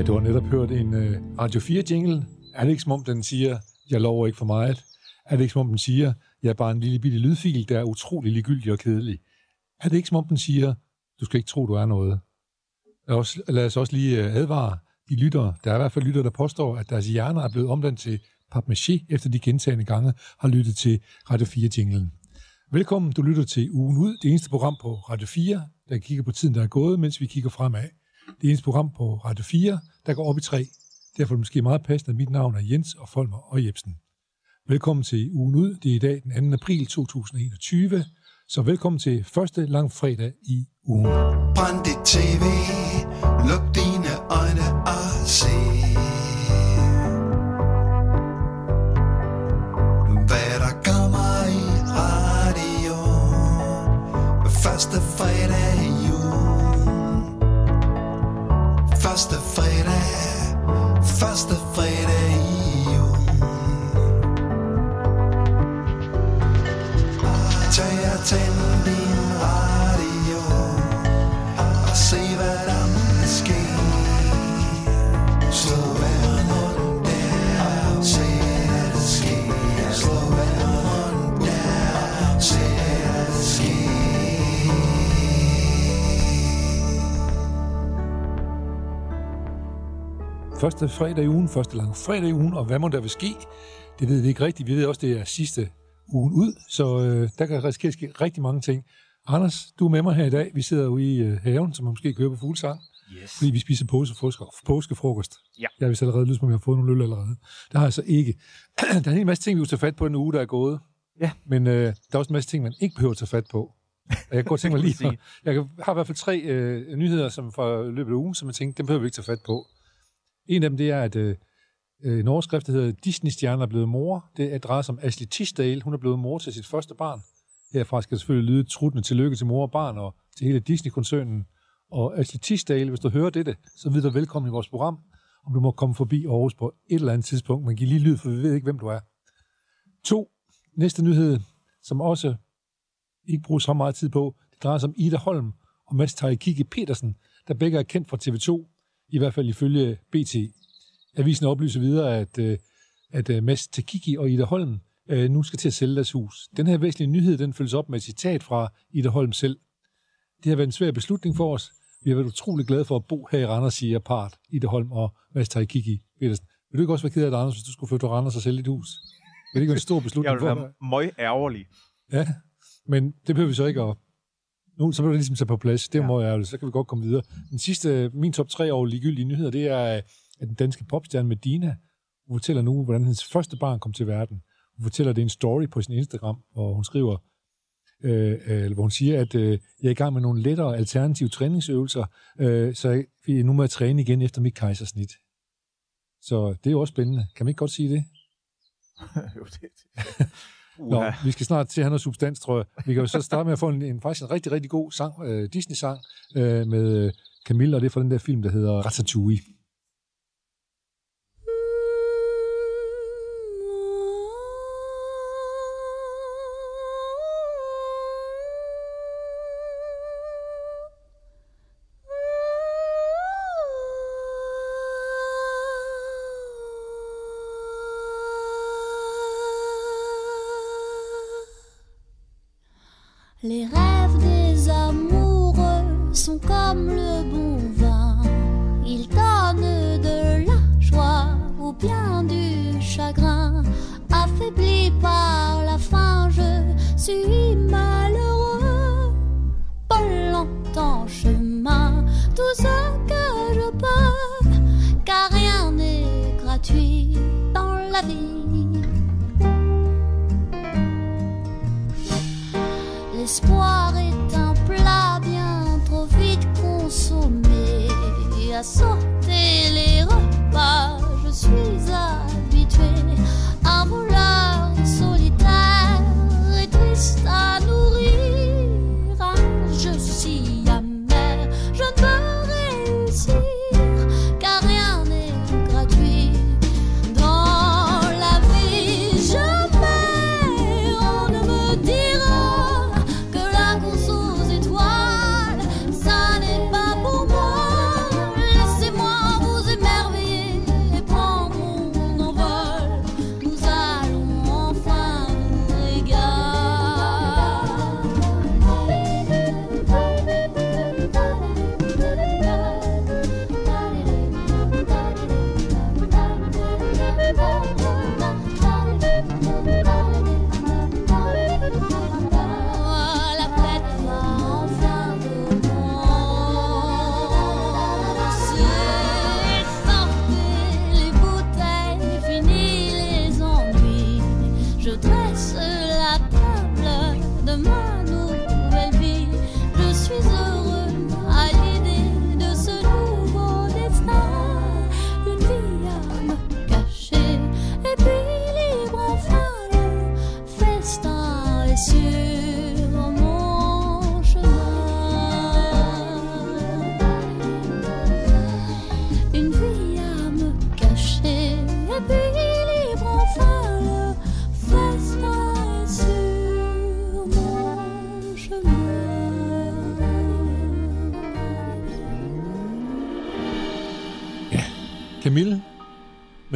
Ja, du har netop hørt en uh, Radio 4-jingle. Er det ikke som om, den siger, jeg lover ikke for meget? Er det ikke som om, den siger, jeg er bare en lille bitte lydfil, der er utrolig ligegyldig og kedelig? Er det ikke som om, den siger, du skal ikke tro, du er noget? Lad os, lad os også lige uh, advare de lyttere. Der er i hvert fald lyttere, der påstår, at deres hjerner er blevet omdannet til papmaché, efter de gentagende gange har lyttet til Radio 4-jinglen. Velkommen, du lytter til Ugen Ud, det eneste program på Radio 4, der kigger på tiden, der er gået, mens vi kigger fremad. Det eneste program på Radio 4, der går op i tre. Derfor er det måske meget passende, at mit navn er Jens og Folmer og Jebsen. Velkommen til Ugen Ud. Det er i dag den 2. april 2021. Så velkommen til første lang fredag i ugen. Brænd dit tv, luk dine øjne og se. Første fredag, første fredag i juni. Tag og tænd Første fredag i ugen, første lang fredag i ugen, og hvad må der vil ske? Det ved vi ikke rigtigt. Vi ved også, det er sidste ugen ud, så øh, der kan risikere ske rigtig mange ting. Anders, du er med mig her i dag. Vi sidder ude i øh, haven, som man måske kører på fuglesang, Yes. fordi vi spiser påskefrokost. påskefrokost. Ja. Jeg har vist allerede lyst på, at jeg har fået nogle øl allerede. Det har jeg så ikke. der er en hel masse ting, vi vil tage fat på den uge, der er gået. Ja. Men øh, der er også en masse ting, man ikke behøver at tage fat på. Og Jeg kan godt tænke mig lige... Jeg har i hvert fald tre øh, nyheder som fra løbet af ugen, som jeg tænkte, dem behøver vi ikke tage fat på. En af dem, det er, at øh, øh, en overskrift, der hedder Disney-stjerner er blevet mor. Det er drejer sig om Ashley Tisdale. Hun er blevet mor til sit første barn. Herfra skal selvfølgelig lyde truttende tillykke til mor og barn og til hele Disney-koncernen. Og Ashley Tisdale, hvis du hører dette, så ved du velkommen i vores program. Om du må komme forbi Aarhus på et eller andet tidspunkt. Men giv lige lyd, for vi ved ikke, hvem du er. To. Næste nyhed, som også ikke bruger så meget tid på, det drejer sig om Ida Holm og Mads Tarikiki Petersen, der begge er kendt fra TV2, i hvert fald ifølge BT. Avisen oplyser videre, at, øh, at øh, Mads Takiki og Ida Holm øh, nu skal til at sælge deres hus. Den her væsentlige nyhed, den følges op med et citat fra Ida Holm selv. Det har været en svær beslutning for os. Vi har været utrolig glade for at bo her i Randers, siger part Ida Holm og Mads Takiki Petersen. Vil du ikke også være ked af det, Anders, hvis du skulle flytte til Randers og sælge dit hus? Vil det ikke være en stor Jeg beslutning vil for dig? være møg ærgerlig. Ja, men det behøver vi så ikke at... Nu, så bliver det ligesom sat på plads. Det Ja. må jeg, så kan vi godt komme videre. Den sidste, min top 3 over ligegyldige nyheder, det er, at den danske popstjerne Medina, hun fortæller nu, hvordan hendes første barn kom til verden. Hun fortæller det i en story på sin Instagram, hvor hun skriver, øh, øh, hvor hun siger, at øh, jeg er i gang med nogle lettere alternative træningsøvelser, øh, så jeg, nu må jeg træne igen efter mit kejsersnit. Så det er jo også spændende. Kan man ikke godt sige det? jo, det, Nå, Uha. vi skal snart til at have noget substans, tror jeg. Vi kan jo så starte med at få en, en faktisk en rigtig, rigtig god sang, øh, Disney-sang øh, med øh, Camilla, og det er fra den der film, der hedder Ratatouille.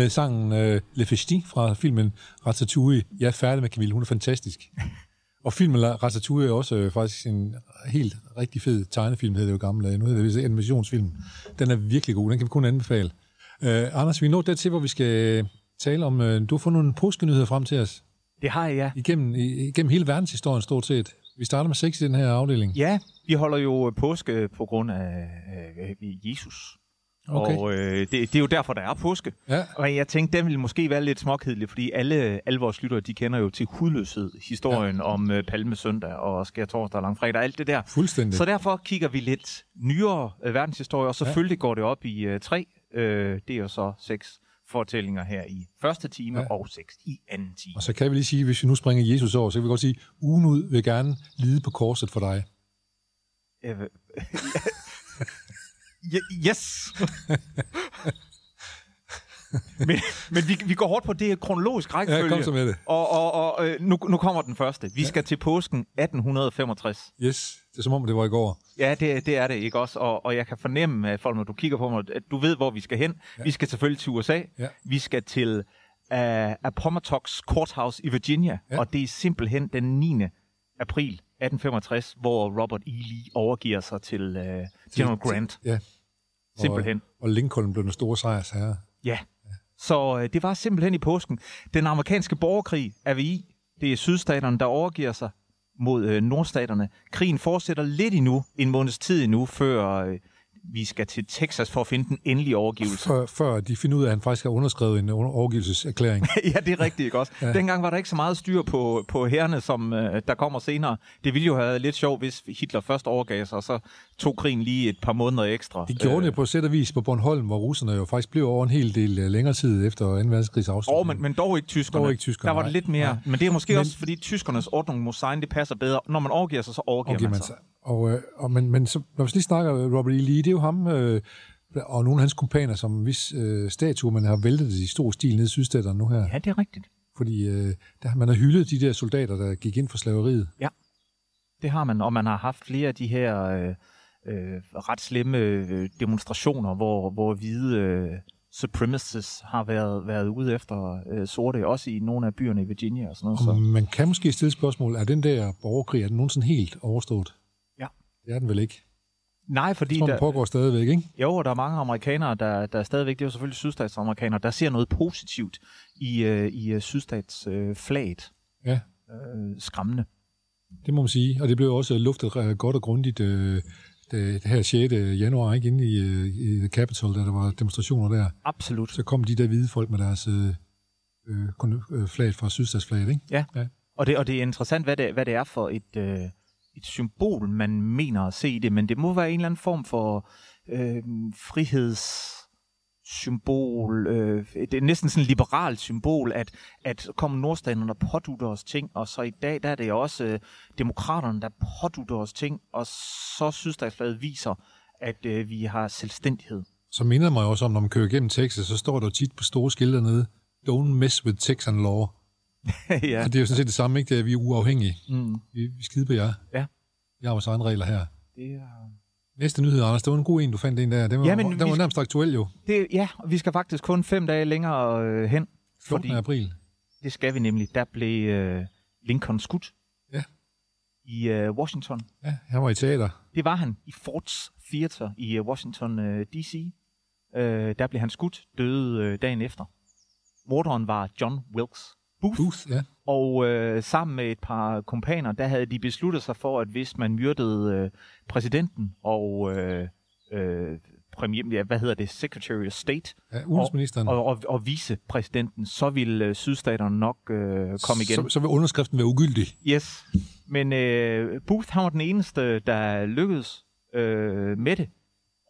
Med sangen øh, Le Festin fra filmen Ratatouille. Jeg er færdig med Camille, hun er fantastisk. Og filmen Ratatouille er også øh, faktisk en helt rigtig fed tegnefilm, hedder det jo gamle dage. Nu hedder det animationsfilm. Den er virkelig god, den kan vi kun anbefale. Øh, Anders, vi er nået dertil, hvor vi skal tale om, øh, du har fundet nogle påskenyheder frem til os. Det har jeg, ja. Igennem, igennem hele verdenshistorien stort set. Vi starter med sex i den her afdeling. Ja, vi holder jo påske på grund af øh, Jesus. Okay. Og øh, det, det er jo derfor, der er påske. Ja, Og jeg tænkte, den ville måske være lidt småkedelig, fordi alle, alle vores lyttere, de kender jo til hudløshed, historien ja. om øh, Palmesøndag og Skær Torsdag og Langfredag, alt det der. fuldstændig. Så derfor kigger vi lidt nyere øh, verdenshistorie, og selvfølgelig ja. går det op i øh, tre. Øh, det er jo så seks fortællinger her i første time, Ja. og seks i anden time. Og så kan vi lige sige, hvis vi nu springer Jesus over, så kan vi godt sige, ugen ud vil gerne lide på korset for dig. Øh, yes! men men vi, vi går hårdt på det kronologisk rækkefølge. Ja, kom så med det. Og, og, og øh, nu, nu kommer den første. Vi ja. skal til påsken 1865. Yes, det er som om, det var i går. Ja, det, det er det ikke også. Og, og jeg kan fornemme, at folk, når du kigger på mig, at du ved, hvor vi skal hen. Ja. Vi skal selvfølgelig til USA. Ja. Vi skal til uh, Appomattox Courthouse i Virginia. Ja. Og det er simpelthen den 9. april 1865, hvor Robert E. Lee overgiver sig til uh, General Grant. Ja. Simpelthen. Og, og Lincoln blev den store sejrsherre. Ja. Så øh, det var simpelthen i påsken. Den amerikanske borgerkrig er vi i. Det er sydstaterne, der overgiver sig mod øh, nordstaterne. Krigen fortsætter lidt endnu, en måneds tid endnu, før øh, vi skal til Texas for at finde den endelige overgivelse. Før, før de finder ud af, at han faktisk har underskrevet en overgivelseserklæring. ja, det er rigtigt, ikke også? Ja. Dengang var der ikke så meget styr på, på herrene, som øh, der kommer senere. Det ville jo have været lidt sjovt, hvis Hitler først overgav sig, og så tog krigen lige et par måneder ekstra. De gjorde det på sæt og vis på Bornholm, hvor russerne jo faktisk blev over en hel del øh, længere tid efter 2. verdenskrigs afslutning. Oh, men, men dog ikke tyskerne. Dog ikke tyskerne, Der var det lidt mere. Nej. Men det er måske Men- også, fordi tyskernes ordning mod sein, det passer bedre. Når man overgiver sig, så overgiver Okay, man man, sig. Og, øh, og, men, men så, når vi lige snakker Robert E. Lee, det er jo ham øh, og nogle af hans kumpaner, som hvis øh, statuer, man har væltet i stor stil nede i sydstaterne nu her. Ja, det er rigtigt. Fordi øh, der, man har hyldet de der soldater, der gik ind for slaveriet. Det har man, og man har haft flere af de her øh, øh, ret slemme øh, demonstrationer, hvor, hvor hvide øh, supremacists har været, været ude efter øh, sorte, også i nogle af byerne i Virginia og sådan noget. Og Så. man kan måske stille spørgsmål, er den der borgerkrig, er den nogensinde helt overstået? Det er den vel ikke? Nej, fordi Jeg tror, den der, pågår stadigvæk, ikke? jo, der er mange amerikanere, der, der stadigvæk, det er jo selvfølgelig sydstatsamerikanere, der ser noget positivt i, øh, i øh, sydstats øh. Ja. Øh, skræmmende. Det må man sige. Og det blev også luftet godt og grundigt øh, det, det her 6. januar, ikke inde i, øh, i The Capitol, da der var demonstrationer der. Absolut. Så kom de der hvide folk med deres øh, øh, flag fra sydstatsflaget, ikke? Ja. Ja. Og det, og det er interessant, hvad det, hvad det er for et, øh, et symbol, man mener at se i det, men det må være en eller anden form for øh, frihedssymbol. Øh, det er næsten sådan et liberalt symbol, at, at kommer nordstaterne og pådutter os ting, og så i dag der er det også øh, demokraterne, der pådutter os ting, og så sydstatsflaget viser, at øh, vi har selvstændighed. Så minder mig også om, når man kører igennem Texas, så står der tit på store skilte nede, don't mess with Texan law. ja. Og det er jo sådan set det samme, ikke? Det er, vi er uafhængige. Mm, Vi, vi skider på jer. Ja. Vi har vores egne regler her. det er... Næste nyhed, Anders, det var en god en, du fandt en der. Den var, Ja, men den var skal- nærmest aktuel jo. Det, ja, og vi skal faktisk kun fem dage længere øh, hen. 14. Fordi- april. Det skal vi nemlig. Der blev øh, Lincoln skudt. Ja. I øh, Washington. Ja, han var i teater. Det var han i Fords Theater i øh, Washington øh, D.C. Øh, der blev han skudt, døde øh, dagen efter. Morderen var John Wilkes Booth. Booth, ja. Og øh, sammen med et par kompaner, der havde de besluttet sig for, at hvis man myrdede øh, præsidenten og øh, øh, premier, ja, hvad hedder det, Secretary of State ja udenrigsministeren. og, og, og vicepræsidenten, så ville øh, sydstaterne nok øh, komme igen. Så, så vil underskriften være ugyldig. Yes. Men øh, Booth, han var den eneste, der lykkedes øh, med det.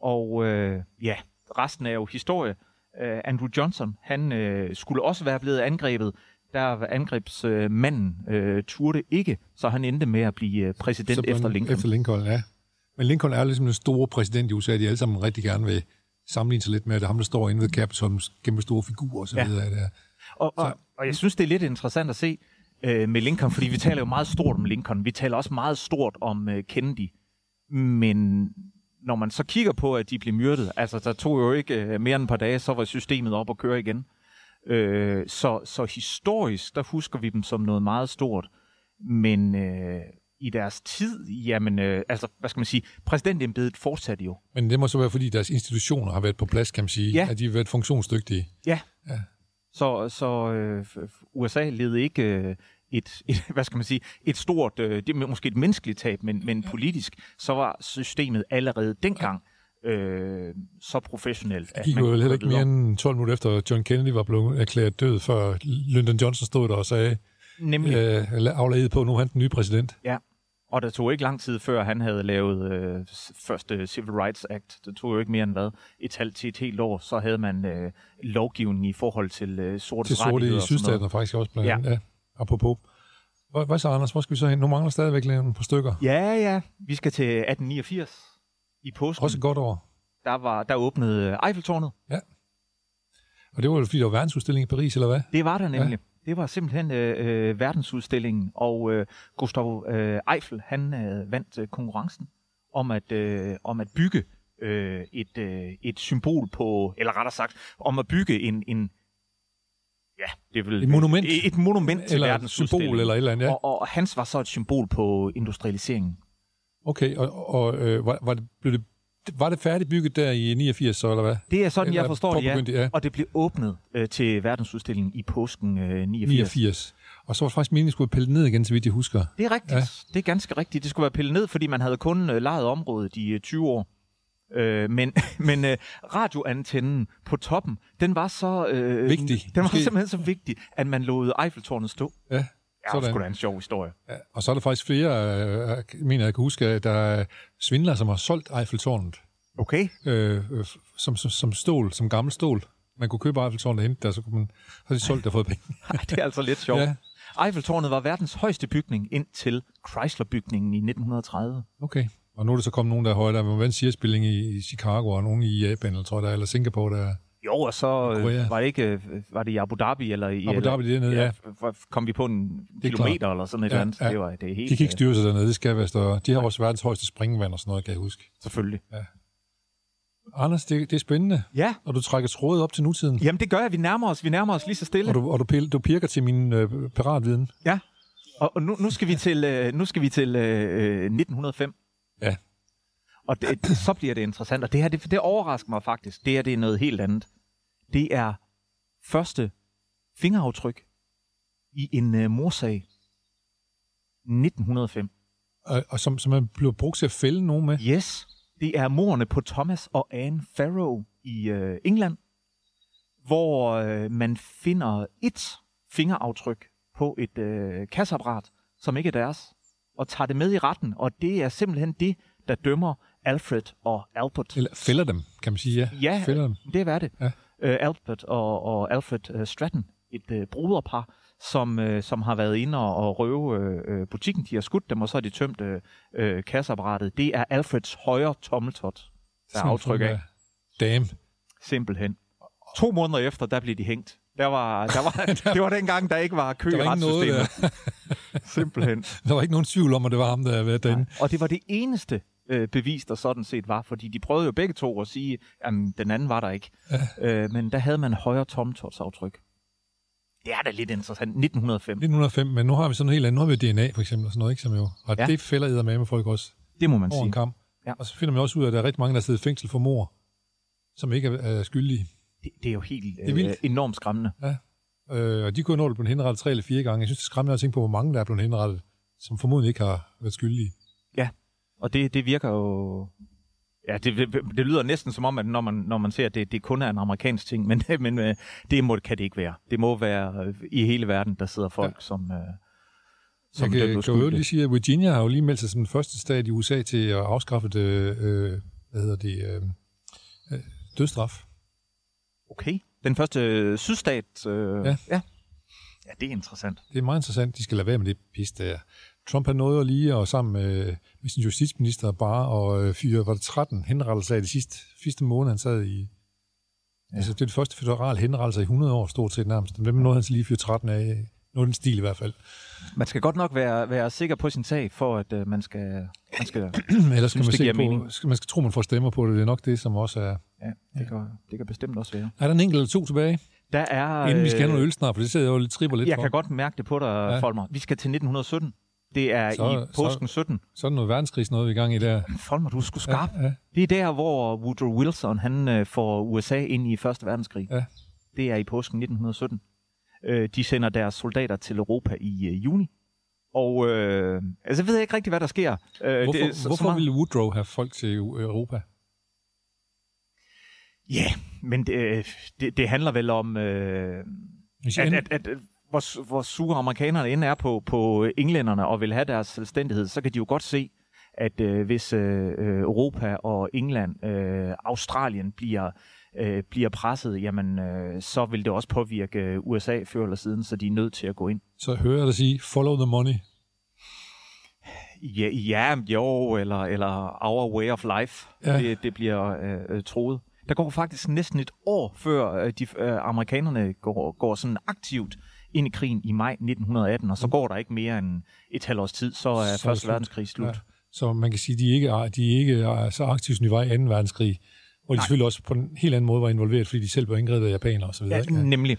Og øh, ja, resten er jo historie. Øh, Andrew Johnson, han øh, skulle også være blevet angrebet, der angrebsmanden øh, turde ikke, så han endte med at blive øh, præsident Så efter Lincoln. Efter Lincoln, ja. Men Lincoln er ligesom den store præsident i USA, de alle sammen rigtig gerne vil sammenligne sig lidt med, at det er ham, der står inde ved Capitol, kæmpe store figurer og så Ja. videre. Der. Og, og, og jeg synes, det er lidt interessant at se øh, med Lincoln, fordi vi taler jo meget stort om Lincoln. Vi taler også meget stort om øh, Kennedy. Men når man så kigger på, at de blev myrdet, altså der tog jo ikke øh, mere end et par dage, så var systemet op og køre igen. Øh, så, så historisk, der husker vi dem som noget meget stort. Men øh, i deres tid, jamen, øh, altså, hvad skal man sige, præsidentembedet fortsatte jo. Men det må så være, fordi deres institutioner har været på plads, kan man sige. Ja. At de har været funktionsdygtige. Ja. Ja. Så, så øh, USA led ikke øh, et, et, hvad skal man sige, et stort, øh, det er måske et menneskeligt tab, men, men politisk, så var systemet allerede dengang øh, så professionelt. Det gik jo kunne heller ikke mere end 12 minutter efter, at John Kennedy var blevet erklæret død, før Lyndon Johnson stod der og sagde, Nemlig, øh. afladet på, nu er han den nye præsident. ja. Og der tog ikke lang tid før, han havde lavet øh, første Civil Rights Act. Det tog jo ikke mere end hvad? Et halvt til et helt år, så havde man øh, lovgivning i forhold til øh, sorte Til sorte i sydstaten faktisk også blandt Ja. andet. Ja. Apropos. Hvad, hvad så, Anders? Hvor skal vi så hen? Nu mangler stadigvæk et par stykker. Ja, ja. Vi skal til 1889 i påsken. Også godt år. der, var, der åbnede Eiffeltårnet. Og det var jo fordi, der var verdensudstilling i Paris, eller hvad? Det var der nemlig. Ja. Det var simpelthen øh, øh, verdensudstillingen, og øh, Gustav øh, Eiffel, han øh, vandt øh, konkurrencen om at, øh, om at bygge øh, et, øh, et symbol på, eller rettere sagt, om at bygge en, en ja, det er vel, Et monument. Et, et monument til Eller et verdensudstillingen. symbol, eller et eller andet, ja. og, og hans var så et symbol på industrialiseringen. Okay, og, og øh, var, var, det, blev det, var det færdigbygget der i 89, så, eller hvad? Det er sådan, Eller jeg forstår det, ja. ja. Og det blev åbnet øh, til verdensudstillingen i påsken øh, 89. 89. Og så var det faktisk meningen, at skulle pille ned igen, så vidt jeg husker. Det er rigtigt. Ja. Det er ganske rigtigt. Det skulle være pillet ned, fordi man havde kun øh, lejet området i øh, 20 år. Øh, men men øh, radioantennen på toppen, den var så øh, Vigtig. Den var Måske- simpelthen så vigtig, at man lod Eiffeltårnet stå. Ja, Ja, det sådan. sgu da en sjov historie. Ja, og så er der faktisk flere, øh, jeg mener, jeg kan huske, at der er svindlere, som har solgt Eiffeltårnet Okay. øh, øh, som, som, som stål, som gammel stål. Man kunne købe Eiffeltårnet og hente der, så kunne man, så de solgt der og fået penge. Ej, det er altså lidt sjovt. Ja. Eiffeltårnet var verdens højeste bygning indtil Chrysler-bygningen i 1930. Okay. Og nu er der så kommet nogen, der er højere. Der var en CIA-spilling i, i Chicago, og nogen i Japan, eller tror jeg, der, er, eller Singapore, der Jo, og så øh, var det ikke øh, var det i Abu Dhabi eller i Abu Dhabi eller, dernede, ja. f- kom vi på en er kilometer eller sådan et Ja, eller andet. ja. Det var det er helt De kan ikke øh, styre sig dernede, det skal være større. De har også verdens højeste springvand og sådan noget, kan jeg huske. selvfølgelig. Anders, det, det er spændende, Ja, og du trækker trådet op til nutiden. Jamen det gør jeg. Vi nærmer os, vi nærmer os lige så stille. Og du, og du, du pirker til min øh, piratviden. Ja. Og, og nu, nu skal vi til, øh, nu skal vi til øh, 1905. Ja. Og det, så bliver det interessant. Og det her, det, det overrasker mig faktisk. Det her, det er noget helt andet. Det er første fingeraftryk i en øh, morsag. 1905. Og, og som, som man bliver brugt til at fælde nogen med. Yes, det er morerne på Thomas og Anne Farrow i øh, England, hvor øh, man finder et fingeraftryk på et øh, kasseapparat, som ikke er deres, og tager det med i retten, og det er simpelthen det, der dømmer Alfred og Albert. Eller fælder dem, kan man sige, ja. Ja, Fælder dem. det er hvad det. Ja. Øh, Albert og, og Alfred øh, Stratton, et øh, broderpar, som, øh, som har været inde og, og røve øh, øh, butikken. De har skudt dem, og så har de tømt øh, øh, kasseapparatet. Det er Alfreds højre tommeltot, der er aftryk af. Dame. Simpelthen. To måneder efter, der blev de hængt. Der var, der var, det var dengang, der ikke var kø Der i var ikke noget retssystemet. Simpelthen. Der var ikke nogen tvivl om, at det var ham, der havde været derinde. Og det var det eneste øh, bevis, der sådan set var, fordi de prøvede jo begge to at sige, at den anden var der ikke. Ja. Øh, men der havde man højre tommeltotsaftryk. Det er da lidt interessant. 1905. 1905, men nu har vi sådan helt andet. Nu har vi DNA for eksempel, og sådan noget, ikke, som jo, og ja. Ja. det fælder med med folk også Det må man sige. en kamp. Ja. Og så finder man også ud af, at der er rigtig mange, der sidder i fængsel for mor, som ikke er, er skyldige. Det, det er jo helt er øh, vildt. enormt skræmmende. Øh, og de kunne nå at blive henrettet tre eller fire gange. Jeg synes, det er skræmmende at tænke på, hvor mange der er blevet henrettet, som formodentlig ikke har været skyldige. Og det, det virker jo... Ja, det, det, det lyder næsten som om, at når man, når man ser, at det, det kun er en amerikansk ting, men, men øh, det må, kan det ikke være. Det må være øh, i hele verden, der sidder folk, ja. som, øh, som Jeg kan, jo lige sige, at Virginia har jo lige meldt sig som den første stat i USA til at afskaffe det, øh, hvad hedder det, øh, øh, dødsstraf. Okay. Den første sydstat. Øh, Ja. ja. Ja, det er interessant. Det er meget interessant. De skal lade være med det pis der. Trump har nået at lige og sammen med, med sin justitsminister bare og øh, fyre, var det 13 henrettelser af de sidste, sidste måned, han sad i. Ja. Altså, det er det første federal henrettelse i 100 år, stort set nærmest. Hvem nåede han så lige fyre 13 af? Noget den stil i hvert fald. Man skal godt nok være, være sikker på sin sag, for at uh, man skal, man skal Ellers skal man, se på, mening. skal, man skal tro, man får stemmer på det. Det er nok det, som også er... Ja, det, kan, det kan bestemt også være. Er der en enkelt eller to tilbage? Der er... Inden vi skal have øh, noget øl snart, for det sidder jeg jo lidt tripper lidt Jeg for. kan godt mærke det på dig, Ja. ja. Folmer. Vi skal til 1917. Det er Så- så, i påsken 17. Så er der noget verdenskrig, noget vi er i gang i der. Folmer, du er sgu skarp. Ja, ja. Det er der, hvor Woodrow Wilson han øh, får USA ind i Første Verdenskrig. Ja. Det er i påsken 1917. Øh, de sender deres soldater til Europa i øh, juni. Og øh, altså, jeg ved ikke rigtig, hvad der sker. Øh, Hvorfor, det, så- så hvorfor meget- ville Woodrow have folk til Europa? Ja, men det, det, det handler vel om, øh, at, at, at hvor, hvor sure amerikanerne end er på, på englænderne og vil have deres selvstændighed, så kan de jo godt se, at øh, hvis øh, øh, Europa og England, øh, Australien bliver, øh, bliver presset, jamen øh, så vil det også påvirke øh, USA før eller siden, så de er nødt til at gå ind. Så hører jeg dig sige, follow the money. Ja, ja jo, eller, eller our way of life, Ja. det, det bliver øh, øh, troet. Der går faktisk næsten et år før øh, de, øh, amerikanerne går, går sådan aktivt ind i krigen i maj 1918, og så går der ikke mere end et halvt års tid, så er Så Første verdenskrig slut. Ja. Så man kan sige, at de ikke er, de ikke er så aktive som de var i 2. verdenskrig. Hvor de Nej. selvfølgelig også på en helt anden måde var involveret, fordi de selv var indgrebet af japanere osv. Ja, Ja, nemlig.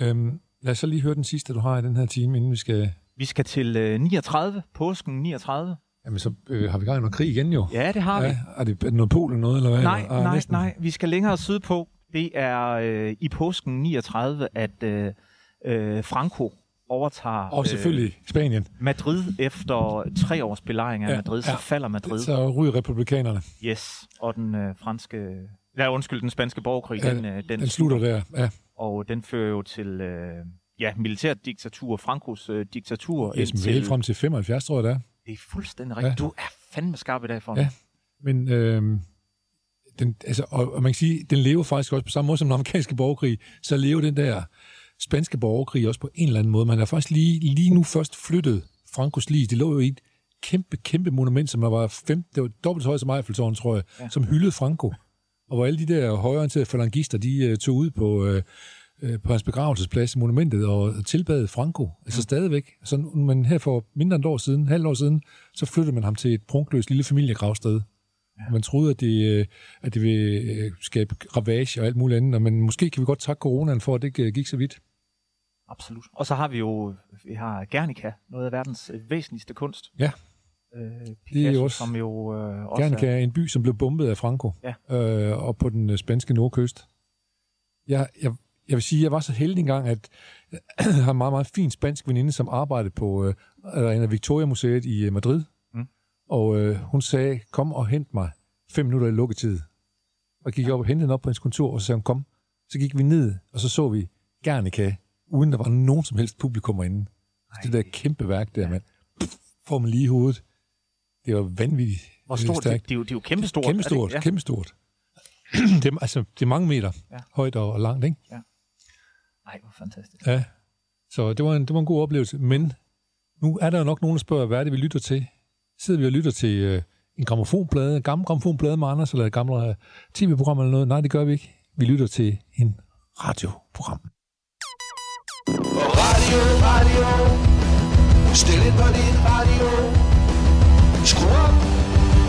øhm, lad os så lige høre den sidste, du har i den her time, inden vi skal... Vi skal til øh, 39, påsken 39. Jamen, så øh, har vi gang i noget krig igen jo. Ja, det har vi. Ja, er det er det noget Polen noget, eller hvad? Nej, Eller- ah, nej, næsten. nej. Vi skal længere sydpå. Det er øh, i påsken 39, at øh, øh, Franco overtager Og selvfølgelig Spanien. øh, Madrid efter tre års belejring af Ja, ja, Madrid. Så ja. falder Madrid. Så ryger republikanerne. Yes. Og den øh, franske... Ja, undskyld, den spanske borgerkrig, Ja, den, øh, den, Den slutter der. Ja, Og den fører jo til øh, ja, militært diktatur, Frankos øh, diktatur. yes, men helt frem til 75, tror jeg det er. Det er fuldstændig rigtigt. Ja. Ja. Du er fandme skarp i dag for Ja. Men øh, den, altså, og, og man kan sige, den lever faktisk også på samme måde som den amerikanske borgerkrig, så lever den der spanske borgerkrig også på en eller anden måde. Man har faktisk lige, lige nu først flyttet Frankos lige. Det lå jo i et kæmpe, kæmpe monument, som der var fem, det var dobbelt så højt som Eiffeltårn, tror jeg, ja. Ja. som hyldede Franco. Og hvor alle de der højorienterede falangister, de uh, tog ud på, uh, uh, på hans begravelsesplads i monumentet og tilbad Franco. Altså stadigvæk. Så, men her for mindre end et år siden, halvt år siden, så flyttede man ham til et prunkløst lille familiegravsted. Ja. Man troede, at det, at det ville skabe ravage og alt muligt andet, men måske kan vi godt takke coronaen for, at det gik så vidt. Absolut. Og så har vi jo vi har Guernica, noget af verdens øh, væsentligste kunst. Ja. Øh, Det er Picasso, også- som jo øh, også Guernica er, en by, som blev bombet af Franco, Ja. øh, og på den øh, spanske nordkyst. Jeg, jeg, jeg vil sige, jeg var så heldig engang, at jeg har en meget, meget fin spansk veninde, som arbejdede på øh, eller en af Victoria-museet i øh, Madrid. Mm. Og øh, hun sagde, kom og hent mig fem minutter i lukketid. Og gik op og hentede hende op på hendes kontor, og så sagde hun, kom. Så gik vi ned, og så så vi Guernica, uden der var nogen som helst publikum inde. Det der kæmpe værk der, mand. Pff, får man lige i hovedet. Det var vanvittigt. hvor stort det, det, er jo, det er jo kæmpe stort. Kæmpe stort, Ja. kæmpe stort. det, er, altså, det er mange meter Ja. højt og, og langt, ikke? Nej, hvor fantastisk. Ja. Så det var, en, det var en god oplevelse. Men nu er der nok nogen, der spørger, hvad er det, vi lytter til? Sidder vi og lytter til øh, en gramofonplade, en gammel gramofonplade med Anders, eller et gammelt øh, tv-program eller noget? Nej, det gør vi ikke. Vi lytter til en radioprogram. Radio, radio. Stil ind på din radio. Skru op.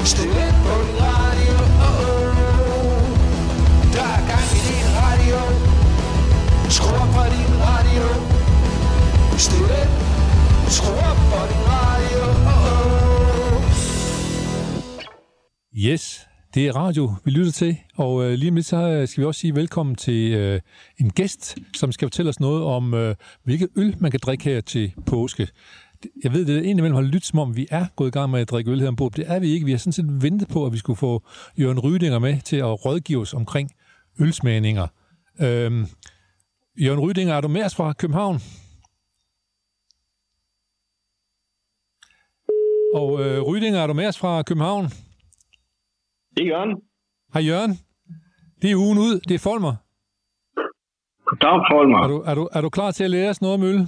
Stil ind på din radio. Oh, oh, oh. Der er gang i din radio. Skru op på din radio. Stil ind. Skru op på din radio. Oh, oh. Yes, det er radio, vi lytter til, og øh, lige om lidt så øh, skal vi også sige velkommen til øh, en gæst, som skal fortælle os noget om, øh, hvilket øl man kan drikke her til påske. Jeg ved, det er indimellem har lyttet som om, vi er gået i gang med at drikke øl her ombord. Det er vi ikke. Vi har sådan set ventet på, at vi skulle få Jørgen Rydinger med til at rådgive os omkring ølsmagninger. Øhm, Jørgen Rydinger, er du med os fra København? Og øh, Rydinger, er du med os fra København? Det er Jørgen. Hej Jørgen. Det er ugen ud. Det er Folmer. Goddag, Folmer. Er du, er, du, er du klar til at lære os noget om øl?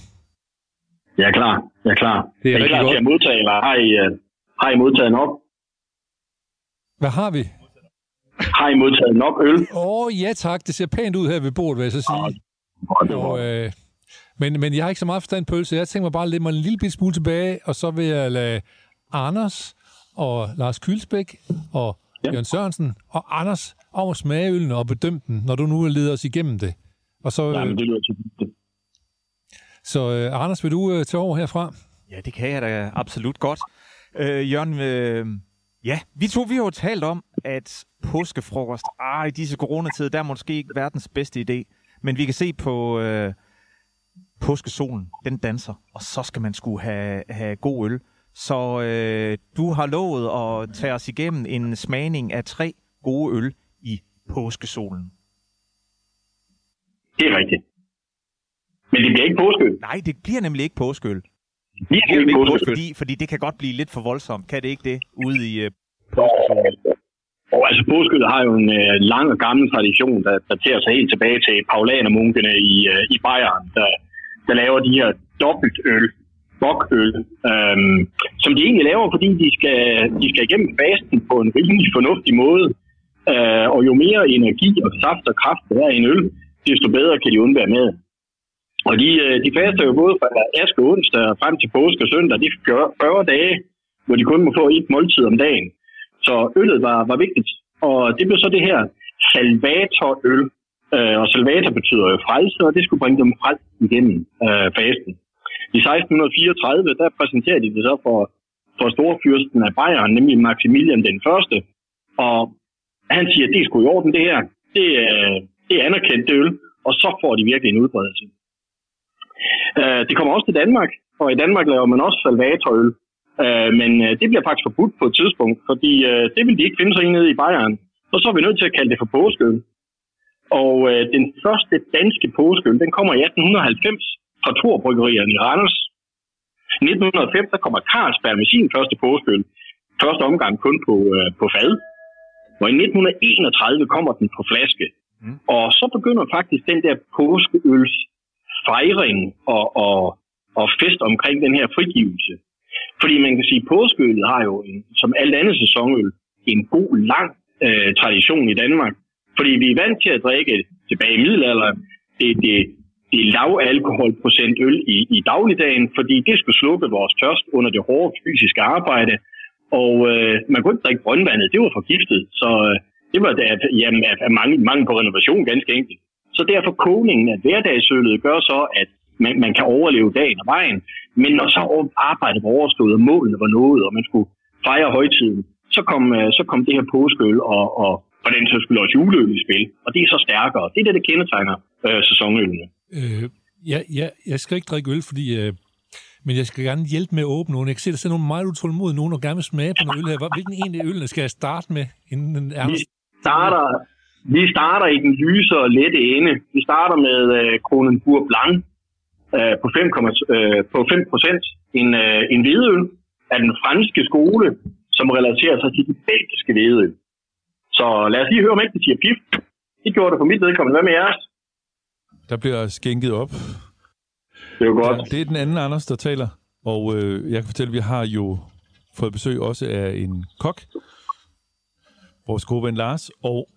Jeg er klar. Jeg er klar. Det er jeg er klar godt. til at modtage, eller har I, øh, har I modtaget nok? Hvad har vi? Har I modtaget nok øl? Åh, oh, ja tak. Det ser pænt ud her ved bordet, vil jeg så sige. Og, øh, men, men jeg har ikke så meget forstand på øl, så jeg tænker mig bare at lægge mig en lille smule tilbage, og så vil jeg lade Anders og Lars Kylsbæk og ja. Jørgen Sørensen og Anders om at smage øllen og bedømme den, når du nu leder os igennem det. Og så, Ja, øh, men det lyder til det. så øh, Anders, vil du øh, tage over herfra? Ja, det kan jeg da absolut godt. Øh, Jørgen, øh, ja, vi to vi har jo talt om, at påskefrokost, ah, i disse coronatider, der er måske ikke verdens bedste idé. Men vi kan se på øh, påskesolen, den danser, og så skal man skulle have, have god øl. Så øh, du har lovet at tage os igennem en smagning af tre gode øl i påskesolen. Det er rigtigt. Men det bliver ikke påskeøl. Nej, det bliver nemlig ikke påskeøl. Det bliver Det er ikke ikke påske, påskeøl. fordi, fordi det kan godt blive lidt for voldsomt. Kan det ikke det? Ude i øh, Og altså påskeøl har jo en øh, lang og gammel tradition, der daterer sig helt tilbage til paulanermunkene i, øh, i Bayern, der, der laver de her dobbeltøl, bokøl, øhm, som de egentlig laver, fordi de skal, de skal igennem fasten på en rimelig fornuftig måde. Øh, og jo mere energi og saft og kraft der er i en øl, desto bedre kan de undvære med. Og de, øh, de faster jo både fra aske onsdag frem til påske og søndag. Det er 40 dage, hvor de kun må få et måltid om dagen. Så øllet var, var vigtigt. Og det blev så det her salvatorøl. Øh, og salvator betyder jo frelse, og det skulle bringe dem frelst igennem øh, fasten. I 1634, der præsenterede de det så for, for storfyrsten af Bayern, nemlig Maximilian den første. Og han siger, at det er sgu i orden det her. Det, er- det er anerkendt øl, og så får de virkelig en udbredelse. Øh, det kommer også til Danmark, og i Danmark laver man også salvatorøl. Øh, men det bliver faktisk forbudt på et tidspunkt, fordi det vil de ikke finde sig nede i Bayern. Og så er vi nødt til at kalde det for påskeøl. Og den første danske påskeøl, den kommer i 1890 fra Thor Bryggerierne i Randers. I 1905, der kommer Carlsberg med sin første påskeøl. Første omgang kun på, øh, på fad. Og i 1931 kommer den på flaske. Mm. Og så begynder faktisk den der påskeøls fejring og, og, og fest omkring den her frigivelse. Fordi man kan sige, at påskeølet har jo, en, som alt andet sæsonøl, en god, lang øh, tradition i Danmark. Fordi vi er vant til at drikke tilbage i middelalderen det, det, det lavalkoholprocent øl i, i dagligdagen, fordi det skulle slukke vores tørst under det hårde fysiske arbejde. Og øh, man kunne ikke drikke brøndvandet, det var forgiftet. Så øh, det var det, jamen, af, af mange, mange på renovation ganske enkelt. Så derfor kogningen af hverdagsølet gør så, at man, man kan overleve dagen og vejen. Men når så arbejdet var overstået, og målene var nået, og man skulle fejre højtiden, så kom, øh, så kom det her påskeøl og, og, og den så skulle også juleøl i spil. Og det er så stærkere. Det er det, der kendetegner øh, sæsonølene. Øh, ja, ja, jeg skal ikke drikke øl, fordi... Øh, men jeg skal gerne hjælpe med at åbne nogen. Jeg kan se, der sidder nogle meget utålmodige nogen, og gerne vil smage på noget øl her. Hvilken en af ølene skal jeg starte med, inden den er Vi starter, vi starter i den lyse og lette ende. Vi starter med øh, Kronenburg Blanc øh, på 5, øh, på 5 procent. En, øh, en hvedeøl af den franske skole, som relaterer sig til de belgiske hvedeøl. Så lad os lige høre, om ikke det siger pif. Det gjorde det for mit vedkommende. Hvad med jeres? Der bliver skænket op. Det er jo godt. Ja, det er den anden Anders, der taler. Og øh, jeg kan fortælle, at vi har jo fået besøg også af en kok. Vores gode ven Lars. Og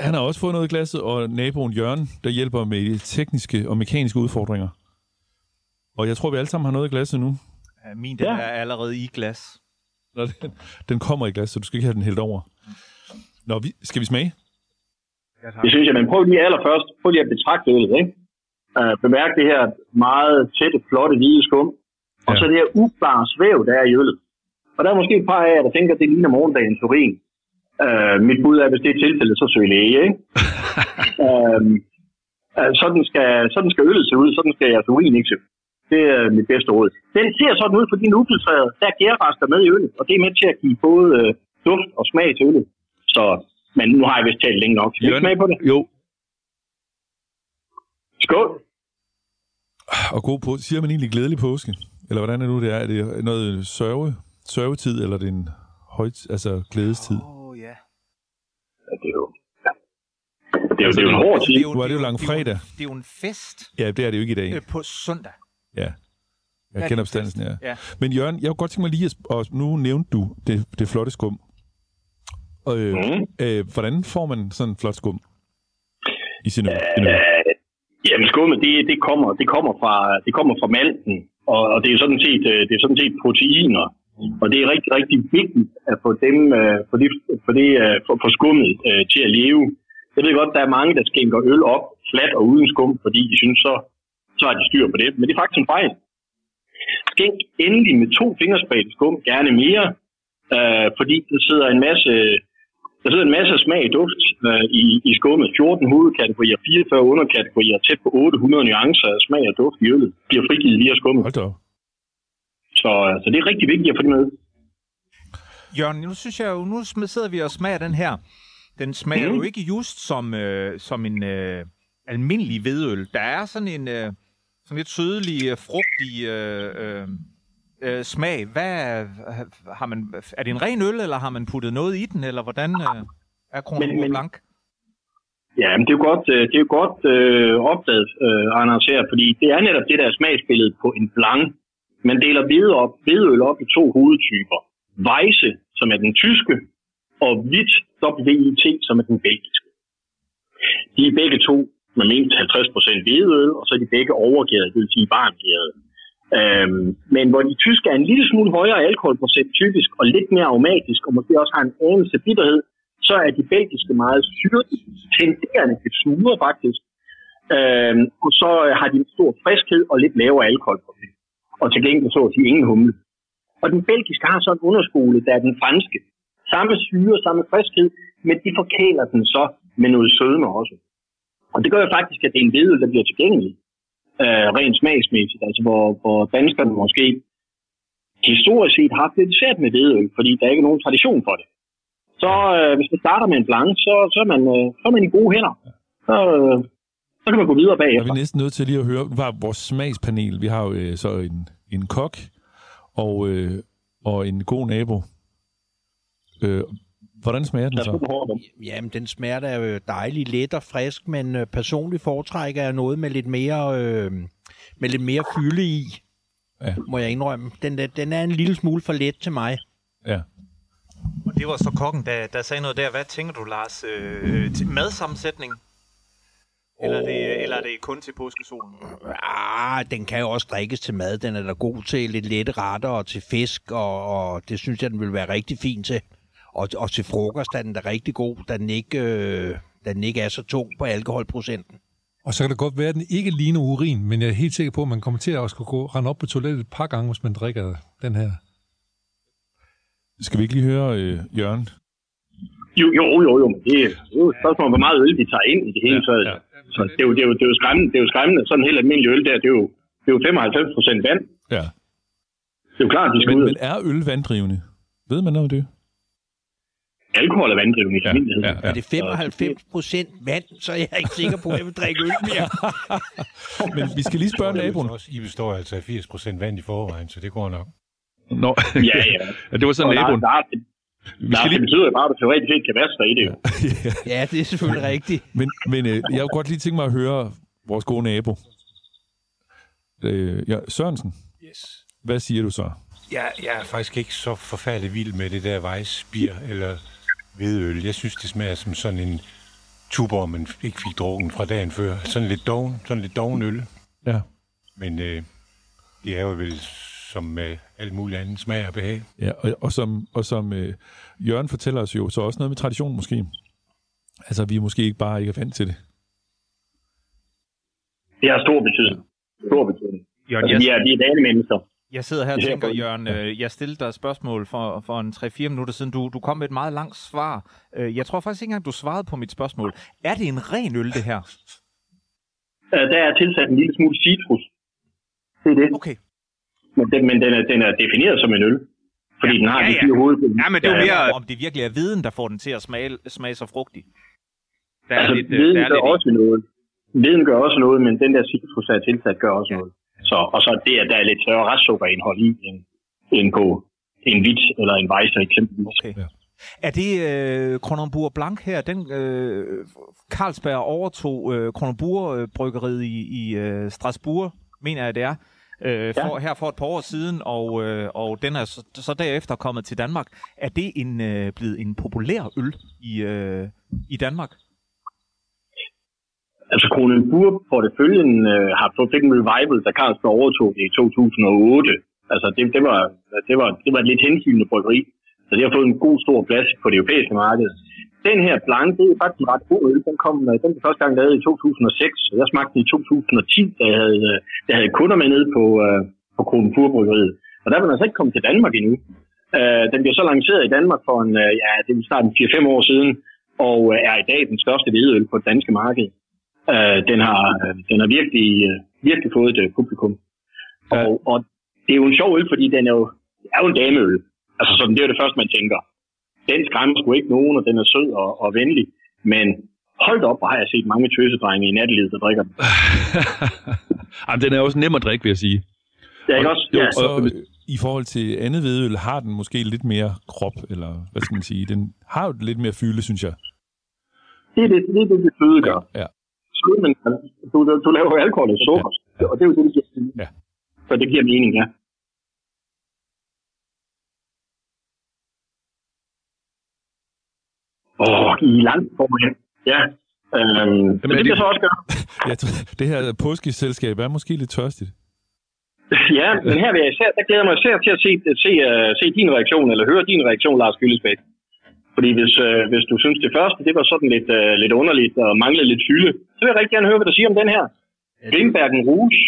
han har også fået noget i glasset, og naboen Jørgen, der hjælper med de tekniske og mekaniske udfordringer. Og jeg tror, vi alle sammen har noget i glasset nu. Ja, min den Ja. er allerede i glas. Nå, den, den kommer i glas, så du skal ikke have den hældt over. Nå, vi, skal vi smage? Det synes jeg, men prøv lige allerførst, prøv lige at betragte øllet, ikke? Uh, bemærk det her meget tætte, flotte, hvide skum. Og Ja. så det her uklare svæv, der er i øllet. Og der er måske et par af jer, der tænker, at det ligner morgendagens urin. Uh, mit bud er, hvis det er tilfældet, så søg læge, ikke? uh, uh, sådan, skal, sådan skal øllet se ud, sådan skal jeres urin ikke se ud. Det er mit bedste råd. Den ser sådan ud, fordi den er ufiltreret. Der er gærrester med i øllet, og det er med til at give både uh, duft og smag til øllet. Så, men nu har jeg vist talt længe nok. Skal vi smage på det? Jo. Skål! Og god på. Siger man egentlig glædelig påske? Eller hvordan er det nu, det er? Er det noget sørge, sørgetid, eller er det en højt, altså glædestid? Åh, oh, ja. Ja, det er jo... Ja. det er jo, det er jo en hård tid. Nu er det jo langfredag. Det er jo en fest Ja, det er det jo ikke i dag. øh, på søndag. Ja. Jeg kender opstandelsen, ja. Ja. Men Jørgen, jeg kunne godt tænke mig lige, at, og nu nævnte du det, det flotte skum. Og, øh, Mhm. øh, hvordan får man sådan en flot skum? I sin, sin øl? Øh, jamen skummet, det, det, kommer, det, kommer fra, det kommer fra malten, og, og det, er sådan set, øh, det er sådan set proteiner. Og det er rigtig, rigtig vigtigt at få, dem, øh, for det, for det, øh, for, for skummet til at leve. Jeg ved godt, der er mange, der skænker øl op flat og uden skum, fordi de synes, så, så har de styr på det. Men det er faktisk en fejl. Skænk endelig med to fingerspredte skum, gerne mere, øh, fordi der sidder en masse der sidder en masse smag og duft øh, i, i skummet. 14 hovedkategorier, 44 underkategorier, tæt på 800 nuancer af smag og duft i øllet bliver frigivet via skummet. Hold da. Så, øh, så det er rigtig vigtigt at få det med. Jørgen, nu synes jeg jo, nu sidder vi og smager den her. Den smager Mhm. jo ikke just som, øh, som en øh, almindelig hvedøl. Der er sådan en øh, sådan lidt sødlig, øh, frugtig øh, øh, øh, smag. Hvad er, har man, er det en ren øl, eller har man puttet noget i den, eller hvordan øh, er Kronenborg Men- Blanc? Ja, men det er jo godt, øh, det er jo godt øh, opdaget, øh, Anders her, fordi det er netop det, der er smagsbilledet på en blanc. Man deler hvede op, hvedeøl op i to hovedtyper. Weisse, som er den tyske, og hvidt WIT, som er den belgiske. De er begge to med mindst 50% hvedeøl, og så er de begge overgæret, det vil sige varmgæret. Øhm, men hvor de tyske er en lille smule højere alkoholprocent typisk, og lidt mere aromatisk, og måske også har en anelse bitterhed, så er de belgiske meget syrede, tenderende til sure faktisk. Øhm, og så har de en stor friskhed og lidt lavere alkoholprocent. Og til gengæld så at sige ingen humle. Og den belgiske har så en underskole, der er den franske. Samme syre, samme friskhed, men de forkæler den så med noget sødme også. Og det gør jo faktisk, at det er en vedøl, der bliver tilgængelig øh, rent smagsmæssigt. Altså hvor, hvor danskerne måske historisk set har haft lidt svært med vedøl, fordi der ikke er nogen tradition for det. Så øh, hvis man starter med en blanc, så, så, er man, øh, så er man i gode hænder. Så, øh, så kan man gå videre Der er bagefter. vi næsten nødt til lige at høre, hvad er vores smagspanel? Vi har jo øh, så en, en kok og, øh, og en god nabo. Øh, hvordan smager den så? Jamen, den smager da jo dejlig let og frisk, men øh, personligt foretrækker jeg noget med lidt mere, øh, med lidt mere fylde i, Ja. må jeg indrømme. Den, er- den er en lille smule for let til mig. Ja. Og det var så kokken, der, der sagde noget der. Hvad tænker du, Lars? Øh, til madsammensætning? Eller, er det, eller er det kun til påskesolen? Ah, den kan jo også drikkes til mad. Den er da god til lidt lette retter og til fisk, og, og det synes jeg, den vil være rigtig fin til. Og, og til frokost er den da rigtig god, da den ikke, øh, da den ikke er så tung på alkoholprocenten. Og så kan det godt være, at den ikke ligner urin, men jeg er helt sikker på, at man kommer til at skulle gå, rende op på toilettet et par gange, hvis man drikker den her. Skal vi ikke lige høre øh, Jørgen? Jo, jo, jo, jo. Det er det er jo et spørgsmål, om, hvor meget øl vi tager ind i det hele taget. ja. Så det er, jo, det, er jo, det, er jo skræmmende, det er jo skræmmende. Sådan en helt almindelig øl der, det er jo, det er jo 95 procent vand. Ja. Det er jo klart, at de skal Men, ud. men er øl vanddrivende? Ved man noget om det? Alkohol er vanddrivende i Ja, almindelighed. ja, ja. Er det 95 procent vand, så er jeg ikke sikker på, at jeg vil drikke øl mere. Men vi skal lige spørge Det er naboen. I består altså af 80% vand i forvejen, så det går nok. Nå, Ja, ja. ja, det var så Og naboen. Der, der, Vi skal det lige... betyder jo bare, at du teoretisk set kan vaske dig i det jo. Ja, det er selvfølgelig rigtigt. Men, men øh, jeg kunne godt lige tænke mig at høre vores gode nabo. Øh, ja, Sørensen, Yes. hvad siger du så? Jeg, jeg er faktisk ikke så forfærdelig vild med det der vejsbier eller hvedøl. Jeg synes, det smager som sådan en tuber, man ikke fik drukken fra dagen før. Sådan lidt doven, sådan lidt doven øl. Ja. Men øh, det er jo vel som med alt muligt andet smag og behag. Ja, og, og som, og som øh, Jørgen fortæller os jo, så også noget med tradition måske. Altså, vi er måske ikke bare ikke er vant til det. Det har stor betydning. Stor betydning. Jørgen, Altså, vi er, vi er vanemennesker. Jeg sidder her og er tænker, Jørgen, øh, jeg stillede dig et spørgsmål for, for en 3-4 minutter siden. Du, du kom med et meget langt svar. Øh, Jeg tror faktisk ikke engang, du svarede på mit spørgsmål. Er det en ren øl, det her? Øh, Der er tilsat en lille smule citrus. Det er det. Okay. Men, den, men den, er, den er defineret som en øl. Fordi Ja, den har ja, de ja. fire hoved. Ja, men det er jo Ja, mere, om det virkelig er viden, der får den til at smage, smage så frugtig. Der er Altså, lidt, øh, viden der er gør lidt også noget. Viden gør også noget, men den der citrus, der er tilsat, gør også noget. Så, og så det, at der er lidt større restsukkerindhold i, end, end på en hvidt eller en weiser eksempelvis. Okay. Ja. Er det øh, Kronenburg Blanc her, den øh, Carlsberg overtog øh, Kronenburg bryggeriet i, i øh, Strasbourg, mener jeg det er, øh, for, her for et par år siden, og, øh, og den er så, så derefter kommet til Danmark. Er det en, øh, blevet en populær øl i, øh, i Danmark? Altså Kronenburg porteføljen øh, har fået fik en revival, da Carlsberg overtog det i 2008. Altså det, det, var, det, var, det var et lidt hensynende bryggeri, så det har fået en god stor plads på det europæiske marked. Den her blank, det er faktisk en ret god øl. Den kom øh, den blev første gang lavet i 2006, og jeg smagte den i 2010, da jeg havde, øh, da jeg havde kunder med nede på, øh, på Kronenburg bryggeriet. Og der var den altså ikke kommet til Danmark endnu. Øh, den blev så lanceret i Danmark for en, øh, ja, det er snart 4-5 år siden, og øh, er i dag den største hvedeøl på det danske marked. Uh, den, har, uh, den har virkelig, uh, virkelig fået et uh, publikum. Ja. Og, og det er jo en sjov øl, fordi den er jo, det er jo en dameøl. Altså sådan, det er jo det første, man tænker. Den skræmmer sgu ikke nogen, og den er sød og, og venlig. Men hold op, hvor har jeg set mange tøsedrenge i nattelivet, der drikker den. Jamen, den er også nem at drikke, vil jeg sige. Ja, ikke også? Jo, Ja. og øh, i forhold til andet vedøl har den måske lidt mere krop, eller hvad skal man sige, den har jo lidt mere fylde, synes jeg. Det er det, det, er det, det føde gør. Ja. Skud, men du, du, laver jo alkohol og sukker, Ja. og det er jo det, det giver Ja. Så det giver mening, ja. Åh, oh, I langt foran. Ja. Øhm, men er det det- kan så også gøre. Tror, det her påskeselskab er måske lidt tørstigt. Ja, men her vil jeg især, der glæder jeg mig især til at se, se, uh, se din reaktion, eller høre din reaktion, Lars Gyllesbæk. Fordi hvis, uh, hvis du synes, det første det var sådan lidt, uh, lidt underligt og manglede lidt fylde, så vil jeg rigtig gerne høre, hvad du siger om den her. Grimbergen Rouge.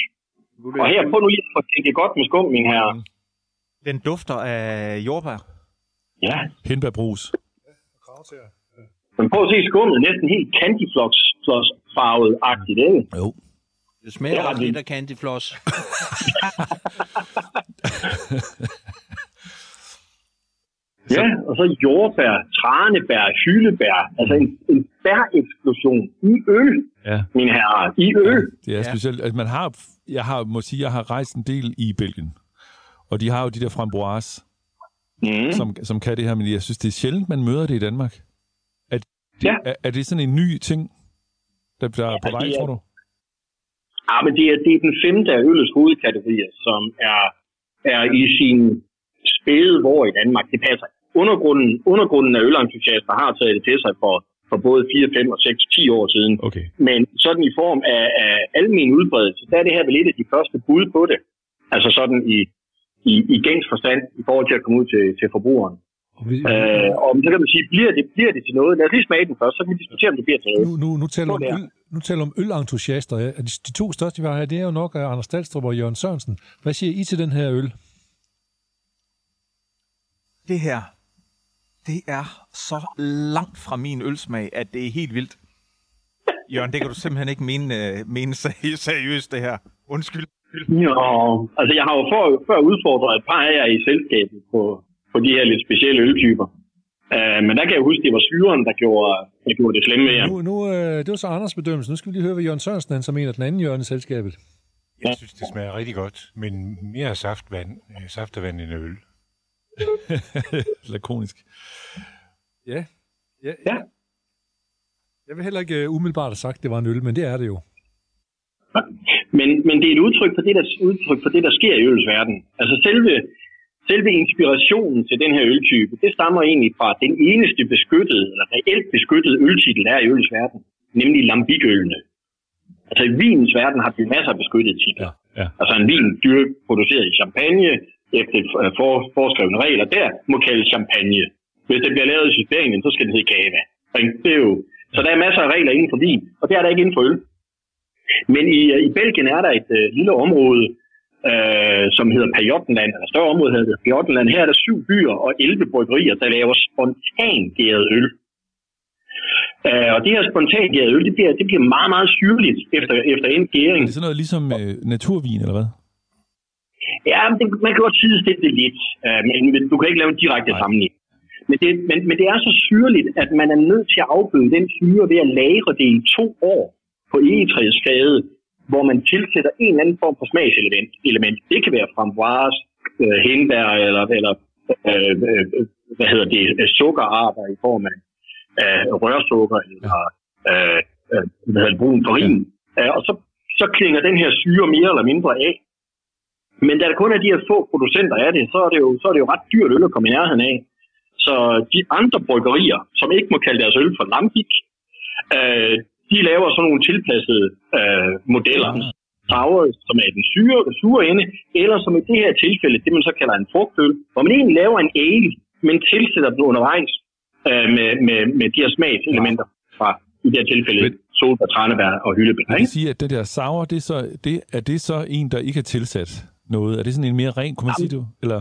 Og her, prøv nu lige at få tænke godt med skum, min herre. Den dufter af jordbær. Ja, Hindbærbrus. men prøv at se skummet, næsten helt candyfloss farvet agtigt ikke? Jo. Det smager Det vi. lidt af candyfloss. Ja, og så jordbær, tranebær, hyldebær. Altså en, en bær-eksplosion i øl, Ja. mine herrer. I øl. Det er ja. specielt. Altså, man har, jeg har, må sige, jeg har rejst en del i Belgien. Og de har jo de der framboise, Mm. som, som kan det her, men jeg synes, det er sjældent, man møder det i Danmark. Er det, Ja. er, er det sådan en ny ting, der, der er på Ja, vej, er- tror du? Ja, men det er, det er den femte af øllets hovedkategorier, som er, er i sin spæde vor i Danmark. Det passer. Undergrunden, undergrunden af ølentusiaster har taget det til sig for, for både 4, 5 og 6, 10 år siden. Okay. Men sådan i form af, af almen udbredelse, der er det her vel et af de første bud på det. Altså sådan i, i, i gængs forstand i forhold til at komme ud til, til forbrugeren. Og vi, Øh, og så kan man sige, bliver det, bliver det til noget? Lad os lige smage den først, så kan vi diskutere, om det bliver til noget. nu, nu, nu taler om der. øl, nu taler om ølentusiaster. Ja. De, de to største, vi har her, det er jo nok uh, Anders Dahlstrup og Jørgen Sørensen. Hvad siger I til den her øl? Det her, det er så langt fra min ølsmag, at det er helt vildt. Jørgen, det kan du simpelthen ikke mene, øh, mene seri- seriøst, det her. Undskyld. Jo, altså jeg har jo før, før udfordret et par af jer i selskabet på, på de her lidt specielle øltyper. Uh, men der kan jeg huske, det var syren, der gjorde, der gjorde det slemme ved jer. Nu, nu, øh, det var så Anders bedømmelse. Nu skal vi lige høre, hvad Jørgen Sørensen han som en af den anden hjørne i selskabet. Jeg synes, det smager rigtig godt, men mere saftvand, øh, saftevand end øl. Lakonisk. Ja. ja. Ja. Jeg vil heller ikke uh, umiddelbart have sagt, at det var en øl, men det er det jo. Men, men det er et udtryk for det, der, udtryk for det, der sker i øls verden. Altså selve, selve inspirationen til den her øltype, det stammer egentlig fra den eneste beskyttede, eller reelt beskyttede øltitel, der er i øls verden, nemlig lambikølene. Altså i vinens verden har vi masser af beskyttede titler. Ja. Altså en vin dyr produceret i champagne, efter øh, for, foreskrevne regler, der må kaldes champagne. Hvis det bliver lavet i Spanien, så skal det hedde cava. Det er jo, så der er masser af regler inden for vin, og det er der ikke inden for øl. Men i, øh, i Belgien er der et øh, lille område, øh, som hedder Pajottenland, eller større område hedder Pajottenland. Her er der syv byer og 11 bryggerier, der laver spontangæret øl. Øh, og det her spontangæret øl, det bliver, det bliver meget, meget syrligt efter, efter Er gæring. det sådan noget ligesom øh, naturvin, eller hvad? Ja, men det, man kan godt sidestille det lidt, øh, men, men du kan ikke lave en direkte Nej. sammenligning. Men det, men, men det er så syrligt, at man er nødt til at afbøde den syre ved at lagre det i to år på egetræsfade, hvor man tilsætter en eller anden form for smagselement. Element. Det kan være framboise, øh, hindbær eller, eller øh, øh, hvad hedder det, øh, sukkerarter i form af, af rørsukker eller øh, øh, hvad hedder det, brun farin. Ja. Og så, så klinger den her syre mere eller mindre af. Men da der kun er de her få producenter af det, så er det jo, så er det jo ret dyrt øl at komme i nærheden af. Så de andre bryggerier, som ikke må kalde deres øl for Lambic, øh, de laver sådan nogle tilpassede øh, modeller. Sour, som er den syre, sure ende, eller som i det her tilfælde, det man så kalder en frugtøl, hvor man egentlig laver en ale, men tilsætter den undervejs øh, med, med, med de her smagselementer fra i det her tilfælde Men- solbær, tranebær og hyldebær. Ikke? kan sige, at det der sour, det er, så, det, er det så en, der ikke er tilsat noget? Er det sådan en mere ren, kunne man sige det? Eller?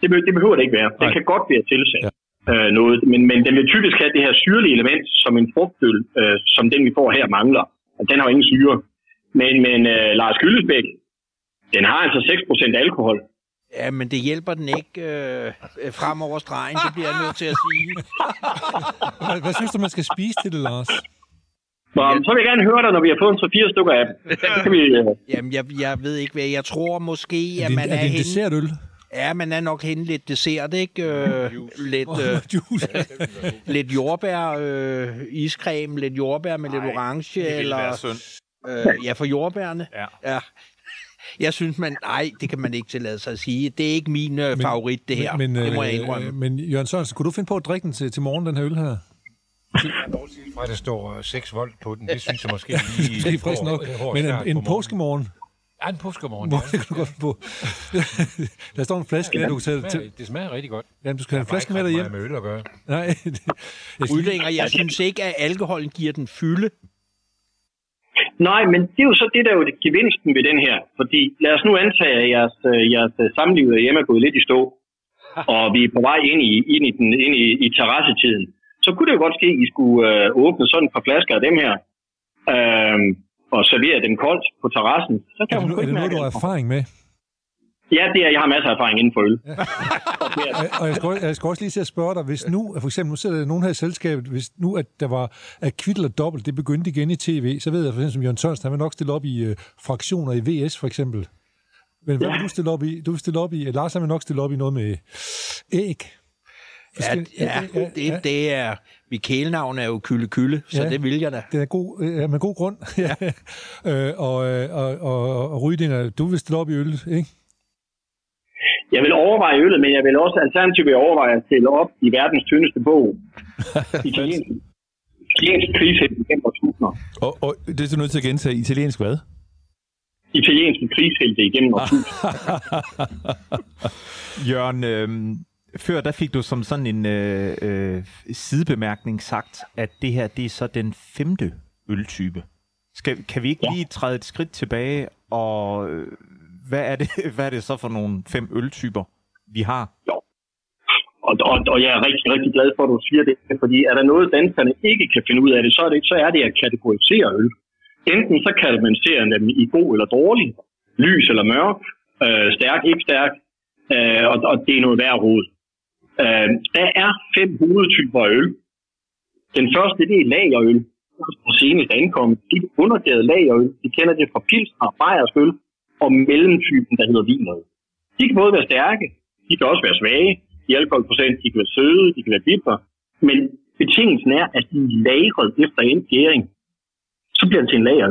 Det, be, det behøver det ikke være. Den Nej. kan godt være tilsat ja. øh, noget, men, men den vil typisk have det her syrlige element, som en frugtøl, øh, som den vi får her mangler. Og den har jo ingen syre. Men, men øh, Lars Gyllesbæk, den har altså 6% alkohol. Ja, men det hjælper den ikke øh, frem over stregen, det bliver jeg nødt til at sige. Hvad, hvad synes du, man skal spise til det, Lars? Så, så vil jeg gerne høre dig, når vi har fået en 3-4 stykker af dem. Vi, øh, Jamen, jeg, jeg ved ikke hvad. Jeg tror måske, Er at det, man er er, det en henne... dessertøl? Ja, man er nok henne lidt dessert, ikke? Øh, lidt, øh, Juice. lidt jordbær, øh, iscreme, lidt jordbær med lidt orange, eller... synd. Øh, ja, for jordbærne. Ja. ja. Jeg synes, man... Nej, det kan man ikke tillade sig at sige. Det er ikke min øh, favorit, det her. Men, det må jeg øh, indrømme. Men Jørgen Sørensen, kunne du finde på at drikke den til, til morgen, den her øl her? Fra der står øh, 6 volt på den, det synes jeg måske lige... Det er frisk nok. hård- hård Men en, en påskemorgen, Ja, en påskermorgen. hvor kan du godt på. der står en flaske, ja, du kan tage smager, det smager rigtig godt. Jamen, du skal have en flaske med Meget derhjem. med øl at gøre. Nej, det, jeg Rydlinger, jeg synes ikke, at alkoholen giver den fylde. nej, men det er jo så det, der er jo det gevinsten ved den her. Fordi lad os nu antage, at jeres, øh, jeres øh, samliv derhjemme er gået lidt i stå, og vi er på vej ind i, ind i, den, ind i, i terrassetiden. Så kunne det jo godt ske, at I skulle øh, åbne sådan et par flasker af dem her, øh, og servere dem koldt på terrassen. Så kan er det, hun er det noget, du har erfaring med? Ja, det er, jeg har masser af erfaring inden for øl. Og- Og jeg skal, også- jeg skal også lige til at spørge dig, hvis nu, for eksempel, nu sidder der nogen her i selskabet, hvis nu, at der var, at Kvittel og Dobbelt, det begyndte igen i tv, så ved jeg for eksempel, som Jørgen Sørensen, han vil nok stille op i øh, fraktioner i VS, for eksempel. Men hvad vil du stille op i? Du vil stille op i, Lars han vil nok stille op i noget med æg. Ja, ja, det, det er... Mit kælenavn er jo Kylle Kylle, så Ja. det vil jeg da. Det er god, øh, med god grund. ja. øh, og, øh, og, og, og Rydinger, du vil stille op i øl, ikke? Jeg vil overveje øllet, men jeg vil også alternativt vil overveje at stille op i verdens tyndeste bog. Italiensk, italiensk krigshelt igennem årtusinder. Og, og det er så nødt til at gentage italiensk hvad? Italienske krigshelte igennem årtusinder. Jørgen, øh, før der fik du som sådan en øh, øh, sidebemærkning sagt, at det her det er så den femte øltype. Skal, kan vi ikke lige træde et skridt tilbage, og øh, hvad, er det, hvad er det så for nogle fem øltyper, vi har? Og, og, og jeg er rigtig, rigtig glad for, at du siger det, fordi er der noget, danskerne ikke kan finde ud af det, så er det, så er det at kategorisere øl. Enten så kan man dem i god eller dårlig, lys eller mørk, øh, stærk, ikke stærk, øh, og, og det er noget værd rod. Øh, der er fem hovedtyper af øl. Den første, det er lagerøl. Og senest ankommet, det er undergæret lagerøl. Vi kender det fra pilsner og og mellemtypen, der hedder vinøl. De kan både være stærke, de kan også være svage, i alkoholprocent, de kan være søde, de kan være bitre, men betingelsen er, at de er lagret efter en gæring. Så bliver det til en lager.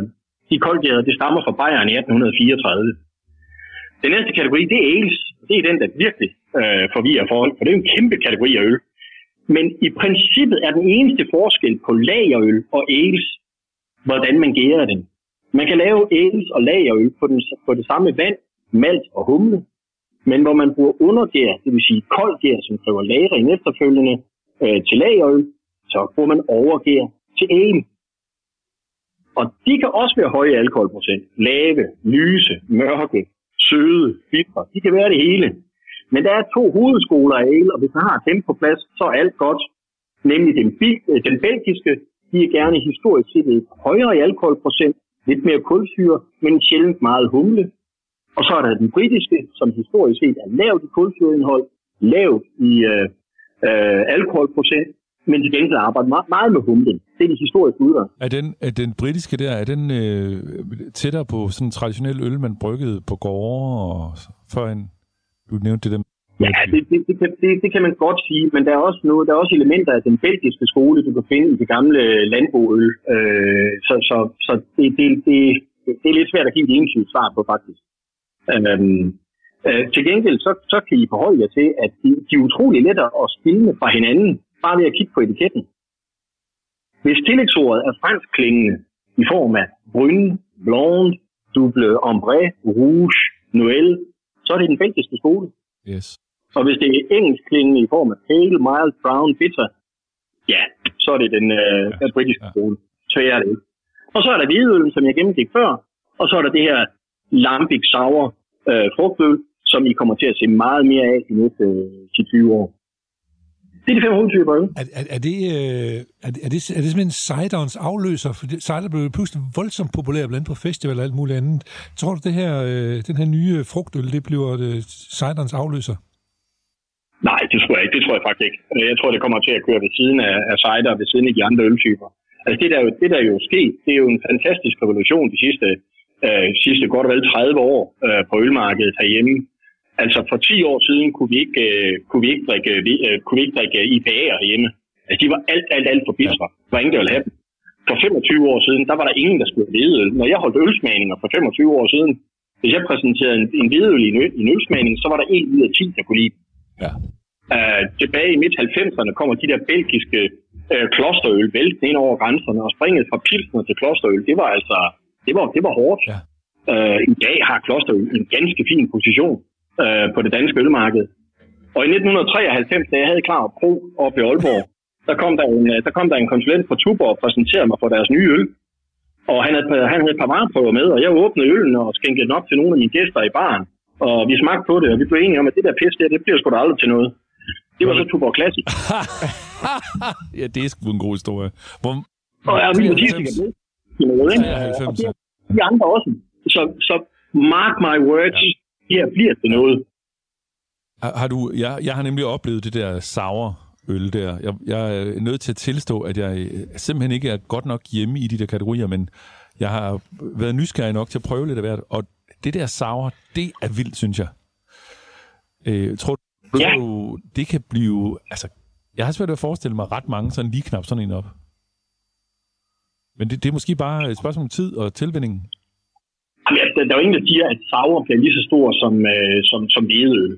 De koldgærede, det stammer fra Bayern i 1834. Den næste kategori, det er ales. Det er den, der virkelig øh, forvirrer folk, for det er jo en kæmpe kategori af øl. Men i princippet er den eneste forskel på lagerøl og ales, hvordan man gærer den. Man kan lave ales og lagerøl på, den, på det samme vand, malt og humle, men hvor man bruger undergær, det vil sige kold gær, som kræver lagring efterfølgende øh, til lagerøl, så bruger man overgær til ale. Og de kan også være høje alkoholprocent. Lave, lyse, mørke, søde, bitre. De kan være det hele. Men der er to hovedskoler af el, og hvis man har dem på plads, så er alt godt. Nemlig den, øh, den belgiske, de er gerne historisk set lidt højere i alkoholprocent, lidt mere kulsyre, men sjældent meget humle. Og så er der den britiske, som historisk set er lavt i kulsyreindhold, lavt i øh, øh, alkoholprocent, men til gengæld arbejder meget, meget med humlen. Det er de historiske udgang. Er den, er den britiske der, er den øh, tættere på sådan en traditionel øl, man bryggede på gårde og førhen? Du nævnte det dem. Ja, det, det, det, kan- det, det kan man godt sige, men der er også noget, der er også elementer af den belgiske skole, du kan finde i det gamle landboøl. Øh, så så, så det, det, det, det er lidt svært at give et entydigt svar på, faktisk. Øhm, øh, til gengæld, så, så kan I forholde jer til, at de, de er utrolig lettere at skille fra hinanden, bare ved at kigge på etiketten. Hvis tillægsordet er fransk klingende i form af brune, blonde, double ombre, rouge, noël, så er det den belgiske skole. Yes. Og hvis det er engelsk klingende i form af pale, mild, brown, bitter, ja, så er det den, øh, den britiske ja. skole. Sværere er det ikke. Og så er der hvidøl, som jeg gennemgik før, og så er der det her lambic sour øh, frugtøl, som I kommer til at se meget mere af de næste øh, 10-20 år. Det er de fem hovedtyper øl. Er, er, er, det, øh, er, det, er, det, er det simpelthen ciderens afløser? For cider blev jo pludselig voldsomt populær blandt på festival og alt muligt andet. Tror du, det her, øh, den her nye frugtøl, det bliver øh, ciderens afløser? Nej, det tror jeg ikke. Det tror jeg faktisk ikke. Øh, Jeg tror, det kommer til at køre ved siden af, af cider, ved siden af de andre øltyper. Altså det der, er jo- det der er jo sket, det er jo en fantastisk revolution de sidste, øh, sidste godt og vel 30 år øh, på ølmarkedet herhjemme. Altså for 10 år siden kunne vi ikke, øh, kunne vi ikke drikke, øh, kunne vi ikke drikke IPA'er herhjemme. Altså de var alt, alt, alt for bitre. Der var ingen, der ville have dem. For 25 år siden, der var der ingen, der skulle have. Når jeg holdt ølsmagninger for 25 år siden, hvis jeg præsenterede en, en hvidøl i en, øl, en ølsmagning, så var der en ud af 10, der kunne lide. Ja. Uh, tilbage i midt-90'erne kommer de der belgiske uh, klosterøl væltende ind over grænserne, og springet fra pilsner til klosterøl, det var altså, det var, det var hårdt. Ja. Uh, I dag har klosterøl en ganske fin position uh, på det danske ølmarked. Og i 1993, da jeg havde klar pro op i Aalborg, der kom der en, øh, der kom der en konsulent fra Tuborg og præsenterede mig for deres nye øl. Og han havde, han havde et par vareprøver med, og jeg åbnede øllen og skænkede den op til nogle af mine gæster i baren. Og vi smagte på det, og vi blev enige om, at det der pis der, det bliver sgu da aldrig til noget. Det var så Tuborg Classic. ja, det er sgu en god historie. Hvor, Og jeg er min Mathis, ikke? til noget, ikke? 93, Og det er de andre også. Så, så mark my words, ja. Her bliver det noget. Har, har du, jeg, jeg har nemlig oplevet det der sour øl der. Jeg, jeg er nødt til at tilstå, at jeg øh, simpelthen ikke er godt nok hjemme i de der kategorier, men jeg har været nysgerrig nok til at prøve lidt af hvert, og det der sour, det er vildt, synes jeg. Øh, tror, tror Ja. du, det kan blive... Altså, jeg har svært ved at forestille mig ret mange sådan lige knap sådan en op. Men det, det er måske bare et spørgsmål om tid og tilvænning. Jamen, altså, der er jo ingen, der siger, at sour bliver lige så stor som, øh, som, som hvedøl.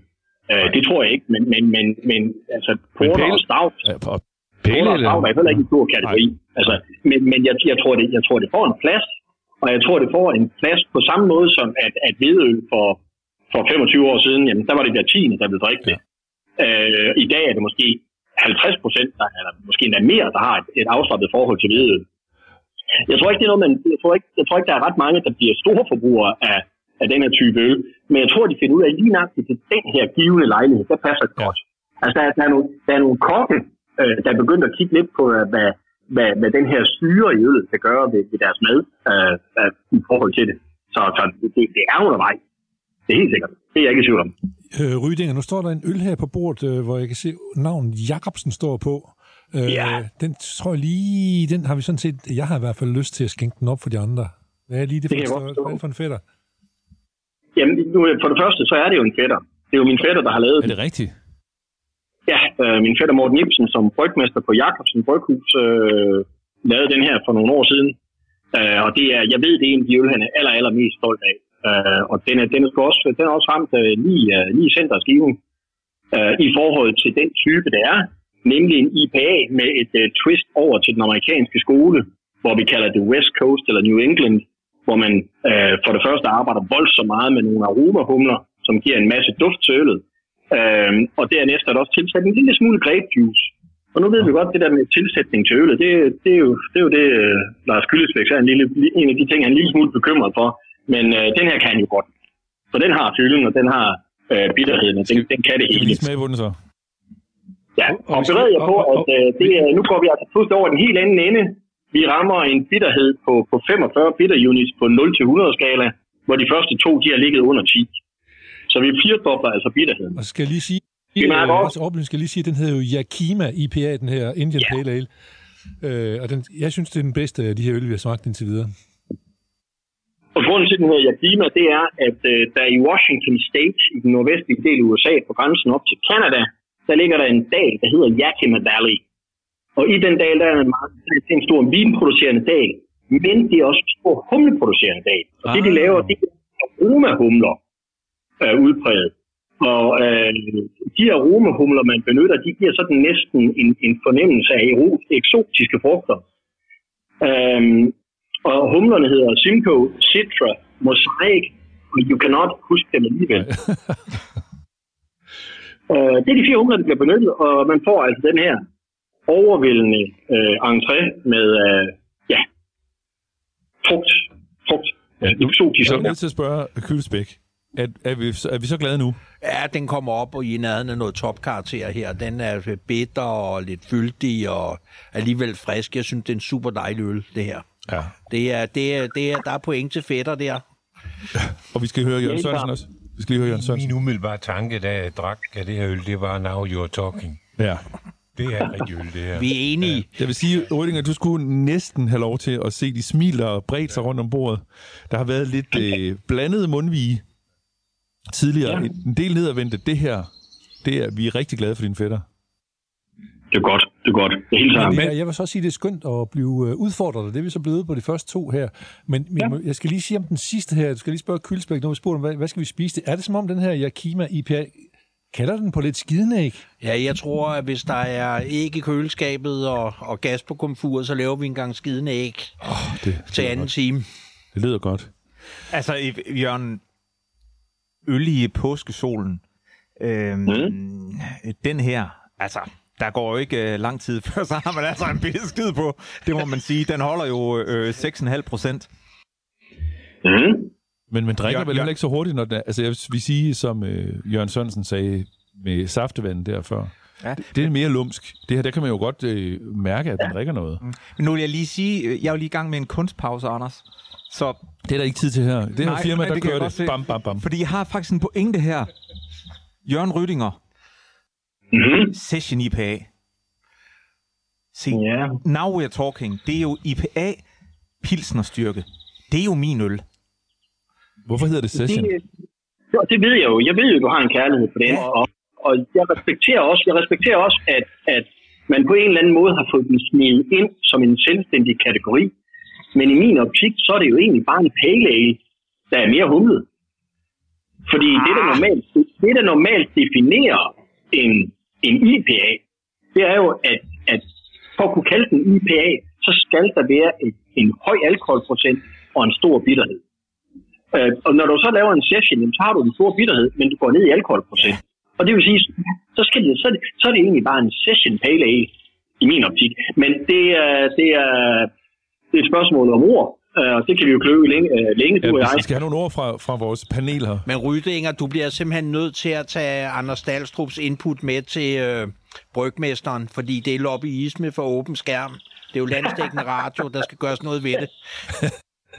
Øh, det tror jeg ikke, men, men, men, men altså, porter pale- og stout, Ja, og porter og stout er heller ikke en stor kategori. Altså, men men jeg, jeg, tror, det, jeg tror, det får en plads, og jeg tror, det får en plads på samme måde som at, at hvedøl for, for 25 år siden, jamen, der var det hver tiende, der blev drikke det. Øh, I dag er det måske 50 procent, eller måske endda mere, der har et, et afslappet forhold til hvedøl. Jeg tror ikke, det er noget, man, jeg tror ikke, jeg tror ikke, der er ret mange, der bliver store forbrugere af, af den her type øl. Men jeg tror, de finder ud af lige nøjagtigt til den her givende lejlighed. Der passer det Ja. godt. Altså, der, er- der, er nogle, der er nogle kokke, øh, der er begyndt at kigge lidt på, øh, hvad, hvad, hvad den her syre i øllet kan gøre ved, ved deres mad øh, øh, i forhold til det. Så, så det, det er undervejs. Det er helt sikkert. Det er jeg ikke i tvivl om. Øh, Rydinger, nu står der en øl her på bordet, øh, hvor jeg kan se navnet Jacobsen står på. Øh, Ja. Den tror jeg lige, den har vi sådan set, jeg har i hvert fald lyst til at skænke den op for de andre. Hvad er lige det, Det for, størrelse? forstå. Hvad er det for en fætter? Jamen, nu, for det første, så er det jo en fætter. Det er jo min fætter, der har lavet Er den. det rigtigt? Ja, øh, min fætter Morten Ibsen, som brygmester på Jacobsen Bryghus, øh, lavede den her for nogle år siden. Øh, og det er, jeg ved, det er en af de øl, han er aller, aller mest stolt af. Øh, og den er, den er, også, den er også ramt øh, lige, øh, lige i center skiven øh, i forhold til den type, det er. Nemlig en IPA med et øh, twist over til den amerikanske skole, hvor vi kalder det West Coast eller New England, hvor man øh, for det første arbejder voldsomt meget med nogle aromahumler, som giver en masse duft til øllet. Øhm, og dernæst er der også tilsat en lille smule grape juice. Og nu ved vi godt, det der med tilsætning til øllet, det, det, er, jo, det er jo det, øh, Lars Kyllesbæk er en, lille, en af de ting, han er en lille smule bekymret for. Men øh, den her kan jo godt. Så den har fylden, og den har øh, bitterheden, og den, den kan det Skal vi hele. lige smage på den så? Ja, Og bered jer på, at øh, det, er, nu går vi altså pludselig over den helt anden ende. Vi rammer en bitterhed på, på 45 bitter units på 0-100 skala, hvor de første to de har ligget under 10. Så vi firedobler altså bitterheden. Og skal jeg lige sige, Det er øh, også oplysning skal lige sige, at den hedder jo Yakima IPA, den her Indian Ja. Pale Ale. Øh, og den, jeg synes, det er den bedste af de her øl, vi har smagt indtil videre. Og grunden til, at den hedder Yakima, det er, at øh, der i Washington State, i den nordvestlige del af USA, på grænsen op til Canada, der ligger der en dal, der hedder Yakima Valley. Og i den dal, der er en, meget, det er en stor vinproducerende dal, men det er også en stor humleproducerende dal. Og det, de Ah. laver, det er aromahumler øh, udpræget. Og øh, de aromahumler, man benytter, de giver sådan næsten en, en fornemmelse af eksotiske frugter. Øhm, og humlerne hedder Simcoe, Citra, Mosaic, og You Cannot huske dem alligevel. øh, det er de fire humler, der bliver benyttet, og man får altså den her overvældende øh, entré med øh, ja, frugt, frugt, Ja, nu, eksotisk. så er jeg nødt til at spørge Kølsbæk. Er, er, vi, er vi så glade nu? Ja, den kommer op og i nærheden af noget topkarakter her. Den er bitter og lidt fyldig og alligevel frisk. Jeg synes, det er en super dejlig øl, det her. Ja. Det er, det er, det er, der er point til fætter der. Og vi skal høre Jørgen Sørensen også. Vi skal lige høre Jørgen Sørensen. Min umiddelbare tanke, da jeg drak af det her øl, det var now you're talking. Ja. Det er rigtig øl, det her. Vi er enige. Jeg vil sige, Rødinger, du skulle næsten have lov til at se de smiler og bredt sig rundt om bordet. Der har været lidt øh, blandet mundvige tidligere. Ja. Ja. En del nedadvendte. Det her, det er, vi er rigtig glade for dine fætter. Det er godt, det er godt. Det er helt klart. Men, jeg vil så også sige, at det er skønt at blive øh, udfordret, og det er vi så blevet på de første to her. Men, men ja. jeg skal lige sige om den sidste her, du skal lige spørge Kølsbæk, når vi spurgte hvad, hvad skal vi spise? Er det som om den her Yakima IPA, kalder den på lidt skidenæg? Ja, jeg tror, at hvis der er æg i køleskabet og, og gas på komfuret, så laver vi en gang skidende æg Oh, det, til anden time. det lyder godt. Altså, i- Jørgen, øl i påskesolen. Øhm, mm. Den her, altså, der går jo ikke øh, lang tid, før så har man altså en billig skid på. Det må man sige. Den holder jo øh, 6,5 procent. Mm. Men man drikker Jørgen- vel ikke så hurtigt, når det, altså jeg vil sige, som øh, Jørgen Sørensen sagde med saftevand der før. Ja. Ja. Det er mere lumsk. Det her, der kan man jo godt øh, mærke, at den drikker noget. Men nu vil jeg lige sige, øh, jeg er jo lige i gang med en kunstpause, Anders. Så, Det er der ikke tid til her. Det her Nej, firma, nej, der det kører det. se. Bam, bam, bam. fordi jeg har faktisk en pointe her. Jørgen Rydinger, Mm-hmm. Session IPA. Se, Ja. Now We're Talking, det er jo IPA pilsnerstyrke. Det er jo min øl. Hvorfor hedder det session? Det, ja, det ved jeg jo. Jeg ved jo, du har en kærlighed for det. Ja. Og, og jeg respekterer også, jeg respekterer også at, at man på en eller anden måde har fået den smidt ind som en selvstændig kategori. Men i min optik, så er det jo egentlig bare en pale ale, der er mere humlet. Fordi det, der normalt, det, der normalt definerer en, en IPA, det er jo, at, at for at kunne kalde den IPA, så skal der være en, en høj alkoholprocent og en stor bitterhed. Øh, og når du så laver en session, jamen, så har du en stor bitterhed, men du går ned i alkoholprocent. Og det vil sige, så, skal det, så, det, så er det egentlig bare en session pale ale, i min optik. Men det er, det er, det er et spørgsmål om ord, og det kan vi jo kløve længe, øh, længe du og Ja, jeg. vi skal have nogle ord fra, fra vores panel her. Men Rydinger, du bliver simpelthen nødt til at tage Anders Dahlstrups input med til øh, brygmesteren, fordi det er lobbyisme for åben skærm. Det er jo landstækkende radio, der skal gøres noget ved det.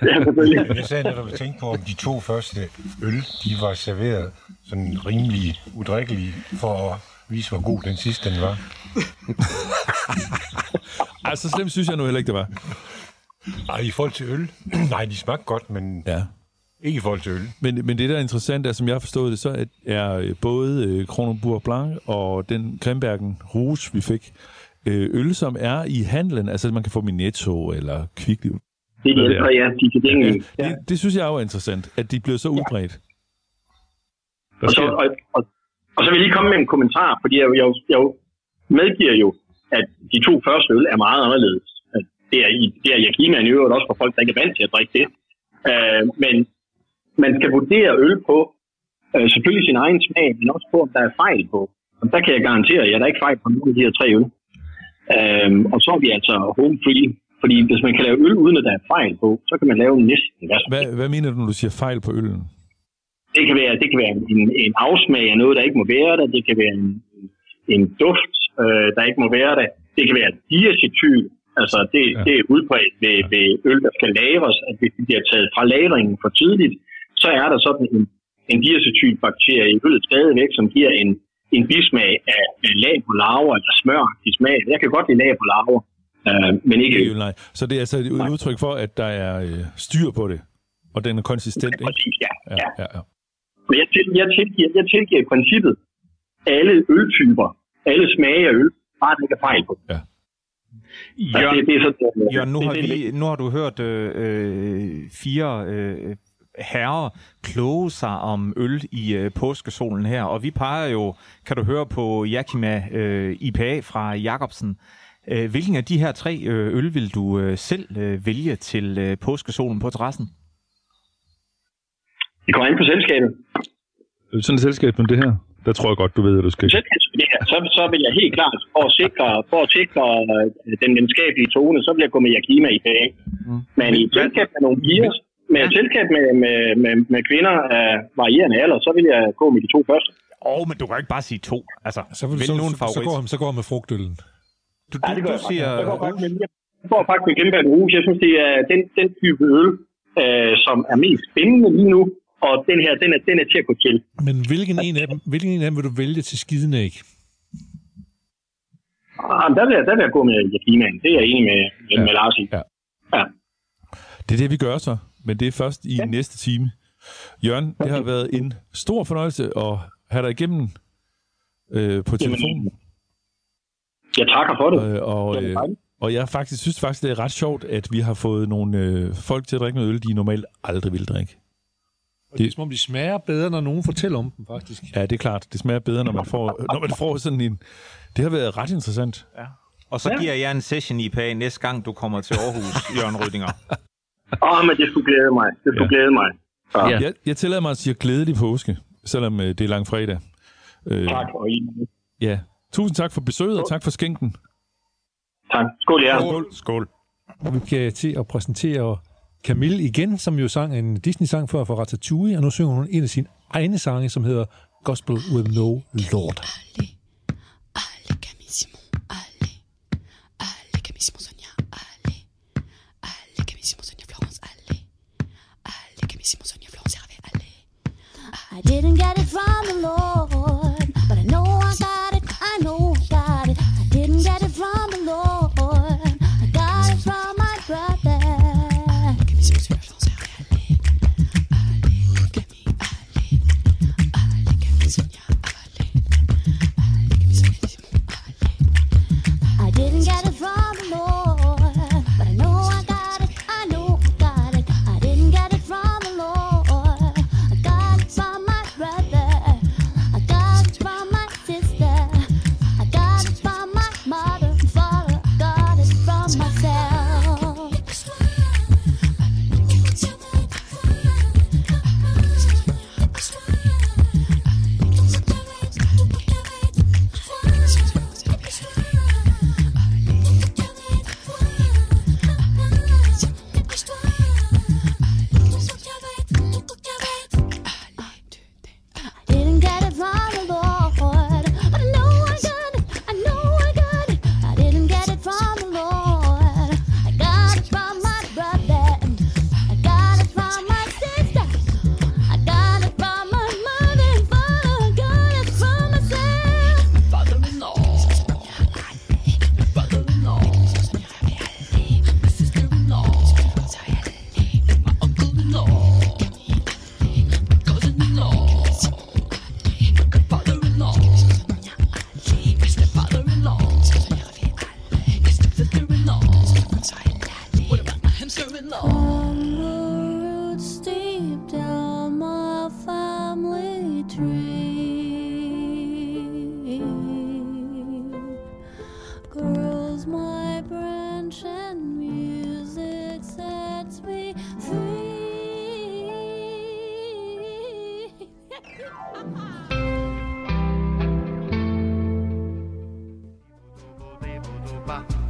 Ja. Jeg sad netop og tænkte på, om de to første øl, de var serveret sådan rimelig udrikkelige, for at vise, hvor god den sidste den var. Altså, slemt synes jeg nu heller ikke, det var. Ej, i forhold til øl, nej, de smagte godt, men Ja. ikke i forhold til øl. Men, men det, der er interessant, er, som jeg har forstået det, så er, er øh, både øh, Kronenburg Blanc og den Grimbergen Rouge, vi fik, øh, øl, som er i handlen, altså man kan få dem i Netto eller Kvickly. Det er de Hvad det er. ældre, ja, de er tilgængelige. Ja. Det, det synes jeg er jo interessant, at de bliver så udbredt. Hvad Og så, og, og, og så vil jeg lige komme med en kommentar, fordi jeg, jeg, jeg medgiver jo, at de to første øl er meget anderledes. Det er, i- det er Yakima i øvrigt også for folk, der ikke er vant til at drikke det. Uh, men man skal vurdere øl på uh, selvfølgelig sin egen smag, men også på, om der er fejl på. Og der kan jeg garantere, at der er ikke fejl på nogen af de her tre øl. Uh, og så er vi altså home free. Fordi hvis man kan lave øl, uden at der er fejl på, så kan man lave næsten hvad som Hvad, hvad mener du, når du siger fejl på øllen? det kan være, det kan være en, en afsmag af noget, der ikke må være der. Det kan være en, en duft, øh, der ikke må være der. Det kan være diacetyl. Altså, det, Ja. ja. det er udbredt ved, ved øl, der skal lagres, at hvis det bliver taget fra lagringen for tidligt, så er der sådan en, en diacetylbakterie i øllet stadigvæk, som giver en, en bismag af, lag på laver eller smør i smag. Jeg kan godt lide lag på laver, øh, men ikke Ikke øl, nej. Så det er altså et udtryk for, at der er øh, styr på det. Og den er konsistent, ikke? Præcis, ja. Ja, ja. ja, ja. Men jeg, til, jeg, tilgiver, jeg tilgiver i princippet alle øltyper, alle smage af øl, bare den ikke er fejl på. Ja. Jørgen, det, det er sådan, Jørgen, nu, har vi, nu har du hørt øh, øh, fire øh, herrer kloge sig om øl i øh, påskesolen her, og vi peger jo, kan du høre på Yakima øh, IPA fra Jacobsen. Øh, hvilken af de her tre øh, øl vil du øh, selv øh, vælge til øh, påskesolen på terrassen? det kommer an på selskabet. Sådan et selskab som det her, der tror jeg godt, du ved, at du skal... Her, så, så vil jeg helt klart, for at sikre, for at sikre øh, den venskabelige tone, så vil jeg gå med Yakima i PA. Mm. Men i selskab med nogle piger, med et selskab med, med, med, med kvinder af varierende alder, så vil jeg gå med de to første. Åh, oh, men du kan ikke bare sige to. Altså, Så, vil, vælg så, nu en så, så, favorit. går, han- så går han med frugtøllen. Du, Ja, du, det gør du jeg siger... Jeg går faktisk med, jeg går faktisk med. Jeg synes, det er den, den type øl, øh, som er mest spændende lige nu. Og den her, den er, den er til at gå til. Men hvilken en, af dem, hvilken en af dem vil du vælge til skidenæg? Ah, der, vil jeg, der vil jeg gå med Yakima. Det er jeg enig med, med, Ja. med Lars i. Ja. Ja. Det er det, vi gør så, men det er først i ja. næste time. Jørgen, det har været en stor fornøjelse at have dig igennem øh, på telefonen. Jeg takker for det. Øh, og, Jamen, øh, og jeg faktisk synes faktisk, det er ret sjovt, at vi har fået nogle øh, folk til at drikke noget øl, de normalt aldrig vil drikke. Og det er som om, de smager bedre, når nogen fortæller om dem, faktisk. Ja, det er klart. Det smager bedre, når man får, når man får sådan en... Det har været ret interessant. Og så giver jeg en session IPA næste gang, du kommer til Aarhus, Jørgen Rydinger. Åh, men det skulle glæde mig. Det skulle Ja. ja. glæde mig. Så, Ja. ja. Jeg, jeg tillader mig at sige glædelig påske, selvom øh, det er langfredag. Øh, Tak, og I. ja. Tusind tak for besøget, og tak for skænken. Tak. Skål, jer. Skål. Skål. Vi kan til at præsentere Camille igen, som jo sang en Disney-sang før for Ratatouille, og nu synger hun en af sine egne sange, som hedder Gospel with No Lord. Allez, Camille Simon, allez. Allez, Camille Simon Sonia, allez. Allez, Camille Simon Sonia Florence, allez. Allez, Camille Simon Sonia Florence Hervé, allez. I didn't get it from the Lord, but I know I got it, I know Ja.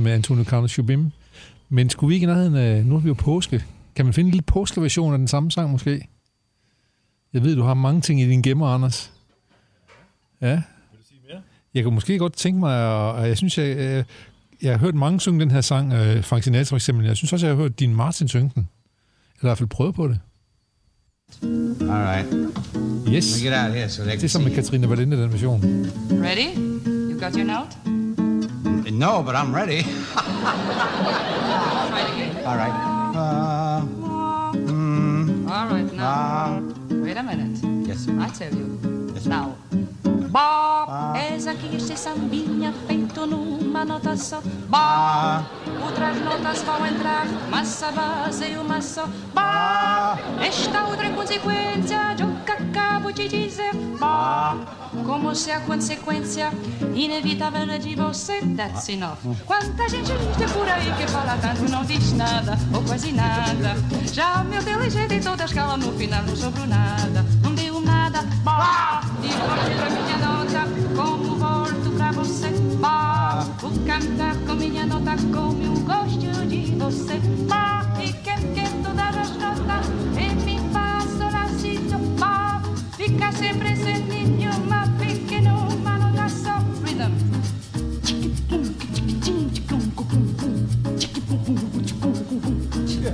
Med Antonio Carlos Jobim. Men skulle vi ikke i nærheden af... Nu er vi jo påske. Kan man finde en lille påskeversion af den samme sang måske? Jeg ved, du har mange ting i din gemmer, Anders. Ja. Jeg kunne måske godt tænke mig, og jeg synes, jeg, jeg, jeg har hørt mange synge den her sang, øh, Frank Sinatra for eksempel. Jeg synes også, jeg har hørt din Martin synge den. Eller i hvert fald prøve på det. All right. Yes. Get out here so they Det er can som med. Katrine Valente, den version. Ready? You got your note? No, but I'm ready. Try it again. All right. Uh, mm, All right, now. uh, Wait a minute. yes. I tell you. Now. Bob essa aqui este sambinha feito numa nota só. Bob, outras notas vão entrar, mas a base é uma só. Bob, esta outra é consequência de o que acabo de dizer. Bob, como se a consequência inevitável é de você. That's enough. Quanta gente tem por aí que fala tanto não diz nada ou quase nada. Já meu inteligente e toda a escala no final não sobrou nada. Nada. Bah! E volto pra minha nota como volto pra você. Bah! Vou cantar com minha nota como eu gosto de você. Bah! E quer que todas as notas sol, lá, si, do, bah! Fica sempre sem nenhuma pequena uma nota só. Rhythm.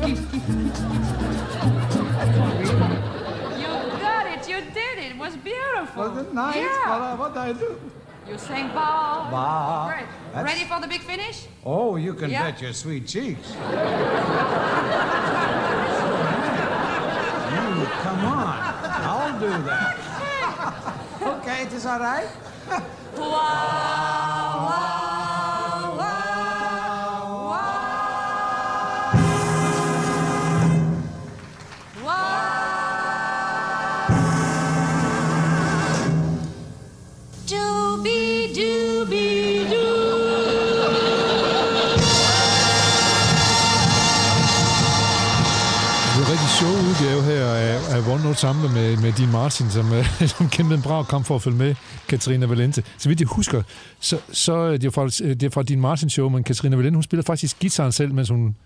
You was beautiful. Was it nice? Yeah. What, what I do? You sang ball. Bah. Great. That's- Ready for the big finish? Oh, you can Yeah. bet your sweet cheeks. Mm, come on. I'll do that. okay, is this all right? Wow, wow, Det sjov udgave her af, af One Note sammen med, med Dean Martin, som, øh, som kæmpede en brav kamp for at følge med Katarina Valente. Så vidt jeg husker, så, så øh, det er fra, øh, det er fra Dean Martin show, men Katarina Valente, hun spiller faktisk guitaren selv, mens hun,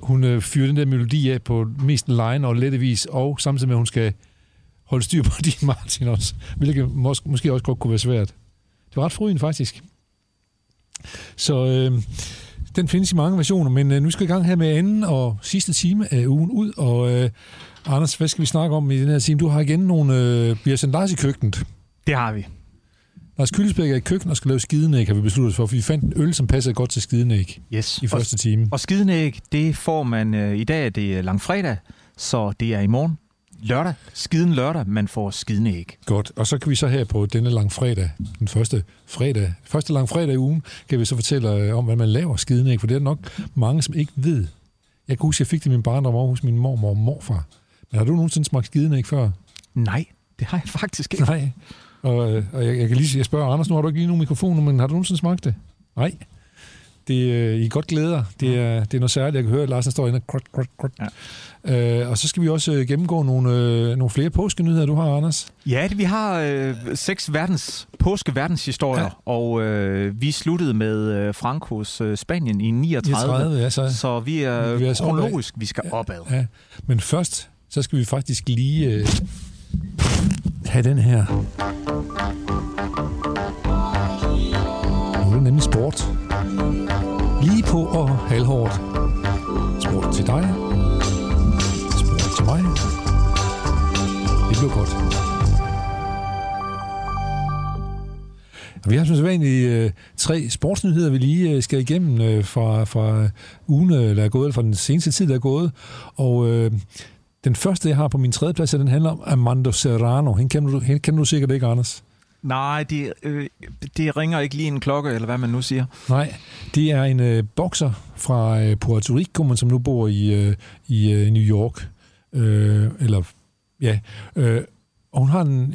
hun fyrer den der melodi af på mest line og lette vis, og samtidig med, at hun skal holde styr på Dean Martin også, hvilket mås- måske også godt kunne være svært. Det var ret fryden faktisk. Så øh, den findes i mange versioner, men øh, nu skal vi i gang her med anden og sidste time af ugen ud. Og øh, Anders, hvad skal vi snakke om i den her time? Du har igen nogle... Øh, vi har sendt Lars i køkkenet. Det har vi. Lars Kyldesbæk er i køkkenet og skal lave skidenæg, har vi besluttet os for, for vi fandt en øl, som passer godt til skidenæg Yes. i første time. Og skidenæg, det får man øh, i dag, er det langfredag, så det er i morgen. Lørdag, skiden lørdag, man får skidenæg. Godt. Og så kan vi så her på denne lang fredag, den første fredag, første lang fredag i ugen, kan vi så fortælle øh, om, hvad man laver skidenæg, for det er nok mange, som ikke ved. Jeg kan huske, jeg fik det i min barndom over hos min mormor og morfar. Men har du nogensinde smagt skidenæg før? Nej, det har jeg faktisk ikke. Nej. Og, øh, og jeg, jeg kan lige jeg spørger Anders, nu har du ikke lige nogen mikrofon, men har du nogensinde smagt det? Nej. Det, øh, I godt glæder. Det er, det er noget særligt. Jeg kan høre, at Larsen står inde og krot, krot, krot. Ja. Øh, og så skal vi også øh, gennemgå nogle, øh, nogle flere påskenyheder, du har, Anders. Ja, det, vi har øh, seks verdens, påske-verdenshistorier, Ja. ja. og øh, vi sluttede med øh, Frankos øh, Spanien i 39. 39, ja, så- så vi er, Vi er altså opad. kronologisk, vi skal opad. Ja. Men først, så skal vi faktisk lige øh, have den her. Nu er det nemlig sport. Lige på og halvhårdt. Sport til dig. Bliver godt. Vi har som sædvanligt øh, tre sportsnyheder, vi lige øh, skal igennem øh, fra, fra ugen, øh, der er gået, eller fra den seneste tid, der er gået. Og øh, den første, jeg har på min tredje plads, den handler om Armando Serrano. Hende kender du, hende kender du sikkert ikke, Anders. Nej, det, øh, det ringer ikke lige en klokke, eller hvad man nu siger. Nej, det er en øh, bokser fra øh, Puerto Rico, men som nu bor i, øh, i øh, New York. Øh, eller, ja. Øh, og hun har en,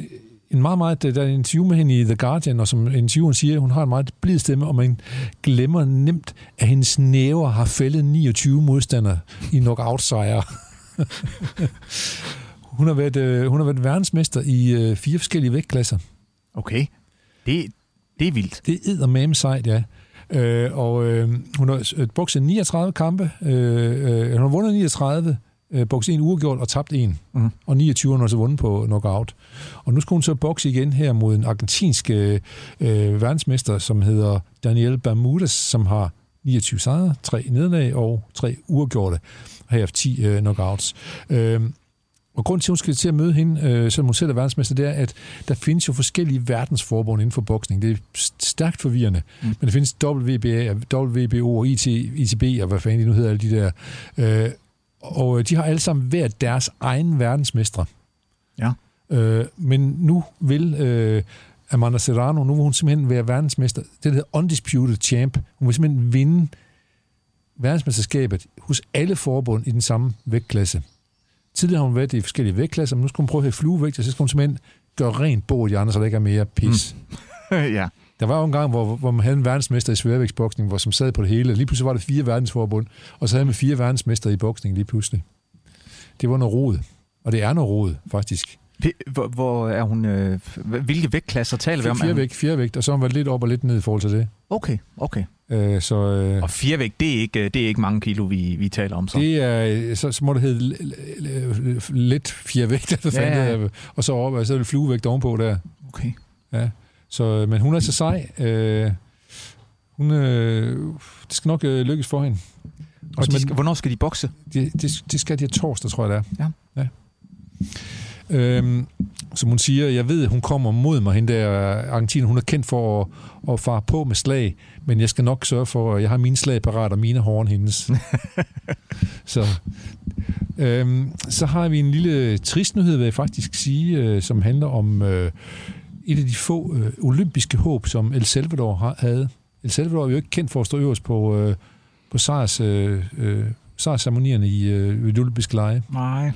en meget, meget... Der er en interview med hende i The Guardian, og som intervieweren siger, hun har en meget blid stemme, og man glemmer nemt, at hendes næver har fældet 29 modstandere i knockout-sejre. hun, har været, øh, hun har været verdensmester i øh, fire forskellige vægtklasser. Okay. Det, det er vildt. Det er eddermame sejt, ja. Øh, og øh, hun har øh, bokset 39 kampe. Øh, øh, hun har vundet 39, øh, bokset en uafgjort og tabt en. Mhm. Og 29 har hun så vundet på knockout. Og nu skal hun så bokse igen her mod en argentinsk øh, øh, verdensmester, som hedder Daniel Bermudez, som har 29 sejre, 3 nederlag og 3 uafgjorte. Og her haft 10 øh, knockouts. Øh, og grund til, at hun skal til at møde hende, øh, som hun selv er verdensmester, det er, at der findes jo forskellige verdensforbund inden for boksning. Det er stærkt forvirrende. Mm. Men der findes WBA, WBO og IT, ITB og hvad fanden de nu hedder, alle de der. Øh, og de har alle sammen været deres egen verdensmestre. Ja. Øh, men nu vil øh, Amanda Serrano, nu vil hun simpelthen være verdensmester. Det der hedder Undisputed Champ. Hun vil simpelthen vinde verdensmesterskabet hos alle forbund i den samme vægtklasse. Tidligere har hun været i forskellige vægtklasser, men nu skal hun prøve at have fluevægt, og så skal hun simpelthen gøre rent bord i andre, så der ikke er mere pis. Mm. ja. Der var jo en gang, hvor, hvor man havde en verdensmester i sværvægtsboksning, hvor som sad på det hele. Lige pludselig var der fire verdensforbund, og så havde man fire verdensmester i boksning lige pludselig. Det var noget rod. Og det er noget rod, faktisk. Det, hvor, hvor er hun... Øh, hvilke vægtklasser taler vi om? Fire vægt, fire vægt, og så har hun været lidt op og lidt ned i forhold til det. Okay, okay. Øh, så, øh, Og fire vægt, det er ikke, det er ikke mange kilo, vi, vi taler om så. det er, så, så må det hedde lidt fire vægt, eller Ja, ja. det og så, op, og så er det fluevægt ovenpå der. Okay. Ja. Så, men hun er så sej. Øh, hun, øh, det skal nok øh, lykkes for hende. Og så de med- skal, hvornår skal de bokse? Det, det, det skal de torsdag, tror jeg, det er. Ja. ja. Øhm, som hun siger, jeg ved, hun kommer mod mig, hende der Argentina. Hun er kendt for at, at fare på med slag, men jeg skal nok sørge for, at jeg har mine slag parat, og mine horn hendes. så, øhm, så har vi en lille trist nyhed, vil jeg faktisk sige, øh, som handler om øh, et af de få øh, olympiske håb, som El Salvador har, havde. El Salvador er jo ikke kendt for at stå øverst på, øh, på sejrs, øh, øh, sejrsceremonierne i øh, de olympiske lege. Nej.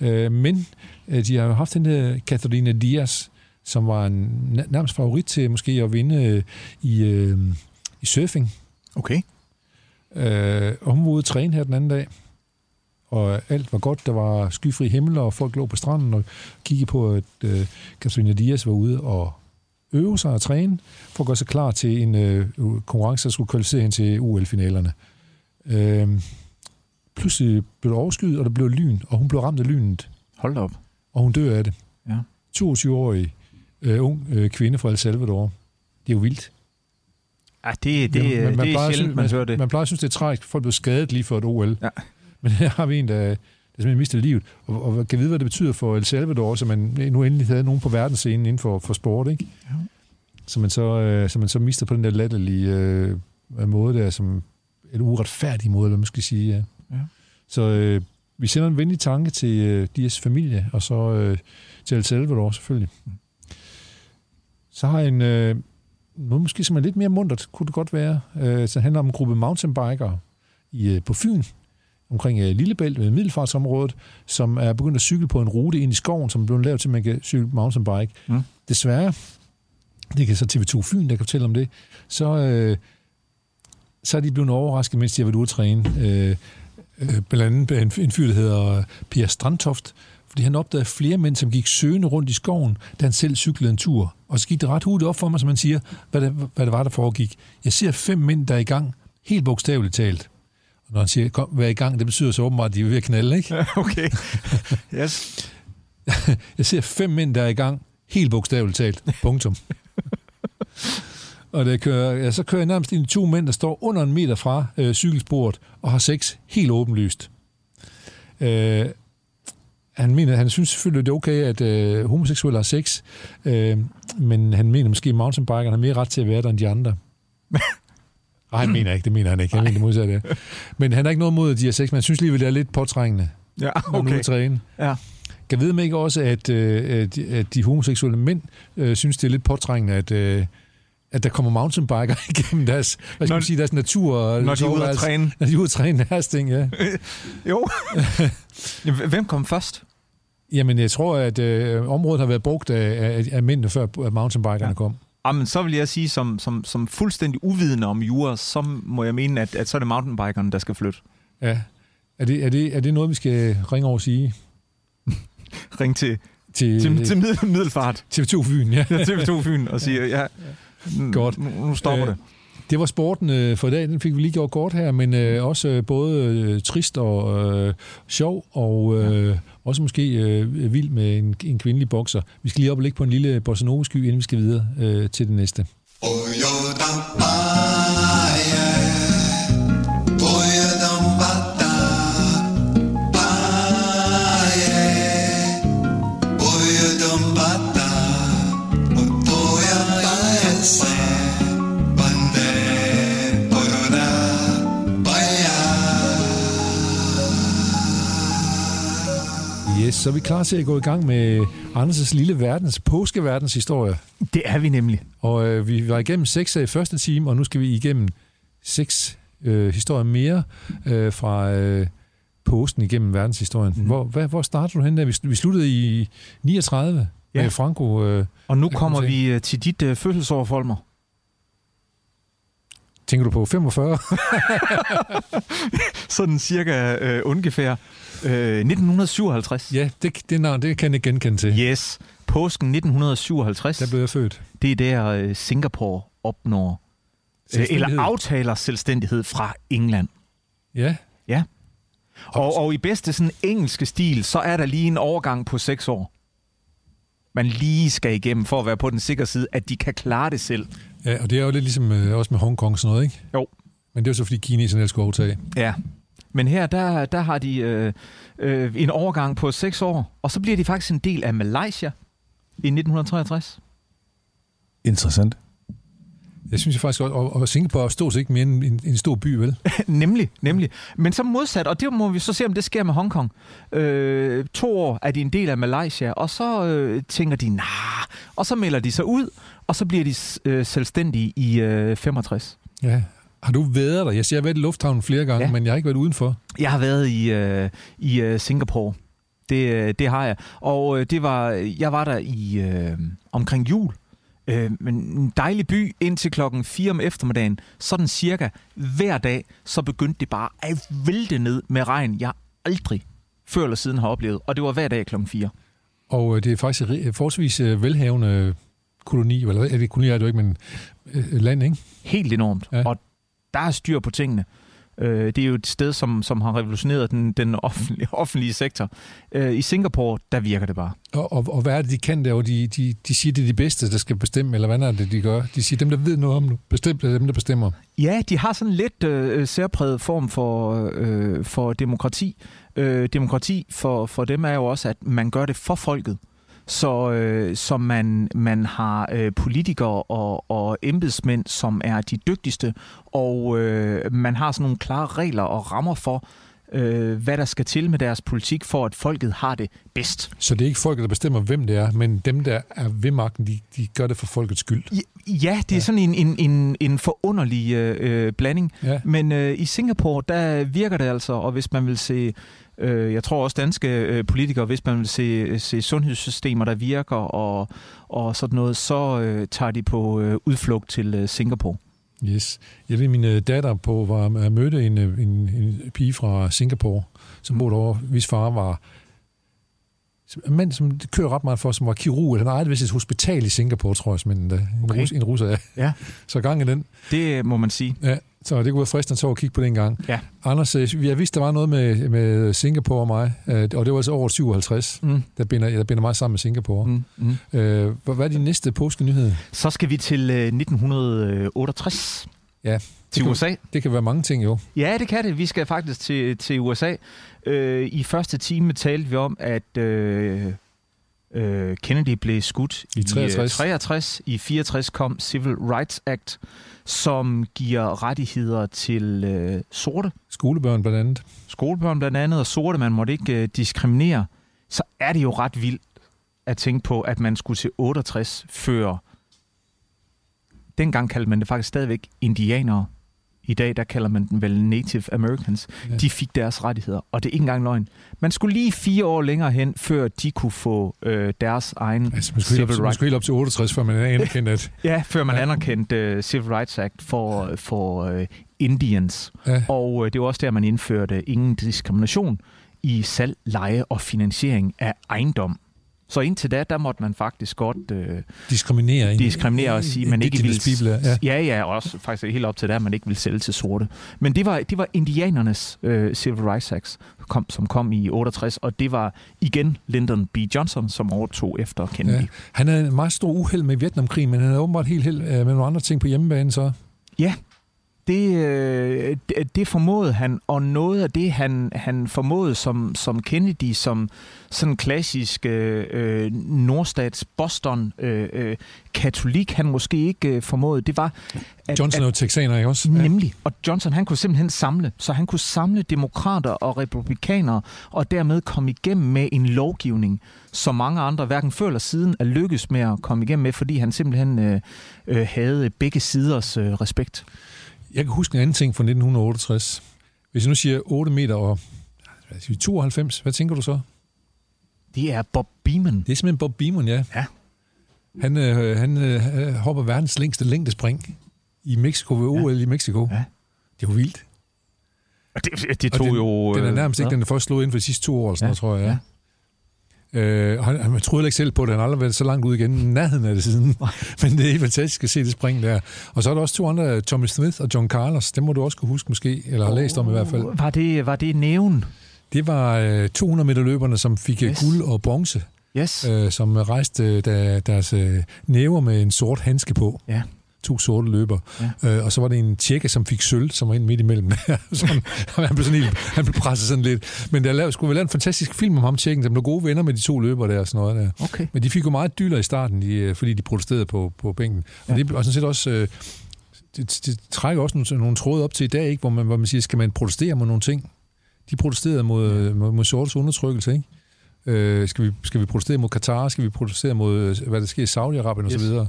Øh, men øh, de har jo haft den der Katarina Diaz, som var en nær- nærmest favorit til måske at vinde øh, i, øh, i surfing. Okay. Øh, og hun var ude at træne her den anden dag, og alt var godt. Der var skyfri himmel, og folk lå på stranden og kiggede på, at øh, Katarina Diaz var ude og øve sig og træne, for at gøre sig klar til en øh, konkurrence, der skulle kvalificere hende til UL-finalerne. Øh, pludselig blev der overskyet, og der blev lyn, og hun blev ramt af lynet. Hold op. Og hun dør af det. Ja. 22-årig øh, ung øh, kvinde fra El Salvador. Det er jo vildt. Ja, det, det, Ja, det plejer er at sjældent, synes- man hører det. Man plejer at synes, det er tragisk, folk blev skadet lige for et OL. Ja. Men her har vi en, der, der simpelthen mistede livet. Og, og kan vide, hvad det betyder for El Salvador, så man nu endelig havde nogen på verdensscenen inden for, for sport, ikke? Ja. Så man så, øh, så man så mister på den der latterlige øh, måde der, som en uretfærdig måde, eller man skal sige. Ja. Ja. Så øh, vi sender en venlig tanke til øh, Dias familie, og så øh, til El Salvador selvfølgelig. Så har jeg en, øh, noget måske som er lidt mere muntert, kunne det godt være. Øh, så handler om en gruppe mountainbikere i, øh, på Fyn, omkring øh, Lillebælt, ved Middelfartsområdet, som er begyndt at cykle på en rute ind i skoven, som blevet lavet til, at man kan cykle mountainbike. Mm. Desværre, det kan så TV2 Fyn, der kan fortælle om det, så, øh, så er de blevet overrasket, mens de har været ude at træne. Øh, øh, blandt andet en, en fyr, der hedder Per Strandtoft, fordi han opdagede flere mænd, som gik søgende rundt i skoven, da han selv cyklede en tur. Og så gik det ret hurtigt op for mig, som man siger, hvad det, hvad det var, der foregik. Jeg ser fem mænd, der er i gang, helt bogstaveligt talt. Og når han siger, kom, vær i gang, det betyder så åbenbart, at de er ved at knalde, ikke? Okay. Yes. Jeg ser fem mænd, der er i gang, helt bogstaveligt talt. Punktum. og det kører, ja, så kører jeg nærmest ind i to mænd, der står under en meter fra øh, cykelsporet og har sex helt åbenlyst. Øh, han mener, han synes selvfølgelig, det er okay, at øh, homoseksuelle har sex, øh, men han mener måske, at mountainbikerne har mere ret til at være der end de andre. Nej, han mener ikke, det mener han ikke. Han mener det modsatte. ja. Men han har ikke noget mod, de har sex, men han synes alligevel, det er lidt påtrængende, Ja, når okay. nu okay. er træne. Ja. Kan vide mig ikke også, at, øh, at, de, at de homoseksuelle mænd øh, synes, det er lidt påtrængende, at, øh, at der kommer mountainbiker igennem deres, hvad skal Når- man sige, deres natur. og Når de er ude at træne. Når de er ude at træne deres ting, ja. Jo. Hvem kom først? Jamen, jeg tror, at øh, området har været brugt af, af, af mændene, før mountainbikerne ja. kom. Jamen, så vil jeg sige, som, som, som fuldstændig uvidende om jura, så må jeg mene, at, at så er det mountainbikerne, der skal flytte. Ja. Er det, er, det, er det noget, vi skal ringe over og sige? Ring til, Til, til, til middel, Middelfart. TV2 Fyn, ja. Ja, TV2 Fyn og siger, ja, n- Godt. Nu, nu stopper Øh, det. Det var sporten øh, for i dag. Den fik vi lige gjort kort her, men øh, også øh, både øh, trist og øh, sjov, og øh, også måske øh, vild med en, en kvindelig bokser. Vi skal lige op og ligge på en lille bossa nova sky, inden vi skal videre øh, til det næste. Yes, så er vi klar til at gå i gang med Anders' lille verdens, påskeverdens historie. Det er vi nemlig. Og øh, vi var igennem seks i første time, og nu skal vi igennem seks øh, historier mere øh, fra øh, påsken igennem verdenshistorien. Mm. Hvor, hvad, hvor startede du hen der? Vi, vi sluttede i 39 Ja. med Franco. Øh, Og nu kommer vi øh, til dit øh, fødselsår, Folmer. tænker du på 45? Sådan cirka øh, ungefær øh, 1957. ja, det, det navn det kan jeg genkende til. Yes, påsken 1957. Der blev jeg født. Det er der øh, Singapore opnår, øh, eller aftaler selvstændighed fra England. Ja, Ja. Og, og i bedste sådan engelske stil, så er der lige en overgang på seks år. Man lige skal igennem for at være på den sikre side, at de kan klare det selv. ja, og det er jo lidt ligesom øh, også med Hongkong og sådan noget, ikke? Jo. Men det er jo så, fordi kineserne skulle overtage. Ja. Men her, der, der har de øh, øh, en overgang på seks år, og så bliver de faktisk en del af Malaysia i 1963. Interessant. Jeg synes jeg faktisk godt, og, og Singapore er stort set ikke mere end en, en stor by, vel? nemlig, nemlig. Men så modsat, og det må vi så se, om det sker med Hongkong. Øh, to år er de en del af Malaysia, og så øh, tænker de, nah, og så melder de sig ud, og så bliver de øh, selvstændige i øh, 65. Ja. Har du været der? Jeg siger, jeg har været i lufthavnen flere gange, Ja. men jeg har ikke været udenfor. Jeg har været i, øh, i øh, Singapore. Det, øh, det har jeg. Og øh, det var, jeg var der i øh, omkring jul. Øh, men en dejlig by indtil klokken 4 om eftermiddagen. Sådan cirka hver dag, så begyndte det bare at vælte ned med regn, jeg aldrig før eller siden har oplevet. Og det var hver dag klokken 4. Og øh, det er faktisk forholdsvis øh, velhavende koloni, eller er det koloni er det jo ikke, men land, ikke? Helt enormt. Ja. Og der er styr på tingene. Øh, det er jo et sted, som, som har revolutioneret den, den offentlige, offentlige sektor. Øh, I Singapore, der virker det bare. Og, og, og hvad er det, de kan der? De, de, de siger, det er de bedste, der skal bestemme, eller hvad er det, de gør? De siger, dem, der ved noget om det, bestemt er dem, der bestemmer. Ja, de har sådan lidt øh, særpræget form for, øh, for demokrati. Øh, demokrati for, for dem er jo også, at man gør det for folket. Så, øh, så man, man har øh, politikere og, og embedsmænd, som er de dygtigste, og øh, man har sådan nogle klare regler og rammer for, øh, hvad der skal til med deres politik, for at folket har det bedst. Så det er ikke folket, der bestemmer, hvem det er, men dem, der er ved magten, de, de gør det for folkets skyld. Ja, det er sådan en, en, en, en forunderlig øh, blanding. Ja. Men øh, i Singapore, der virker det altså, og hvis man vil se, øh, jeg tror også danske øh, politikere, hvis man vil se, se sundhedssystemer, der virker og, og sådan noget, så øh, tager de på øh, udflugt til øh, Singapore. Yes. Jeg ved, min øh, datter på var, mødte en, øh, en, en pige fra Singapore, som boede over, hvis far var en mand, som kører ret meget for, som var kirurg. Han ejede vist et hospital i Singapore, tror jeg, men en, Okay. rus, en russer, ja. Ja. Så gang i den. Det må man sige. Ja, så det kunne være fristende at kigge på den gang. Ja. Anders, øh, jeg vidste, der var noget med, med Singapore og mig, øh, og det var altså over 57, Mm. der binder, der binder mig sammen med Singapore. Mm, mm. Øh, hvad er din næste påskenyhed? Så skal vi til øh, 1968 Ja, til kan- USA. Det kan være mange ting jo. Ja, det kan det. Vi skal faktisk til, til USA. Øh, I første time talte vi om, at øh, øh, Kennedy blev skudt I 63. I, 63. I 64 kom Civil Rights Act, som giver rettigheder til øh, sorte. Skolebørn blandt andet. Skolebørn blandt andet, og sorte, man måtte ikke øh, diskriminere. Så er det jo ret vildt at tænke på, at man skulle til 68 før... Dengang kaldte man det faktisk stadigvæk indianere i dag der kalder man den vel Native Americans, Ja. de fik deres rettigheder. Og det er ikke engang løgn. Man skulle lige fire år længere hen, før de kunne få øh, deres egen Altså, man skulle, helt op, man skulle helt op til 68, før man er anerkendt, at... Ja, før man anerkendte uh, Civil Rights Act for, for uh, Indians. Ja. Og uh, det var også der, man indførte ingen diskrimination i salg, leje og finansiering af ejendom. Så indtil da, der måtte man faktisk godt uh, Diskriminere. diskriminere og sige, at man ikke ville... people, ja. ja, ja, og også faktisk helt op til der, man ikke ville sælge til sorte. Men det var, det var indianernes uh, Civil Rights Act, kom, som kom i 68, og det var igen Lyndon B. Johnson, som overtog efter Kennedy. Ja. Han havde en meget stor uheld med Vietnamkrigen, men han havde åbenbart helt held øh, med nogle andre ting på hjemmebane, så... Ja, det, øh, det, formåede han, og noget af det, han, han formåede som, som Kennedy, som sådan klassisk øh, nordstats Boston øh, øh, katolik, han måske ikke øh, formåede, det var... At, Johnson er jo texaner, ikke også? Nemlig. Og Johnson, han kunne simpelthen samle. Så han kunne samle demokrater og republikanere, og dermed komme igennem med en lovgivning, som mange andre, hverken før eller siden, er lykkes med at komme igennem med, fordi han simpelthen øh, øh, havde begge siders øh, respekt. Jeg kan huske en anden ting fra 1968. Hvis jeg nu siger 8 meter og hvad siger vi, 92, hvad tænker du så? Det er Bob Beamon. Det er simpelthen Bob Beamon, ja. Ja. Han, øh, han øh, hopper verdens længste længdespring i Mexico ved OL ja. i Mexico. Ja. Det var vildt. Og det, det Og tog den, jo... Den er øh, nærmest ikke hvad? den først slået inden for de sidste to år, sådan Ja. noget, tror jeg. Ja. Øh, han, han troede ikke selv på det. Han har aldrig været så langt ud igen. Nærheden af det siden. Men det er helt fantastisk at se det spring der. Og så er der også to andre, Tommy Smith og John Carlos. Dem må du også kunne huske måske, eller har læst om i hvert fald. Var det, var det næven? Det var øh, 200 meter løberne, som fik yes. Yes. guld og bronze, Yes. øh, som rejste øh, der, deres øh, næver med en sort handske på. Ja. To sorte løber. Ja. Øh, og så var det en tjekke, som fik sølv, som var ind midt imellem. sådan, han, blev sådan helt, han blev presset sådan lidt. Men der lavede, skulle vi lave en fantastisk film om ham, tjekken, som blev gode venner med de to løber der og sådan noget der. Okay. Men de fik jo meget dyller i starten, de, øh, fordi de protesterede på, på bænken. Ja. Og det og sådan set også... Øh, det, det trækker også nogle, nogle tråde op til i dag, ikke? Hvor, man, hvor man siger, skal man protestere mod nogle ting? De protesterede mod, ja. mod, mod sortes undertrykkelse, ikke? Øh, skal, vi, skal vi protestere mod Katar? Skal vi protestere mod, øh, hvad der sker i Saudi-Arabien Yes. og så videre?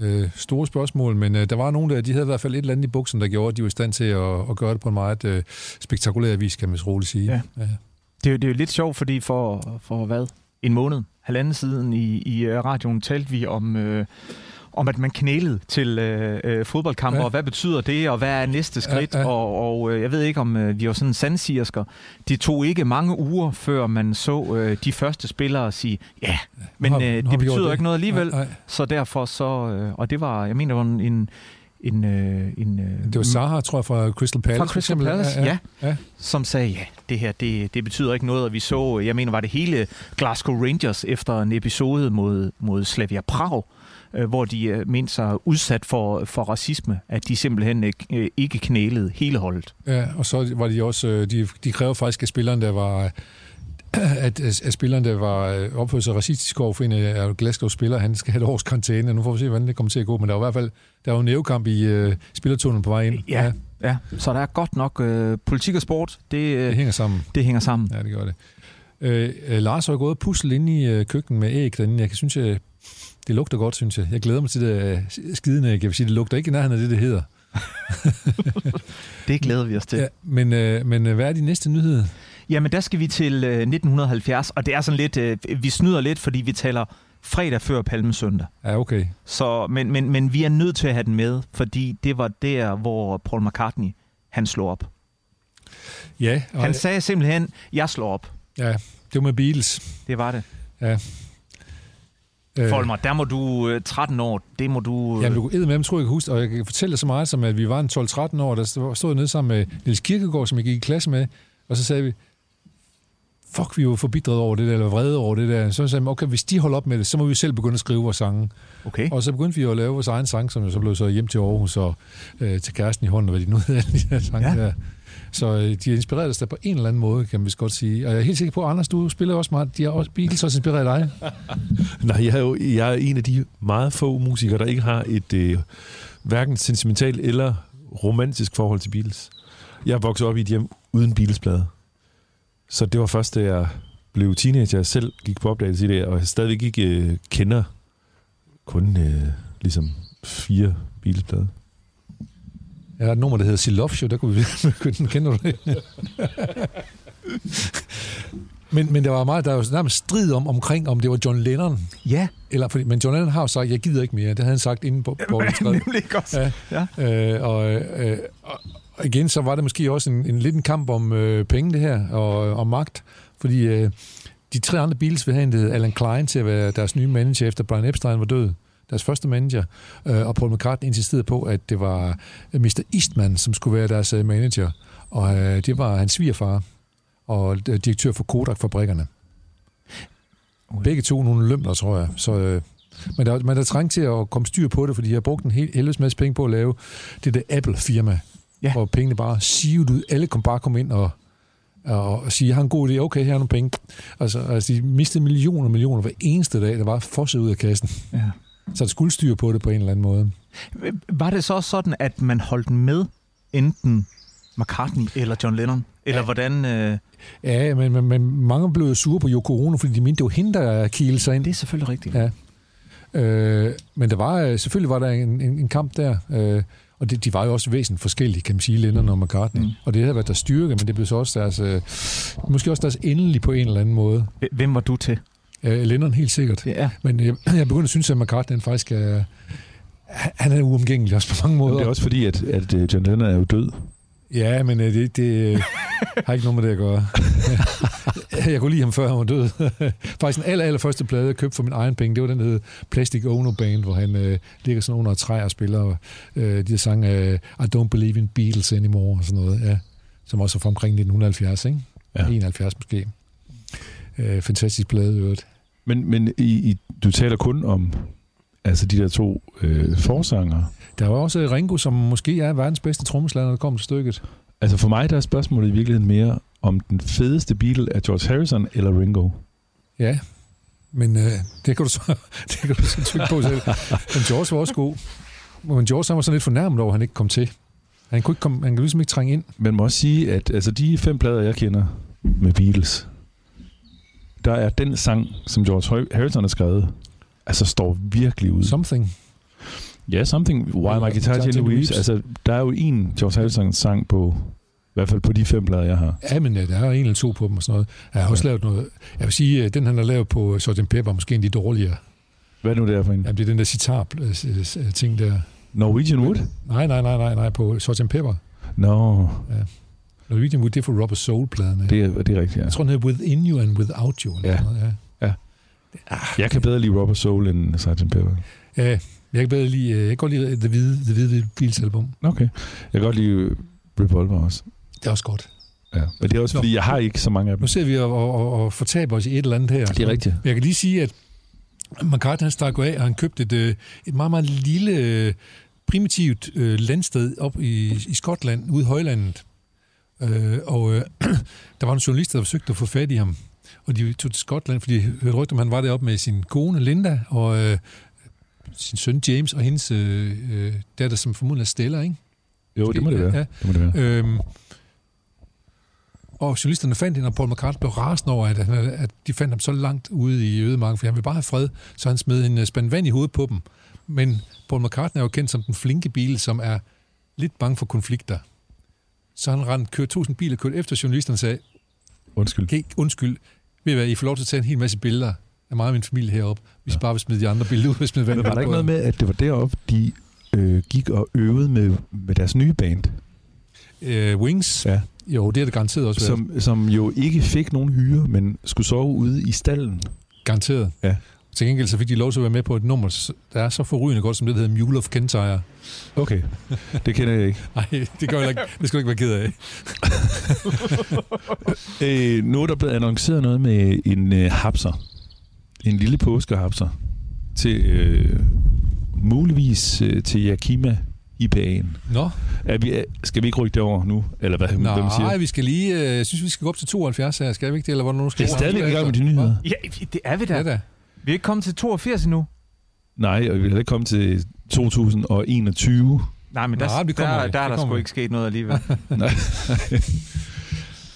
Øh, store spørgsmål, men øh, der var nogen der, de havde i hvert fald et eller andet i buksen, der gjorde, at de var i stand til at, at gøre det på en meget øh, spektakulær vis, kan man roligt sige. Ja. Ja. Det, er jo- det er jo lidt sjovt, fordi for, for hvad? En måned, halvanden siden i, i radioen talte vi om, øh, om at man knælede til øh, øh, fodboldkampe, Ja. ja. og hvad betyder det, og hvad er næste skridt, Ja, ja, ja. ja. og, og øh, jeg ved ikke, om øh, vi var sådan sandsirsker. Det tog ikke mange uger, før man så øh, de første spillere sige, ja, men øh, det betyder det. ikke noget alligevel, Nej, nej. så derfor så, øh, og det var, jeg mener, det var en, en, en, øh, en øh, Det var Zaha, tror jeg, fra Crystal Palace. fra Crystal. Palace, ja, ja. ja, som sagde, ja, det her, det, det betyder ikke noget, og vi så, jeg mener, var det hele Glasgow Rangers efter en episode mod, mod Slavia Prag, hvor de øh, mente sig udsat for, for racisme, at de simpelthen øh, ikke knælede hele holdet. Ja, og så var de også, øh, de, de kræver faktisk, at spilleren, der var, at, at spilleren, der var øh, opført sig racistisk over for en af Glasgow spillere, han skal have et års karantæne. Nu får vi se, hvordan det kommer til at gå, men der er i hvert fald, der er jo nævekamp i øh, spillertunnelen på vej ind. Ja, ja. Så der er godt nok øh, politik og sport, det, øh, Det hænger sammen. det hænger sammen. Ja, det gør det. Øh, øh, Lars har gået og puslet inde i øh, køkkenet med æg derinde. Jeg kan synes, jeg, det lugter godt, synes jeg. Jeg glæder mig til det øh, skidende æg. Jeg vil sige, det lugter ikke i nærheden af det, det hedder. Det glæder vi os til. Ja, men, øh, men øh, hvad er de næste nyheder? Jamen, der skal vi til øh, 1970, og det er sådan lidt, øh, vi snyder lidt, fordi vi taler fredag før Palmesøndag. Ja, okay. Så, men, men, men vi er nødt til at have den med, fordi det var der, hvor Paul McCartney, han slog op. Ja, og, Han sagde simpelthen, jeg slår op. ja, det var med Beatles. Det var det. Ja. Øh, Folmer, der må du øh, 13 år, det må du... Øh, Jamen, du kunne med dem, tror jeg, jeg kan huske, og jeg kan fortælle dig så meget som, at vi var en 12-13 år, der stod nede sammen med Niels Kirkegaard, som jeg gik i klasse med, og så sagde vi, fuck, vi var forbitret over det der, eller vrede over det der. Så sagde vi, okay, hvis de holder op med det, så må vi selv begynde at skrive vores sange. Okay. Og så begyndte vi at lave vores egen sang, som jo så blev så hjem til Aarhus og øh, til kæresten i hånden, og hvad de nu hedder, de her sange Ja. der. Så øh, de har inspireret os der på en eller anden måde, kan man vist godt sige. Og jeg er helt sikker på, at Anders, du spiller også meget. De har også, Beatles også inspireret dig. Nej, jeg er, jo, jeg er en af de meget få musikere, der ikke har et øh, hverken sentimentalt eller romantisk forhold til Beatles. Jeg voksede op i et hjem uden Beatles-plade. Så det var først, da jeg blev teenager, jeg selv gik på opdagelse i det, og jeg stadigvæk ikke øh, kender kun øh, ligesom fire Beatles-plader. Jeg har et nummer, der hedder Silov Show, der kunne vi begynde, kender du det? men, men der var meget, der var nærmest strid om, omkring, om det var John Lennon. Ja. Eller, fordi, men John Lennon har jo sagt, jeg gider ikke mere. Det havde han sagt inden på, på Nemlig også. Ja. ja. Øh, og, øh, og, og igen, så var det måske også en, en lidt en kamp om øh, penge, det her, og om magt. Fordi øh, de tre andre Beatles ville have hentet Alan Klein til at være deres nye manager, efter Brian Epstein var død. Deres første manager. Øh, og Paul McCartney insisterede på, at det var Mr. Eastman, som skulle være deres øh, manager. Og øh, det var hans svigerfar og øh, direktør for Kodak-fabrikkerne. Begge to nogle lømler, tror jeg. Så, øh, men der, man er trængt til at komme styr på det, fordi de har brugt en hel helvedes masse penge på at lave det der Apple-firma, Ja. hvor pengene bare sivet ud. Alle kom bare komme ind og, og, og sige, jeg har en god idé, okay, her er nogle penge. Altså, altså de mistede millioner og millioner hver eneste dag, der var fosset ud af kassen. Ja. Så der skulle styr på det på en eller anden måde. Var det så sådan, at man holdt med enten McCartney eller John Lennon? Eller ja. hvordan... Øh... Ja, men, men, men mange blev sure på Yoko Ono, fordi de mente, det var hende, der kilte sig ind. Det er selvfølgelig rigtigt. Ja. Øh, men der var, øh, selvfølgelig var der en, en, en kamp der, øh, og det, de var jo også væsentligt forskellige, kan man sige, Lennon og McCartney. Mm. Og det havde været deres styrke, men det blev så også deres, øh, måske også deres endelige på en eller anden måde. Hvem var du til? Øh, Lennon helt sikkert. Ja. Men jeg, jeg begyndte at synes, at McCartney han faktisk er, han er uomgængelig også på mange måder. Men det er også fordi, at, at øh, John Lennon er jo død. Ja, men øh, det, det øh, har ikke noget med det at gøre. jeg kunne lide ham, før han var død. Faktisk den aller, aller første plade, jeg købte for min egen penge, det var den, der hed Plastic Ono Band, hvor han øh, ligger sådan under et træ og spiller øh, de der sange øh, I Don't Believe in Beatles Anymore og sådan noget, ja. Som også er fra omkring 1970, ikke? Ja. 71 måske. Øh, fantastisk plade, øvrigt. Men, men i, i, du taler kun om altså de der to øh, forsanger. Der var også Ringo, som måske er verdens bedste trommeslager, når det kommer til stykket. Altså for mig der er spørgsmålet i virkeligheden mere, om den fedeste Beatle er George Harrison eller Ringo. Ja, men øh, det kan du så, det kan du så tykke på selv. Men George var også god. Men George han var sådan lidt fornærmet over, at han ikke kom til. Han kunne, ikke komme, han kunne ligesom ikke trænge ind. Man må også sige, at altså, de fem plader, jeg kender med Beatles, der er den sang, som George Harrison har skrevet, altså står virkelig ud. Something. Ja, Something, Why My Guitar Gently Weeps. Altså, der er jo en George Harrison sang på, i hvert fald på de fem plader, jeg har. Ja, men øh, der er en eller to på dem og sådan noget. Jeg har også lavet noget... Jeg vil sige, at den han har lavet på Sgt. Pepper er måske en af de dårligere. Hvad er nu det er for en? Jamen, det er den der sitar-ting der. Norwegian Wood? Nej, nej, nej, nej, nej, på Sgt. Pepper. Nå, Ja. Norwegian Wood, det er for Robert Soul-pladerne. det er, det er rigtigt, ja. Jeg tror, den hedder Within You and Without You. Eller Ja. noget, ja. Jeg kan bedre lide Robert Soul end Sgt. Pepper. ja. Jeg kan bedre lide, øh, jeg kan godt lide The Hvide, The Hvide Beatles-album. Okay. Jeg kan godt lide Revolver også. Det er også godt. Ja. Men det er også, fordi jeg har ikke så mange af dem. Nu ser vi og, og, og fortaber os i et eller andet her. Det er rigtigt. Men jeg kan lige sige, at McCartney han stak af, og han købte et, øh, et meget, meget lille, øh, primitivt øh, landsted op i, i Skotland, ude i højlandet. Øh, og øh, der var en journalist, der forsøgte at få fat i ham. Og de tog til Skotland, fordi de hørte rygter om, han var deroppe med sin kone Linda, og øh, sin søn James, og hendes øh, øh, datter, som formodentlig er Stella, ikke? Jo, det må det være. Ja. Det må det være. Øhm, og journalisterne fandt hende, og Paul McCartney blev rasende over, at, at de fandt ham så langt ude i ødemarken, for han ville bare have fred, så han smed en øh, spand vand i hovedet på dem. Men Paul McCartney er jo kendt som den flinke bil, som er lidt bange for konflikter. Så han rendte, kørte tusind biler, kørte efter journalisterne og sagde, Undskyld. okay, undskyld, ved I hvad, I får lov til at tage en hel masse billeder af mig og min familie heroppe, hvis ja. bare vil smide de andre billeder ud, hvis smide vand Men i var der ikke noget med, at det var deroppe, de øh, gik og øvede med, med deres nye band, øh, Wings? Ja. Jo, det er det garanteret også været. som, som jo ikke fik nogen hyre, men skulle sove ude i stallen. Garanteret. Ja. Til gengæld så fik de lov til at være med på et nummer, der er så forrygende godt, som det, der hedder Mule of Kentire. Okay, det kender jeg ikke. Nej, det gør jeg ikke. Det skal du ikke være ked af. Øh, nu er der blevet annonceret noget med en øh, hapser. En lille påskehapser. Til øh, muligvis øh, til Yakima IPA'en. Nå, Er vi, er, skal vi ikke rykke det over nu? Eller hvad, hvad man siger? nej, vi skal lige... øh, Jeg synes, vi skal gå op til 72 her. Skal vi ikke det, eller hvornår nu skal Det er stadigvæk i gang med de nyheder. Ja, det er vi da. Ja, da. Vi er ikke kommet til 82 endnu. Nej, og vi er ikke kommet til 2021. Nej, men der, Nej, vi kommer der, ikke. der er Det der sgu ikke sket noget alligevel. Nej.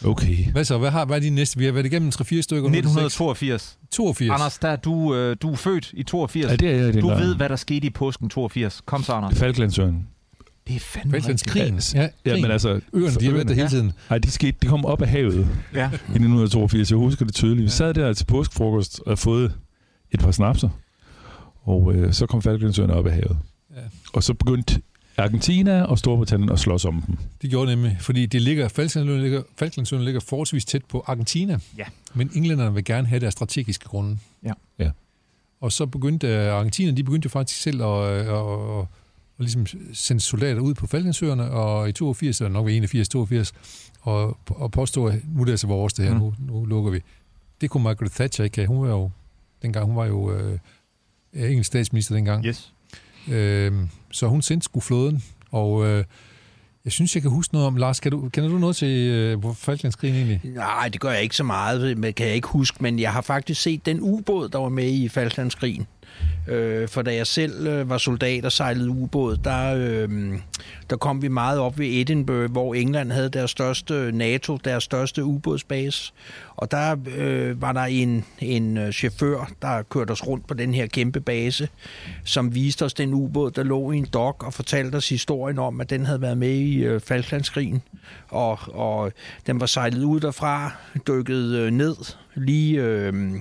okay. Hvad så? Hvad, har, hvad er de næste? Vi har været igennem 3-4 stykker. nu er det 1982. seks. 82. Anders, der er du, øh, du er født i 82. Ja, det er jeg i den du ved, hvad der skete i påsken 82. Kom så, Anders. Falklandsøen. Det er fandme Falklandskrigen. Ja, Ja, men altså... Øerne, de har været der hele tiden. Nej, de, skete, de kom op af havet Ja. i 1982. Jeg husker det tydeligt. Vi sad der til påskefrokost og fået et par snapser. Og øh, så kom Falklandsøerne op af havet. Ja. Og så begyndte Argentina og Storbritannien at slås om dem. Det gjorde nemlig, fordi det ligger, Falklandsøerne ligger, Falklandsøerne ligger forholdsvis tæt på Argentina, Ja. men englænderne vil gerne have deres strategiske grunde. Ja. Ja. Og så begyndte øh, Argentina, de begyndte jo faktisk selv at, at, at, at, at ligesom sende soldater ud på Falklandsøerne, og i 82, eller nok ved 81, 82, og, og påstå, at nu er det altså vores det her, mm. nu, nu lukker vi. Det kunne Margaret Thatcher ikke have. Hun var jo, dengang, hun var jo øh, engelsk statsminister dengang. Yes. Øh, så hun sendte sgu flåden, og øh, jeg synes, jeg kan huske noget om, Lars, kan du, kender du noget til øh, Falklandskrigen egentlig? Nej, det gør jeg ikke så meget, men kan jeg ikke huske, men jeg har faktisk set den ubåd, der var med i Falklandskrigen. Øh, for da jeg selv øh, var soldat og sejlede ubåd, der, øh, der kom vi meget op ved Edinburgh, hvor England havde deres største øh, NATO, deres største ubådsbase. Og der øh, var der en, en øh, chauffør, der kørte os rundt på den her kæmpe base, som viste os den ubåd, der lå i en dok og fortalte os historien om, at den havde været med i øh, Falklandskrigen. Og, og den var sejlet ud derfra, dykket øh, ned lige... Øh,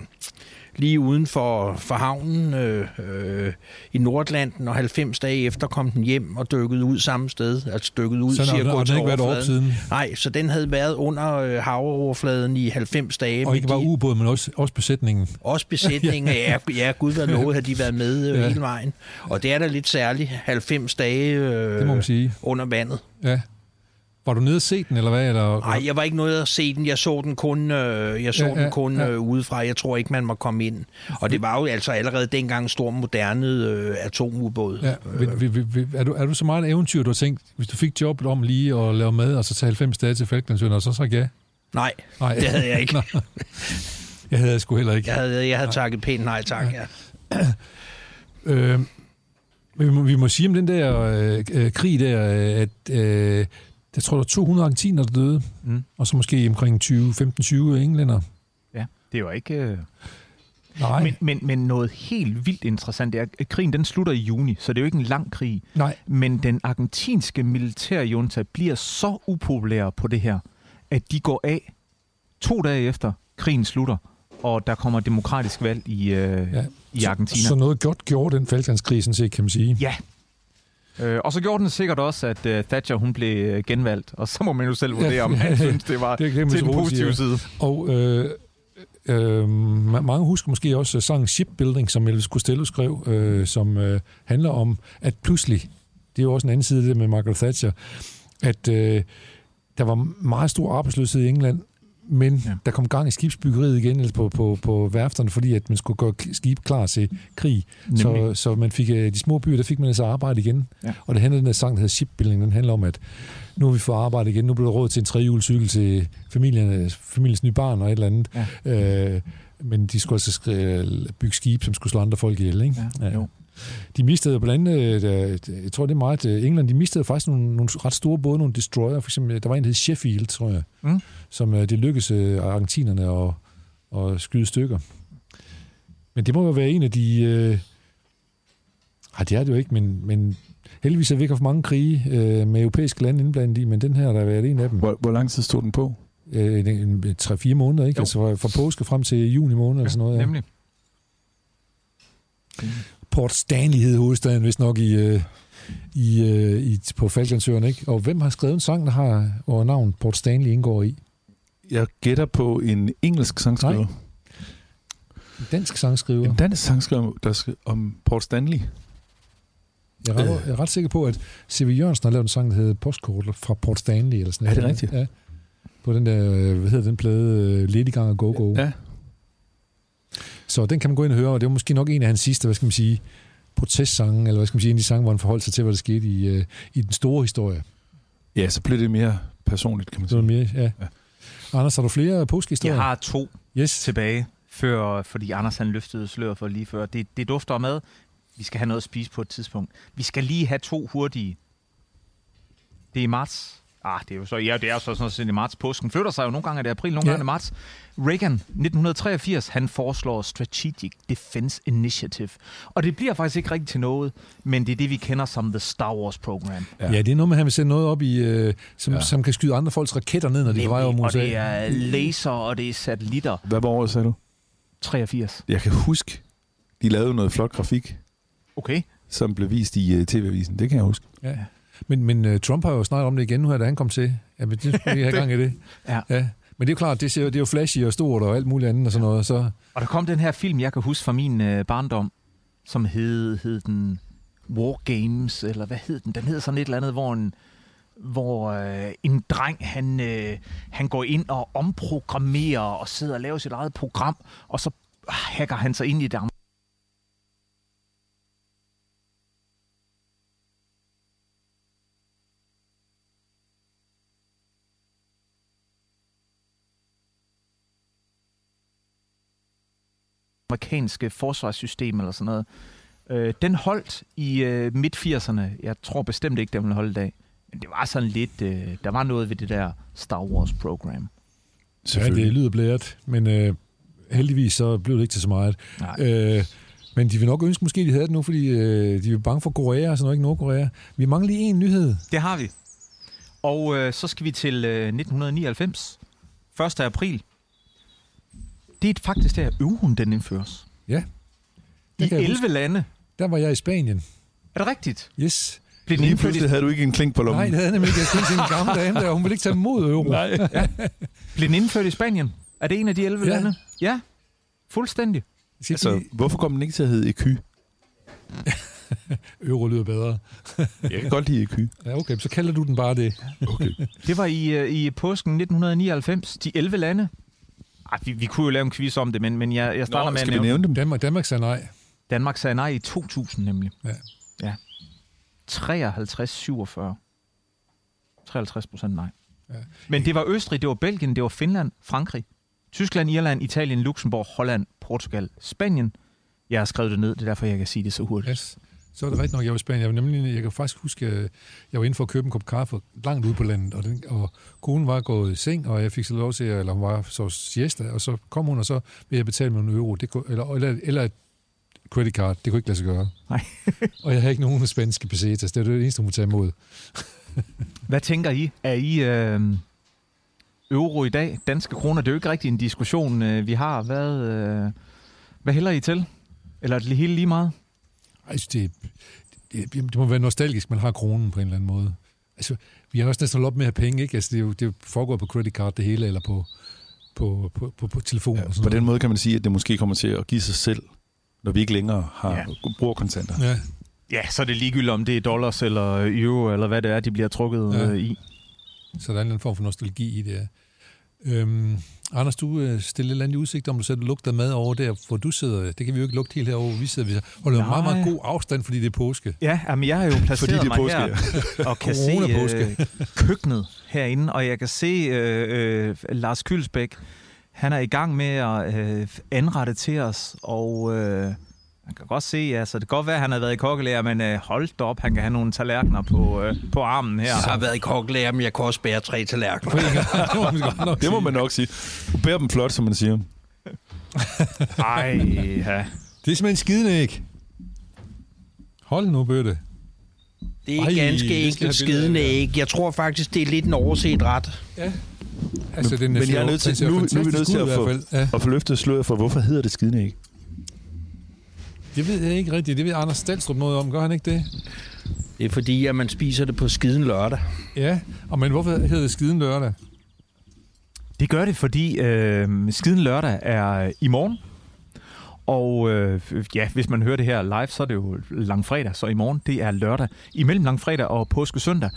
lige uden for, for havnen øh, øh, i Nordlanden, og 90 dage efter kom den hjem og dykkede ud samme sted, altså dykket ud Så den og den ikke været overfladen. siden? Nej, så den havde været under øh, havoverfladen i 90 dage. Og ikke bare ubåd, men også, også besætningen. også besætningen, ja, ja, gud hvad lovet, at de været med øh, Ja. hele vejen. Og det er da lidt særligt, 90 dage øh, Det må man sige. under vandet. Ja. Var du nede og se den, eller hvad? Eller? Nej, jeg var ikke noget at se den. Jeg så den kun, øh, jeg så Ja, ja, ja, den kun ja. øh, udefra. Jeg tror ikke, man må komme ind. Og det var jo altså allerede dengang en stor moderne øh, atomubåd. Ja, vi, er, du, er du så meget et eventyr, du har tænkt, hvis du fik jobbet om lige at lave mad, og så tage 90 dage til Falklandsøen, og så sagt ja? Nej, Nej, det havde jeg ikke. Jeg havde sgu heller ikke. Jeg havde, jeg havde takket pænt nej tak, ja. Øh, men vi må, vi må sige om den der øh, øh, krig der, øh, at øh, jeg tror, der var 200 argentiner, der døde, Mm. og så måske omkring 20, 15-20 englænder. Ja, det var ikke... Øh... Nej, Men, men, men noget helt vildt interessant er, at krigen den slutter i juni, så det er jo ikke en lang krig. nej. Men den argentinske militærjunta bliver så upopulær på det her, at de går af to dage efter krigen slutter, og der kommer demokratisk valg i, øh, Ja. i Argentina. Så, så noget godt gjorde den Falklandskrig, sådan set, kan man sige. Ja. Øh, og så gjorde den sikkert også, at øh, Thatcher hun blev øh, genvalgt, og så må man jo selv vurdere, om han synes, det var Det til den positive side. Og øh, øh, ma- mange husker måske også sangen Shipbuilding, som Elvis Costello skrev, øh, som øh, handler om, at pludselig, det er jo også en anden side af det med Margaret Thatcher, at øh, der var meget stor arbejdsløshed i England, men ja. Ja. der kom gang i skibsbyggeriet igen altså på, på, på værfterne, fordi at man skulle gøre skib klar til krig. Så, Nemlig. så man fik, øh, de små byer, der fik man altså arbejde igen. Ja. Og det handler den der sang, der hedder Shipbuilding, den handler om, at nu har vi fået arbejde igen, nu bliver der råd til en trehjulscykel til familien, familiens nye barn og et eller andet. Ja. Øh, men de skulle altså skri- bygge skib, som skulle slå andre folk ihjel, ikke? Ja, jo. De mistede blandt andet, øh, jeg tror det er meget, øh, England, de mistede faktisk nogle, nogle ret store både, nogle destroyer, for eksempel, der var en, der hed Sheffield, tror jeg, Mm. Som øh, det lykkedes øh, argentinerne at, at skyde stykker. Men det må jo være en af de... Øh, ej, det er det jo ikke, men, men heldigvis har vi ikke haft mange krige øh, med europæiske lande indblandet i, men den her, der har været en af dem. Hvor, hvor lang tid stod den på? Øh, en, en, 3-4 måneder, ikke? Jo. Altså fra, fra påske frem til juni måned, eller sådan noget. Ja. Nemlig. Port Stanley hed hovedstaden, vist nok i, øh, i, øh, i, på Falklandsøerne, ikke? Og hvem har skrevet en sang, der har, hvor navn Port Stanley indgår i? Jeg gætter på en engelsk sangskriver. Nej. En dansk sangskriver. En dansk sangskriver, der skrev om Port Stanley. Jeg er, ret, jeg er ret sikker på, at C.V. Jørgensen har lavet en sang, der hedder Postkort fra Port Stanley. Eller sådan Er det noget. rigtigt? Ja. På den der, øh, hvad hedder den plade, øh, Lidt i gang og go go. Ja. Så den kan man gå ind og høre, og det var måske nok en af hans sidste, hvad skal man sige, protestsange, eller hvad skal man sige, en af de sange, hvor han forholdt sig til, hvad der skete i, øh, i den store historie. ja, så blev det mere personligt, kan man var sige. det mere, ja. Ja. Anders, har du flere påskehistorier? Jeg har to Yes. tilbage, før, fordi Anders han løftede sløret for lige før. Det, det dufter mad. Vi skal have noget at spise på et tidspunkt. Vi skal lige have to hurtige. Det er marts Ah, det er jo så, ja, det er jo så sådan i marts. Påsken flytter sig jo. Nogle gange er det april, nogle Ja. gange det marts. Reagan, 1983, han foreslår Strategic Defense Initiative. Og det bliver faktisk ikke rigtigt til noget, men det er det, vi kender som The Star Wars Program. Ja. ja, det er noget med, at han vil sende noget op, i, øh, som, Ja. som kan skyde andre folks raketter ned, når de er på vej over og USA. det er laser, og det er satellitter. Hvad var året, sagde du? 83. Jeg kan huske, de lavede noget flot grafik, Okay. som blev vist i uh, TV-avisen. Det kan jeg huske. Ja. Men, men uh, Trump har jo snakket om det igen nu her, da han kom til. Ja, men det skulle vi have gang i det. Ja. ja. Men det er jo klart, det, ser, det er jo flashy og stort og alt muligt andet og sådan noget. Så Og der kom den her film, jeg kan huske fra min øh, barndom, som hed, hed den War Games, eller hvad hed den? Den hed sådan et eller andet, hvor en, hvor øh, en dreng, han, øh, han går ind og omprogrammerer og sidder og laver sit eget program, og så hacker han sig ind i det amerikanske forsvarssystem eller sådan noget. Øh, den holdt i øh, midt-80'erne. Jeg tror bestemt ikke, den ville holde i dag. Men det var sådan lidt... Øh, der var noget ved det der Star Wars-program. ja, det lyder blæret, men øh, heldigvis så blev det ikke til så meget. Nej. Øh, men de vil nok ønske, måske de havde det nu, fordi øh, de er bange for Korea og sådan noget, ikke Nordkorea. Vi mangler lige en nyhed. Det har vi. Og øh, så skal vi til øh, 1999. 1. april. Det er faktisk der, euroen den indføres. Ja. I kan jeg 11 huske. lande. Der var jeg i Spanien. Er det rigtigt? Yes. Blev den Lige indført i pludselig havde du ikke en klink på lommen. Nej, det havde jeg nemlig ikke. Jeg skulle til en gammel dame der, og hun ville ikke tage imod euro. Nej. Blev den indført i Spanien? Er det en af de 11 Ja. lande? Ja, fuldstændig. Altså, altså, hvorfor kom den ikke til at hedde EQ? euro lyder bedre. Jeg kan godt lide EQ. Ja, okay, så kalder du den bare det. Okay. Det var i, øh, i påsken 1999. De 11 lande. Ej, vi, vi kunne jo lave en quiz om det, men, men jeg, jeg starter Nå, med at nævne... nævne dem? Danmark, Danmark sagde nej. Danmark sagde nej i 2000 nemlig. Ja. ja. 53-47. 53 procent nej. Ja. Men det var Østrig, det var Belgien, det var Finland, Frankrig, Tyskland, Irland, Italien, Luxembourg, Holland, Portugal, Spanien. Jeg har skrevet det ned, det er derfor, jeg kan sige det så hurtigt. Yes. Så er det rigtigt nok, jeg var i Spanien. Jeg, var nemlig, jeg kan faktisk huske, at jeg var inde for at købe en kop kaffe langt ude på landet, og, den, og konen var gået i seng, og jeg fik så lov til, at- eller hun var så siesta, og så kom hun, og så ville jeg betale med en euro, det kunne, eller, eller, eller et credit card, det kunne ikke lade sig gøre. Nej. og jeg havde ikke nogen spanske pesetas, det var det eneste, hun kunne tage imod. Hvad tænker I? Er I øh, euro i dag? Danske kroner, det er jo ikke rigtig en diskussion, øh, vi har. Hvad, øh, hvad hælder I til? Eller er det hele lige meget? Altså, det, det, det må være nostalgisk, man har kronen på en eller anden måde. Altså, vi har også næsten op med at have penge, ikke? Altså, det, er jo, det jo foregået på credit card det hele, eller på, på, på, på, på telefon Ja, og sådan på den noget. måde kan man sige, at det måske kommer til at give sig selv, når vi ikke længere har Ja. ja. bruger kontanter. Ja, Ja, så er det ligegyldigt, om det er dollars eller euro, eller hvad det er, de bliver trukket Ja. øh, i. så der er en eller anden form for nostalgi i det, ja. Øhm, Anders, du øh, stiller et eller andet udsigt om, du selv lugter mad over der, hvor du sidder. Det kan vi jo ikke lugte helt herovre. Vi sidder, vi holder jo meget, meget Nej. god afstand, fordi det er påske. Ja, jamen, jeg har jo placeret Fordi det er mig påske, her og kan se øh, køkkenet herinde, og jeg kan se øh, øh, Lars Kylsbæk, han er i gang med at øh, anrette til os, og øh, man kan godt se, altså det kan godt være, at han har været i kokkelærer, men øh, hold da op, han kan have nogle tallerkener på, øh, på armen her. Jeg har været i kokkelærer, men jeg kan også bære tre tallerkener. det må man nok Det må sige. man nok sige. Du bærer dem flot, som man siger. Ej, ja. Det er simpelthen skidende æg. Hold nu, Bøtte. Det er Ej, ganske det enkelt skidende æg. Jeg tror faktisk, det er lidt en overset ret. Ja. Altså, den Men jeg er nødt til, nu, nu er vi nødt til at i få, hvert fald. Ja. at få løftet sløret for, hvorfor hedder det skidende æg? Det ved jeg ikke rigtigt. Det ved Anders Stalstrup noget om. Gør han ikke det? Det er fordi, at man spiser det på skiden lørdag. Ja. Og men hvorfor hedder det skiden lørdag? Det gør det, fordi øh, skiden lørdag er i morgen. Og øh, ja, hvis man hører det her live, så er det jo langfredag, så i morgen, det er lørdag. Imellem langfredag og påske søndag.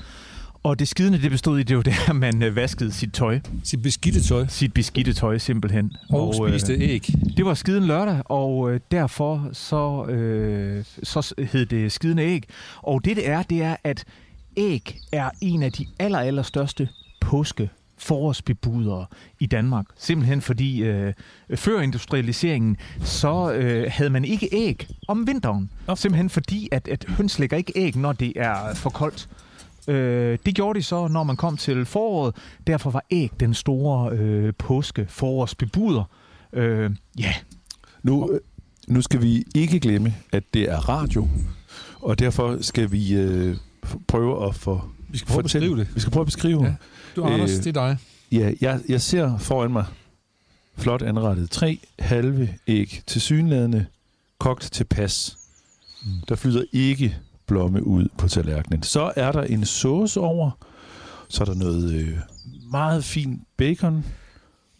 Og det skidende, det bestod i, det var der, man øh, vaskede sit tøj. Sit beskidte tøj. Sit beskidte tøj, simpelthen. Og, og spiste æg. Det var skiden lørdag, og øh, derfor så, øh, så hed det skidende æg. Og det det er, det er, at æg er en af de aller, aller største påske forårsbebudere i Danmark. Simpelthen fordi øh, før industrialiseringen, så øh, havde man ikke æg om vinteren. Simpelthen fordi, at, at høns lægger ikke æg, når det er for koldt. Øh, det gjorde de så, når man kom til foråret. Derfor var æg den store øh, påske forårsbebuder. Øh, ja, Nu, øh, nu skal vi ikke glemme, at det er radio, og derfor skal vi øh, prøve at få... Vi skal prøve at beskrive det. Vi skal prøve at beskrive. Ja. Du, Anders, Øh, det er dig. Ja, jeg, jeg ser foran mig flot anrettet tre halve æg til synladende kogt til pas. Der flyder ikke blomme ud på tallerkenen. Så er der en sauce over. Så er der noget øh, meget fin bacon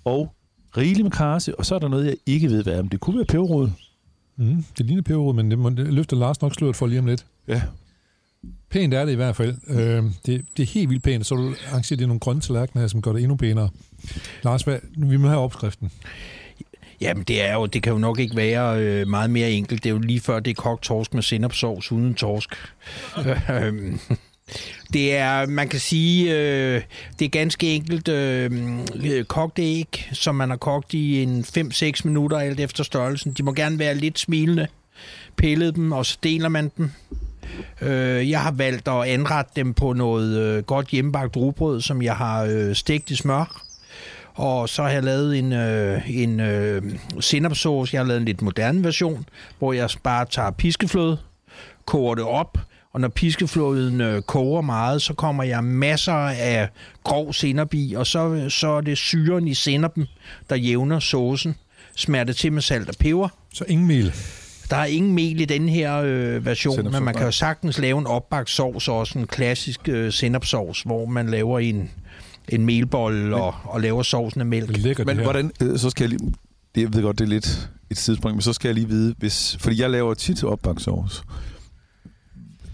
og rigelig med karse. Og så er der noget, jeg ikke ved, hvad er. Men det kunne være peberrod. Mm, det ligner peberrod, men det, må, det løfter Lars nok sløret for lige om lidt. Ja. Pænt er det i hvert fald. Øh, det, det er helt vildt pænt, så du arrangerer det nogle grønne tallerkener her, som gør det endnu pænere. Lars, hvad, vi må have opskriften. Jamen, det, er jo, det kan jo nok ikke være øh, meget mere enkelt. Det er jo lige før, det er kogt torsk med sennepsovs uden torsk. Øhm, det er, man kan sige, øh, det er ganske enkelt øh, øh, kogt æg, som man har kogt i en 5-6 minutter, alt efter størrelsen. De må gerne være lidt smilende. Pillet dem, og så deler man dem. Øh, jeg har valgt at anrette dem på noget øh, godt hjemmebagt rugbrød, som jeg har øh, stegt i smør. Og så har jeg lavet en, øh, en øh, sennepsauce. Jeg har lavet en lidt moderne version, hvor jeg bare tager piskefløde, koger det op, og når piskefløden øh, koger meget, så kommer jeg masser af grov sennep i, og så, så er det syren i sennepen, der jævner saucen. Smager det til med salt og peber. Så ingen mel. Der er ingen mel i den her øh, version, men man kan jo sagtens lave en opbagt sovs, også en klassisk øh, sennepsovs, hvor man laver en, en melbolle og, og laver sovsen af mælk. Lækker Men hvordan... Øh, så skal jeg lige... Det, jeg ved godt, det er lidt et sidespring, men så skal jeg lige vide, hvis... Fordi jeg laver tit opbaksovs.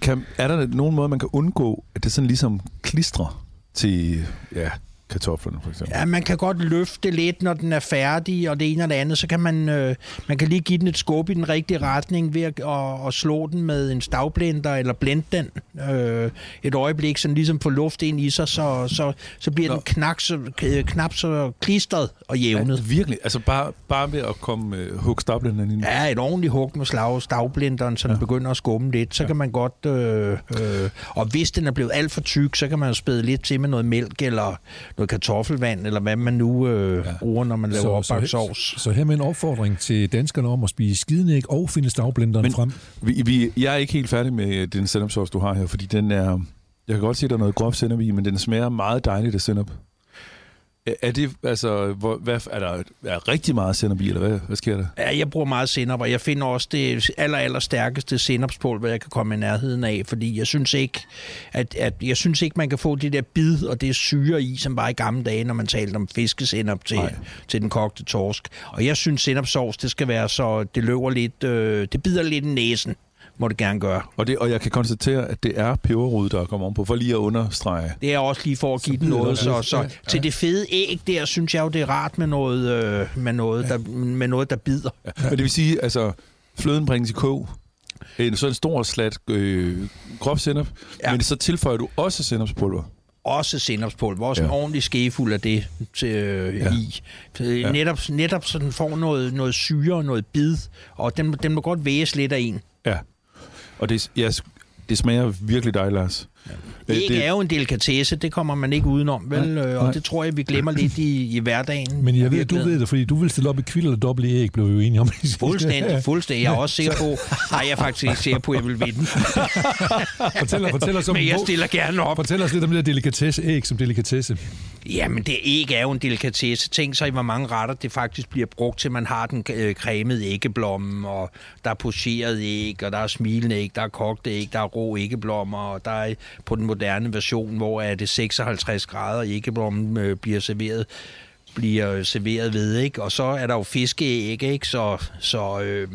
Kan, er der nogen måde, man kan undgå, at det sådan ligesom klistrer til ja, kartoflerne, for eksempel? Ja, man kan godt løfte lidt, når den er færdig, og det ene og det andet. Så kan man, øh, man kan lige give den et skub i den rigtige retning ved at, at, at slå den med en stavblender, eller blende den øh, et øjeblik, så den ligesom får luft ind i sig, så, så, så bliver Nå. den knak, så, øh, knap så klistret og jævnet. Ja, virkelig. Altså bare, bare ved at komme øh, hug stablen ind. Ja, et ordentligt hug med slag stavblenderen, så den ja. begynder at skumme lidt. Så ja. kan man godt... Øh, øh, og hvis den er blevet alt for tyk, så kan man jo spæde lidt til med noget mælk eller noget kartoffelvand, eller hvad man nu øh, ja. bruger, når man laver opbagt sovs. så her med en opfordring til danskerne om at spise skidenæg og finde stavblenderen Men- frem. Vi, vi, jeg er ikke helt færdig med den sennepsauce, du har her, fordi den er... Jeg kan godt se, at der er noget groft sennep i, men den smager meget dejligt af sennep. Er- det, altså, hvor, hvad, er der er rigtig meget sennep i, eller hvad, hvad sker der? Ja, jeg bruger meget sennep, og jeg finder også det aller, aller stærkeste sennepspulver, jeg kan komme i nærheden af, fordi jeg synes ikke, at, at jeg synes ikke, man kan få det der bid og det syre i, som var i gamle dage, når man talte om fiskesennep til, til den kogte torsk. Og jeg synes, sennepsovs, det skal være så, det løber lidt, øh, det bider lidt i næsen, må det gerne gøre. Og, det, og jeg kan konstatere, at det er peberrod, der kommer ovenpå, for lige at understrege. Det er også lige for at give den noget. Så, så Ja, ja, til det fede æg der, synes jeg jo, det er rart med noget, øh, med noget, der, med noget der bider. Ja. Men det vil sige, altså, fløden bringes i kog, en, så en stor slat øh, groft sennep, ja. Ja. men så tilføjer du også sennepspulver. også sennepspulver, også ja. Ja. en ordentlig skefuld af det til, øh, Ja. ja. i. Øh, Ja. Netop, netop så den får noget, noget syre og noget bid, og den, den må godt væges lidt af en. Ja. Og det, ja, det smager virkelig dejligt, Lars. Ja. Æg er jo en delikatesse, det kommer man ikke udenom, vel? Nej, Øh, nej. og det tror jeg, vi glemmer lidt i, i hverdagen. Men jeg i ved, at du ved det, fordi du vil stille op i kvild eller dobbelt i æg, blev vi jo enige om. Fuldstændig, fuldstændig. Jeg er også sikker på, nej, jeg er faktisk ikke sikker på, at jeg vil vinde. fortæl, fortæl, os om, Men jeg stiller gerne op. fortæl os lidt om det der delikatesse æg som delikatesse. Jamen, det æg er jo en delikatesse. Tænk sig, hvor mange retter det faktisk bliver brugt til. Man har den øh, cremede æggeblomme, og der er pocheret æg, og der er smilende æg, der er kogte æg, der er rå æggeblommer, og der er på den moderne version, hvor er det 56 grader, æggeblommen øh, bliver serveret bliver serveret ved, ikke? Og så er der jo fiskeæg, ikke? Så, så øh,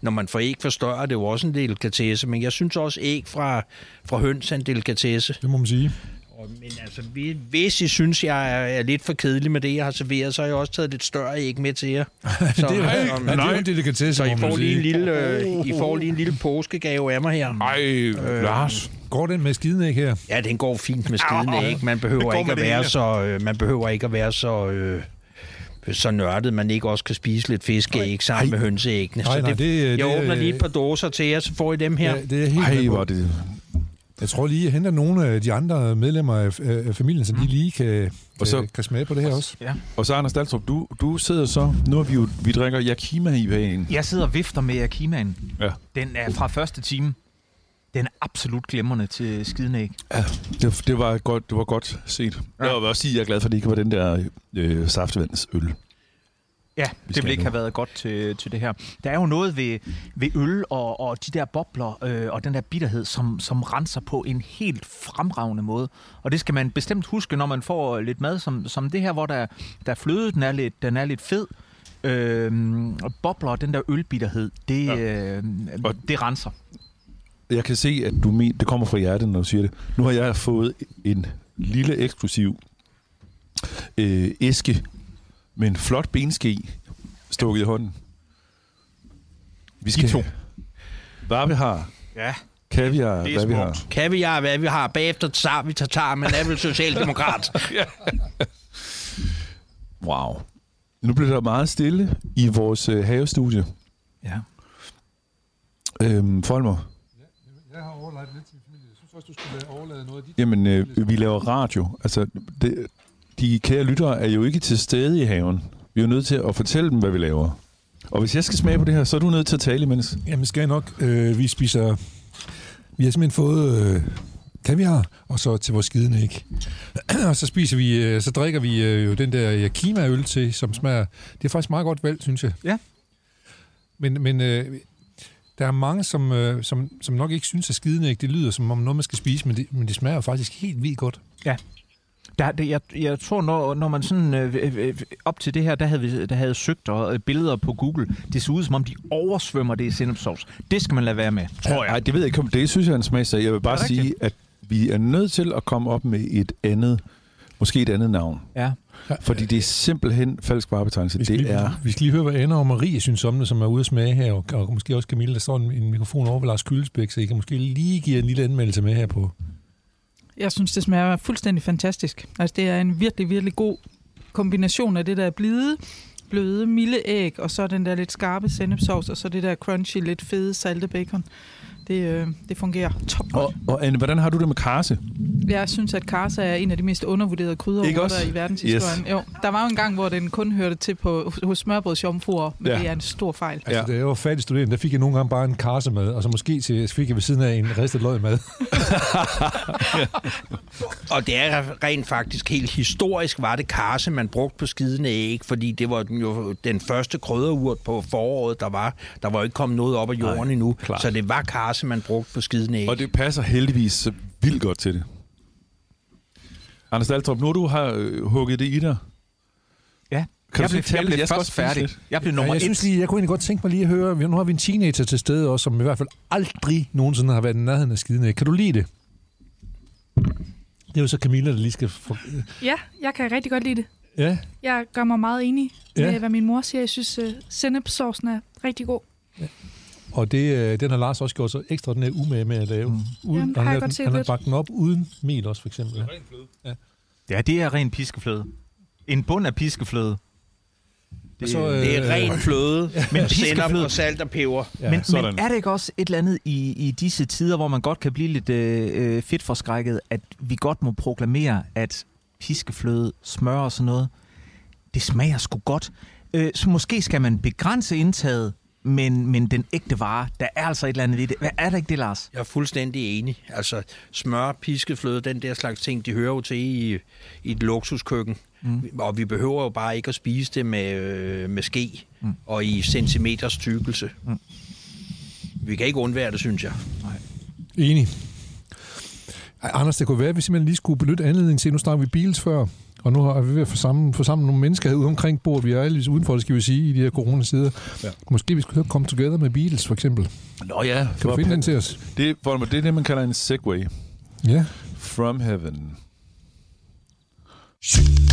når man får æg fra større, det er jo også en delikatesse, men jeg synes også æg fra, fra høns er en delikatesse. Det må man sige. Og, men altså, hvi- hvis I synes, jeg er, er lidt for kedelig med det, jeg har serveret, så har jeg også taget lidt større æg med til jer. Så, det er, jo- det jo en delikatesse, så I får, lige en lille, øh, I får lige en lille påskegave af mig her. Ej, øh, Lars. Går den med skidenæg her? Ja, den går fint med skidende æg. Man Det behøver ikke at det være så, øh, man behøver ikke at være så, øh, så nørdet, man ikke også kan spise lidt fiskeæg sammen med hønseæggene. Nej, så nej, det, det, øh, jeg det, åbner lige et par dåser til jer, så får I dem her. Ja, det er helt Ej, hvor det... Jeg tror lige, jeg henter nogle af de andre medlemmer af, af familien, så de lige kan, Og så- kan, kan smage på det her også. Ja. Og så Anders Daltrup, du, du sidder så... Nu er vi jo... Vi drikker Yakima i vagen. Jeg sidder og vifter med Akimaen. Ja. Den er fra første time. Den er absolut glimrende til skidenæg. Ja, det, det, var godt, det var godt set. Ja. Jeg vil også sige, at jeg er glad for, at det ikke var den der øh, saftvandsøl. Ja, det ville ikke nu. have været godt til, til det her. Der er jo noget ved, ved øl og, og de der bobler øh, og den der bitterhed, som, som renser på en helt fremragende måde. Og det skal man bestemt huske, når man får lidt mad som, som det her, hvor der, der er fløde, den er lidt, den er lidt fed. Øh, og bobler og den der ølbitterhed, det, ja. øh, det renser. Jeg kan se, at du men, det kommer fra hjertet, når du siger det. Nu har jeg fået en lille eksklusiv øh, æske med en flot benske stukket i hånden. Vi skal... to. Hvad vi har. Ja. Kaviar, Det er hvad vi smukt. har. Kaviar, hvad vi har. Bagefter tager vi tatar, men er vel socialdemokrat. Wow. Nu bliver der meget stille i vores øh, havestudie. Ja. Øhm, Folmer, Jeg har overladet lidt til min familie. Jeg synes også, du skulle overlade noget af dit. jamen, øh, vi laver radio. Altså, det, de kære lyttere er jo ikke til stede i haven. Vi er jo nødt til at fortælle dem, hvad vi laver. Og hvis jeg skal smage på det her, så er du nødt til at tale imens. Jamen, skal jeg nok. Øh, vi spiser... Vi har simpelthen fået øh, kaviar, og så til vores skidende ikke. og så spiser vi, øh, så drikker vi øh, jo den der Yakima-øl til, som smager... Det er faktisk meget godt valgt, synes jeg. Ja. Men, men øh, der er mange, som, øh, som, som nok ikke synes, at skidende ikke, det lyder som om noget, man skal spise, men det, men det smager jo faktisk helt vildt godt. Ja. Der, det, jeg, jeg tror, når, når man sådan øh, øh, øh, op til det her, der havde, vi, der havde søgt og, øh, billeder på Google, det så ud som om, de oversvømmer det i sennepsovs. Det skal man lade være med, tror jeg. Nej, det ved jeg ikke. om- Det synes jeg er en smagsag. Jeg vil bare sige, rigtigt? at vi er nødt til at komme op med et andet, måske et andet navn. Ja. Fordi det er simpelthen falsk varebetegnelse. Vi skal, Det lige, er... vi skal lige høre, hvad Anna og Marie synes om det, som er ude at smage her, og, og måske også Camille, der står en, en mikrofon over ved Lars Kyldesbæk, så I kan måske lige give en lille anmeldelse med her på. Jeg synes, det smager fuldstændig fantastisk. Altså, det er en virkelig, virkelig god kombination af det der blide, bløde, milde æg, og så den der lidt skarpe sennepsovs, og så det der crunchy, lidt fede, salte bacon. Det, øh, det fungerer top Og, og Anne, hvordan har du det med karse? Jeg synes, at karse er en af de mest undervurderede krydderurter i verdenshistorien. Yes. Jo, der var jo en gang, hvor den kun hørte til på, hos smørbrødsjomfruer, men Ja. det er en stor fejl. Altså, ja. da jeg var fattig studerende, der fik jeg nogle gange bare en karse med, og så måske til, fik jeg ved siden af en ristet løg med. Og det er rent faktisk helt historisk, var det karse, man brugte på skidende æg, fordi det var den jo den første krydderurt på foråret, der var. Der var ikke kommet noget op af jorden Nej, endnu, klart. så det var karse, man brugte på skidende æg. Og det passer heldigvis så vildt godt til det. Anders Dahltrup, nu du har øh, hugget det i dig. Ja. Kan jeg du blev, jeg blev Jeg først færdig. lidt. Jeg blev Ja, nummer jeg et. synes lige, jeg kunne egentlig godt tænke mig lige at høre, nu har vi en teenager til stede også, som i hvert fald aldrig nogensinde har været i nærheden af skidende. Kan du lide det? Det er jo så Camilla, der lige skal... For... Ja, jeg kan rigtig godt lide det. Ja, Jeg gør mig meget enig Ja. ja. med, hvad min mor siger. Jeg synes, uh, sennepsaucen er rigtig god. Og det, øh, den har Lars også gjort så ekstra, den er umage med at lave. Mm. Uden, Jamen, det han, har den, han har bagt den op uden mel også, for eksempel. Ja. Ja, det er ren piskefløde. En bund af piskefløde. Og så, øh, Det er ren fløde, Men men piskefløde- sennep og salt og peber. Ja, men, sådan. men er det ikke også et eller andet i, i disse tider, hvor man godt kan blive lidt øh, øh, fedtforskrækket, at vi godt må proklamere, at piskefløde, smør og sådan noget, det smager sgu godt. Øh, så måske skal man begrænse indtaget, men, men den ægte vare, der er altså et eller andet i det. Hvad er der ikke det, Lars? Jeg er fuldstændig enig. Altså smør, piskefløde, den der slags ting, de hører jo til i, i et luksuskøkken. Mm. Og vi behøver jo bare ikke at spise det med, øh, med ske mm. og i centimeters tykkelse. Mm. Vi kan ikke undvære det, synes jeg. Enig. Ej, Anders, det kunne være, at vi simpelthen lige skulle benytte anledningen til, nu snakker vi Beatles før, og nu har vi ved at få sammen, få sammen nogle mennesker herude omkring bordet. Vi er alle udenfor, det skal vi sige, i de her coronasider. Ja. Måske vi skulle høre Come Together med Beatles, for eksempel. Nå ja. Kan du finde den til os? Det, Folmer, det er det, man kalder en segway. Ja. From heaven. Here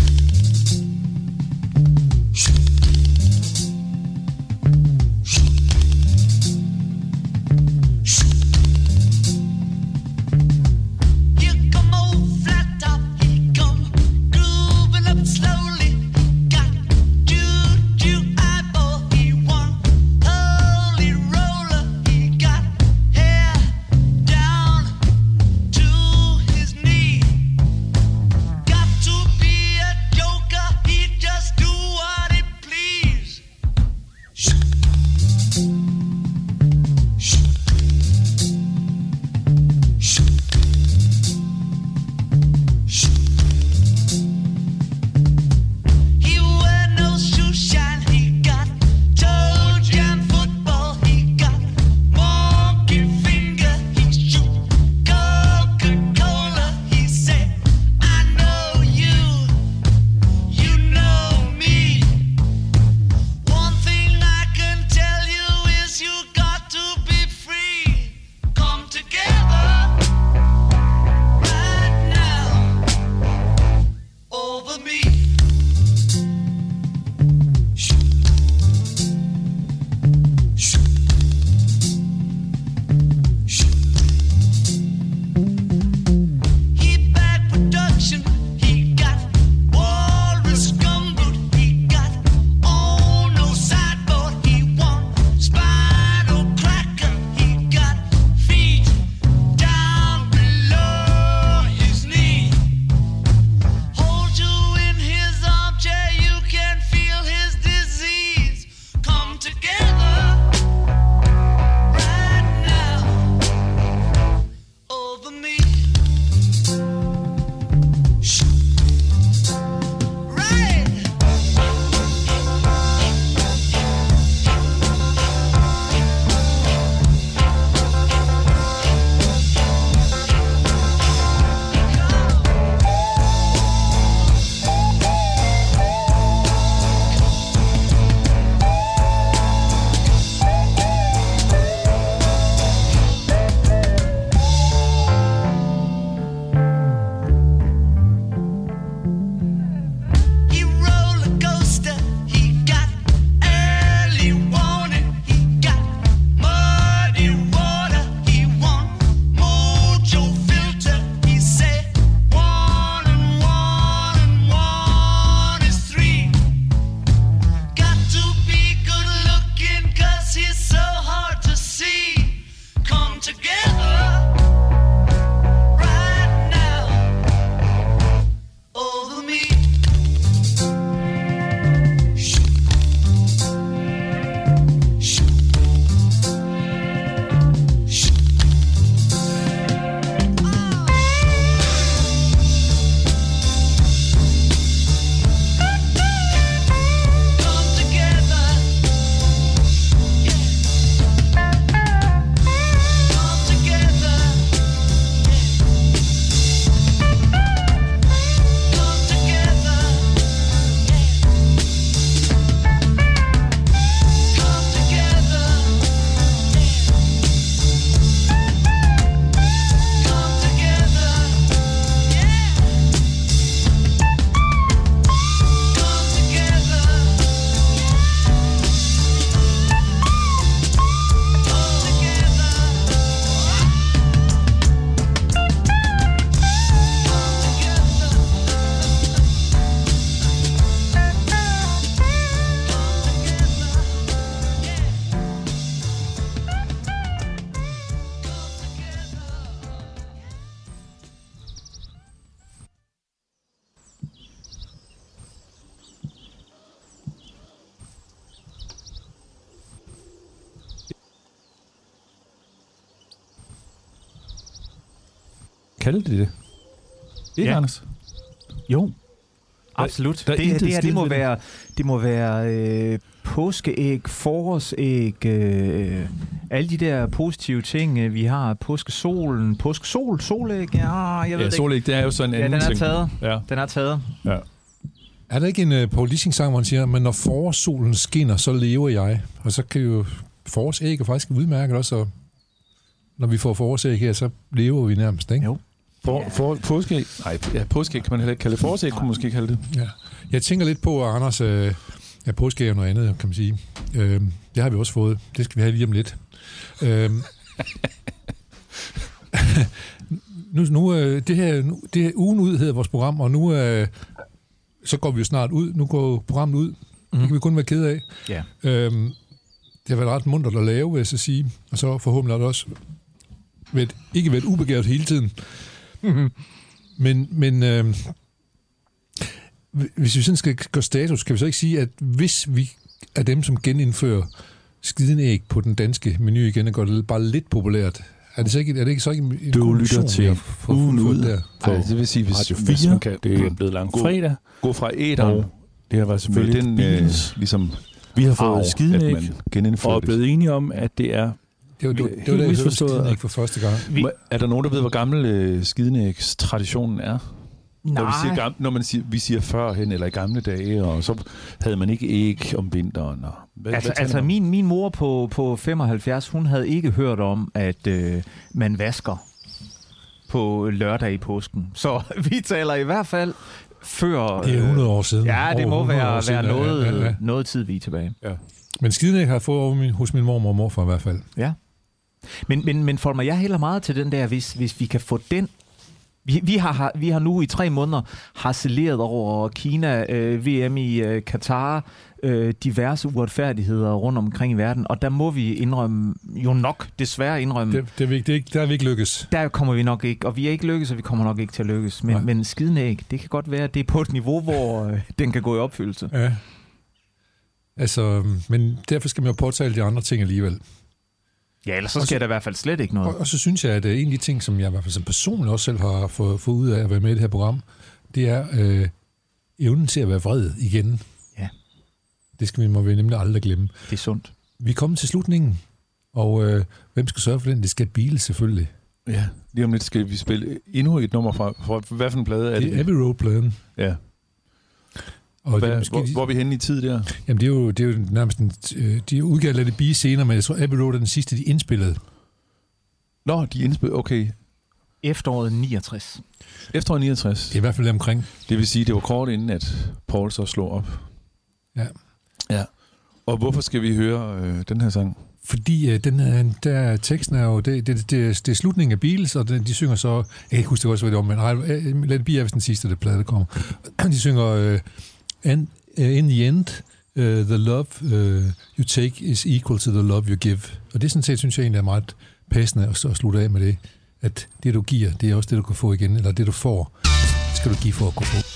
Kaldte de det? Ikke, Ja. Anders? Jo. Absolut. Der er det, det, her, det må være, det må være øh, påskeæg, forårsæg, øh, alle de der positive ting, øh, vi har. Påskesolen, påskesol, solæg, ja, jeg ved Ja, det solæg, det er jo sådan en Ja, anden den er ting. taget. Ja. Den er taget. Ja. Er der ikke en uh, Paul Dissing-sang, hvor han siger, men når forårssolen skinner, så lever jeg. Og så kan jo forårsæg er faktisk udmærket også, og når vi får forårsæg her, så lever vi nærmest, ikke? Jo. For, for, påskeæg? Nej, ja, påskeæg kan man heller ikke kalde det. Forårsæg kunne man måske kalde det. Ja. Jeg tænker lidt på, at Anders, øh, ja, påske er noget andet, kan man sige. Øh, det har vi også fået. Det skal vi have lige om lidt. Øh, nu, nu, øh, det her, nu, det her ugen ud hedder vores program, og nu øh, så går vi jo snart ud. Nu går programmet ud. Mm. Det kan vi kun være ked af. Ja. Øhm, det har været ret muntert at lave, vil jeg så sige. Og så forhåbentlig også været, ikke været ubegavet hele tiden. Men, men øh, hvis vi sådan skal gøre status, kan vi så ikke sige, at hvis vi er dem, som genindfører skiden æg på den danske menu igen og gør det bare lidt populært. Er det så ikke, er det ikke så ikke en, Du konklusion, lytter til ugen ud. der? Ej, det vil sige, hvis, Radio hvis 4, man kan, det er blevet langfredag. Gå, gå fra æderen. Og det har været selvfølgelig den, den, øh, ligesom Vi har fået at skidenæg, og er blevet enige om, at det er Det var, det, var- det var da, jeg hørte misforstået. skiden æg for første gang. Vi... Er der nogen, der ved, hvor gammel øh, skidenægs-traditionen er? Når, vi siger, Nej. gam- når man siger, vi siger førhen eller i gamle dage, og så havde man ikke æg om vinteren. Og, hvad, Altså, hvad altså min, min mor på, på 75, hun havde ikke hørt om, at øh, man vasker på lørdag i påsken. Så vi taler i hvert fald før... Det er 100 år siden. Ja, det må 100 år være, siden, være ja, noget, ja, ja. noget tid, vi er tilbage. Ja. Men skiden æg har jeg fået over min, hos min mormor og morfar i hvert fald. Ja. Men, men, men Folmer, jeg hælder meget til den der, hvis, hvis vi kan få den... Vi, vi, har, vi har nu i tre måneder harceleret over Kina, øh, VM i øh, Katar, øh, diverse uretfærdigheder rundt omkring i verden, og der må vi indrømme, jo nok desværre indrømme, Det, det, er vi ikke- det, er ikke- der er vi ikke lykkes. der kommer vi nok ikke, og vi er ikke lykkes, og vi kommer nok ikke til at lykkes. Nej. Men, men skidenæg, det kan godt være, at det er på et niveau, hvor øh, den kan gå i opfyldelse. Ja. Altså, men derfor skal man jo påtale de andre ting alligevel. Ja, ellers så Og sker der i hvert fald slet ikke noget. Og, og så synes jeg, at øh, en af de ting, som jeg i hvert fald som personligt også selv har fået, fået ud af at være med i det her program, det er øh, evnen til at være vred igen. Ja. Det skal vi må vi nemlig aldrig glemme. Det er sundt. Vi er kommet til slutningen, og øh, hvem skal sørge for den? Det skal Beatles selvfølgelig. Ja, lige om lidt skal vi spille endnu et nummer fra, fra hvad for en plade er det? Det er Abbey Road-pladen. Ja. Og Hvad, det er måske, hvor, hvor er vi henne i tid der? Jamen, det er jo, det er jo nærmest en, øh, de udgav Let It Be senere, men jeg tror, Abbey Road er den sidste, de indspillede. Nå, de indspillede, okay. Efteråret 69. Efter 69. Det er i hvert fald omkring. Det vil sige, det var kort inden, at Paul så slog op. Ja. Ja. Og hvorfor skal vi høre øh, den her sang? Fordi øh, den er, der, teksten er jo, det, det, det, det er slutningen af Beatles, og den, de synger så, jeg kan ikke huske det også, hvad det var, men Let It Be er vist den sidste, det plade, der kommer. De synger, øh, and, uh, in the end, uh, the love uh, you take is equal to the love you give. Og det sådan set, synes jeg egentlig er meget passende at, at slutte af med det, at det du giver, det er også det, du kan få igen, eller det du får, skal du give for at kunne få.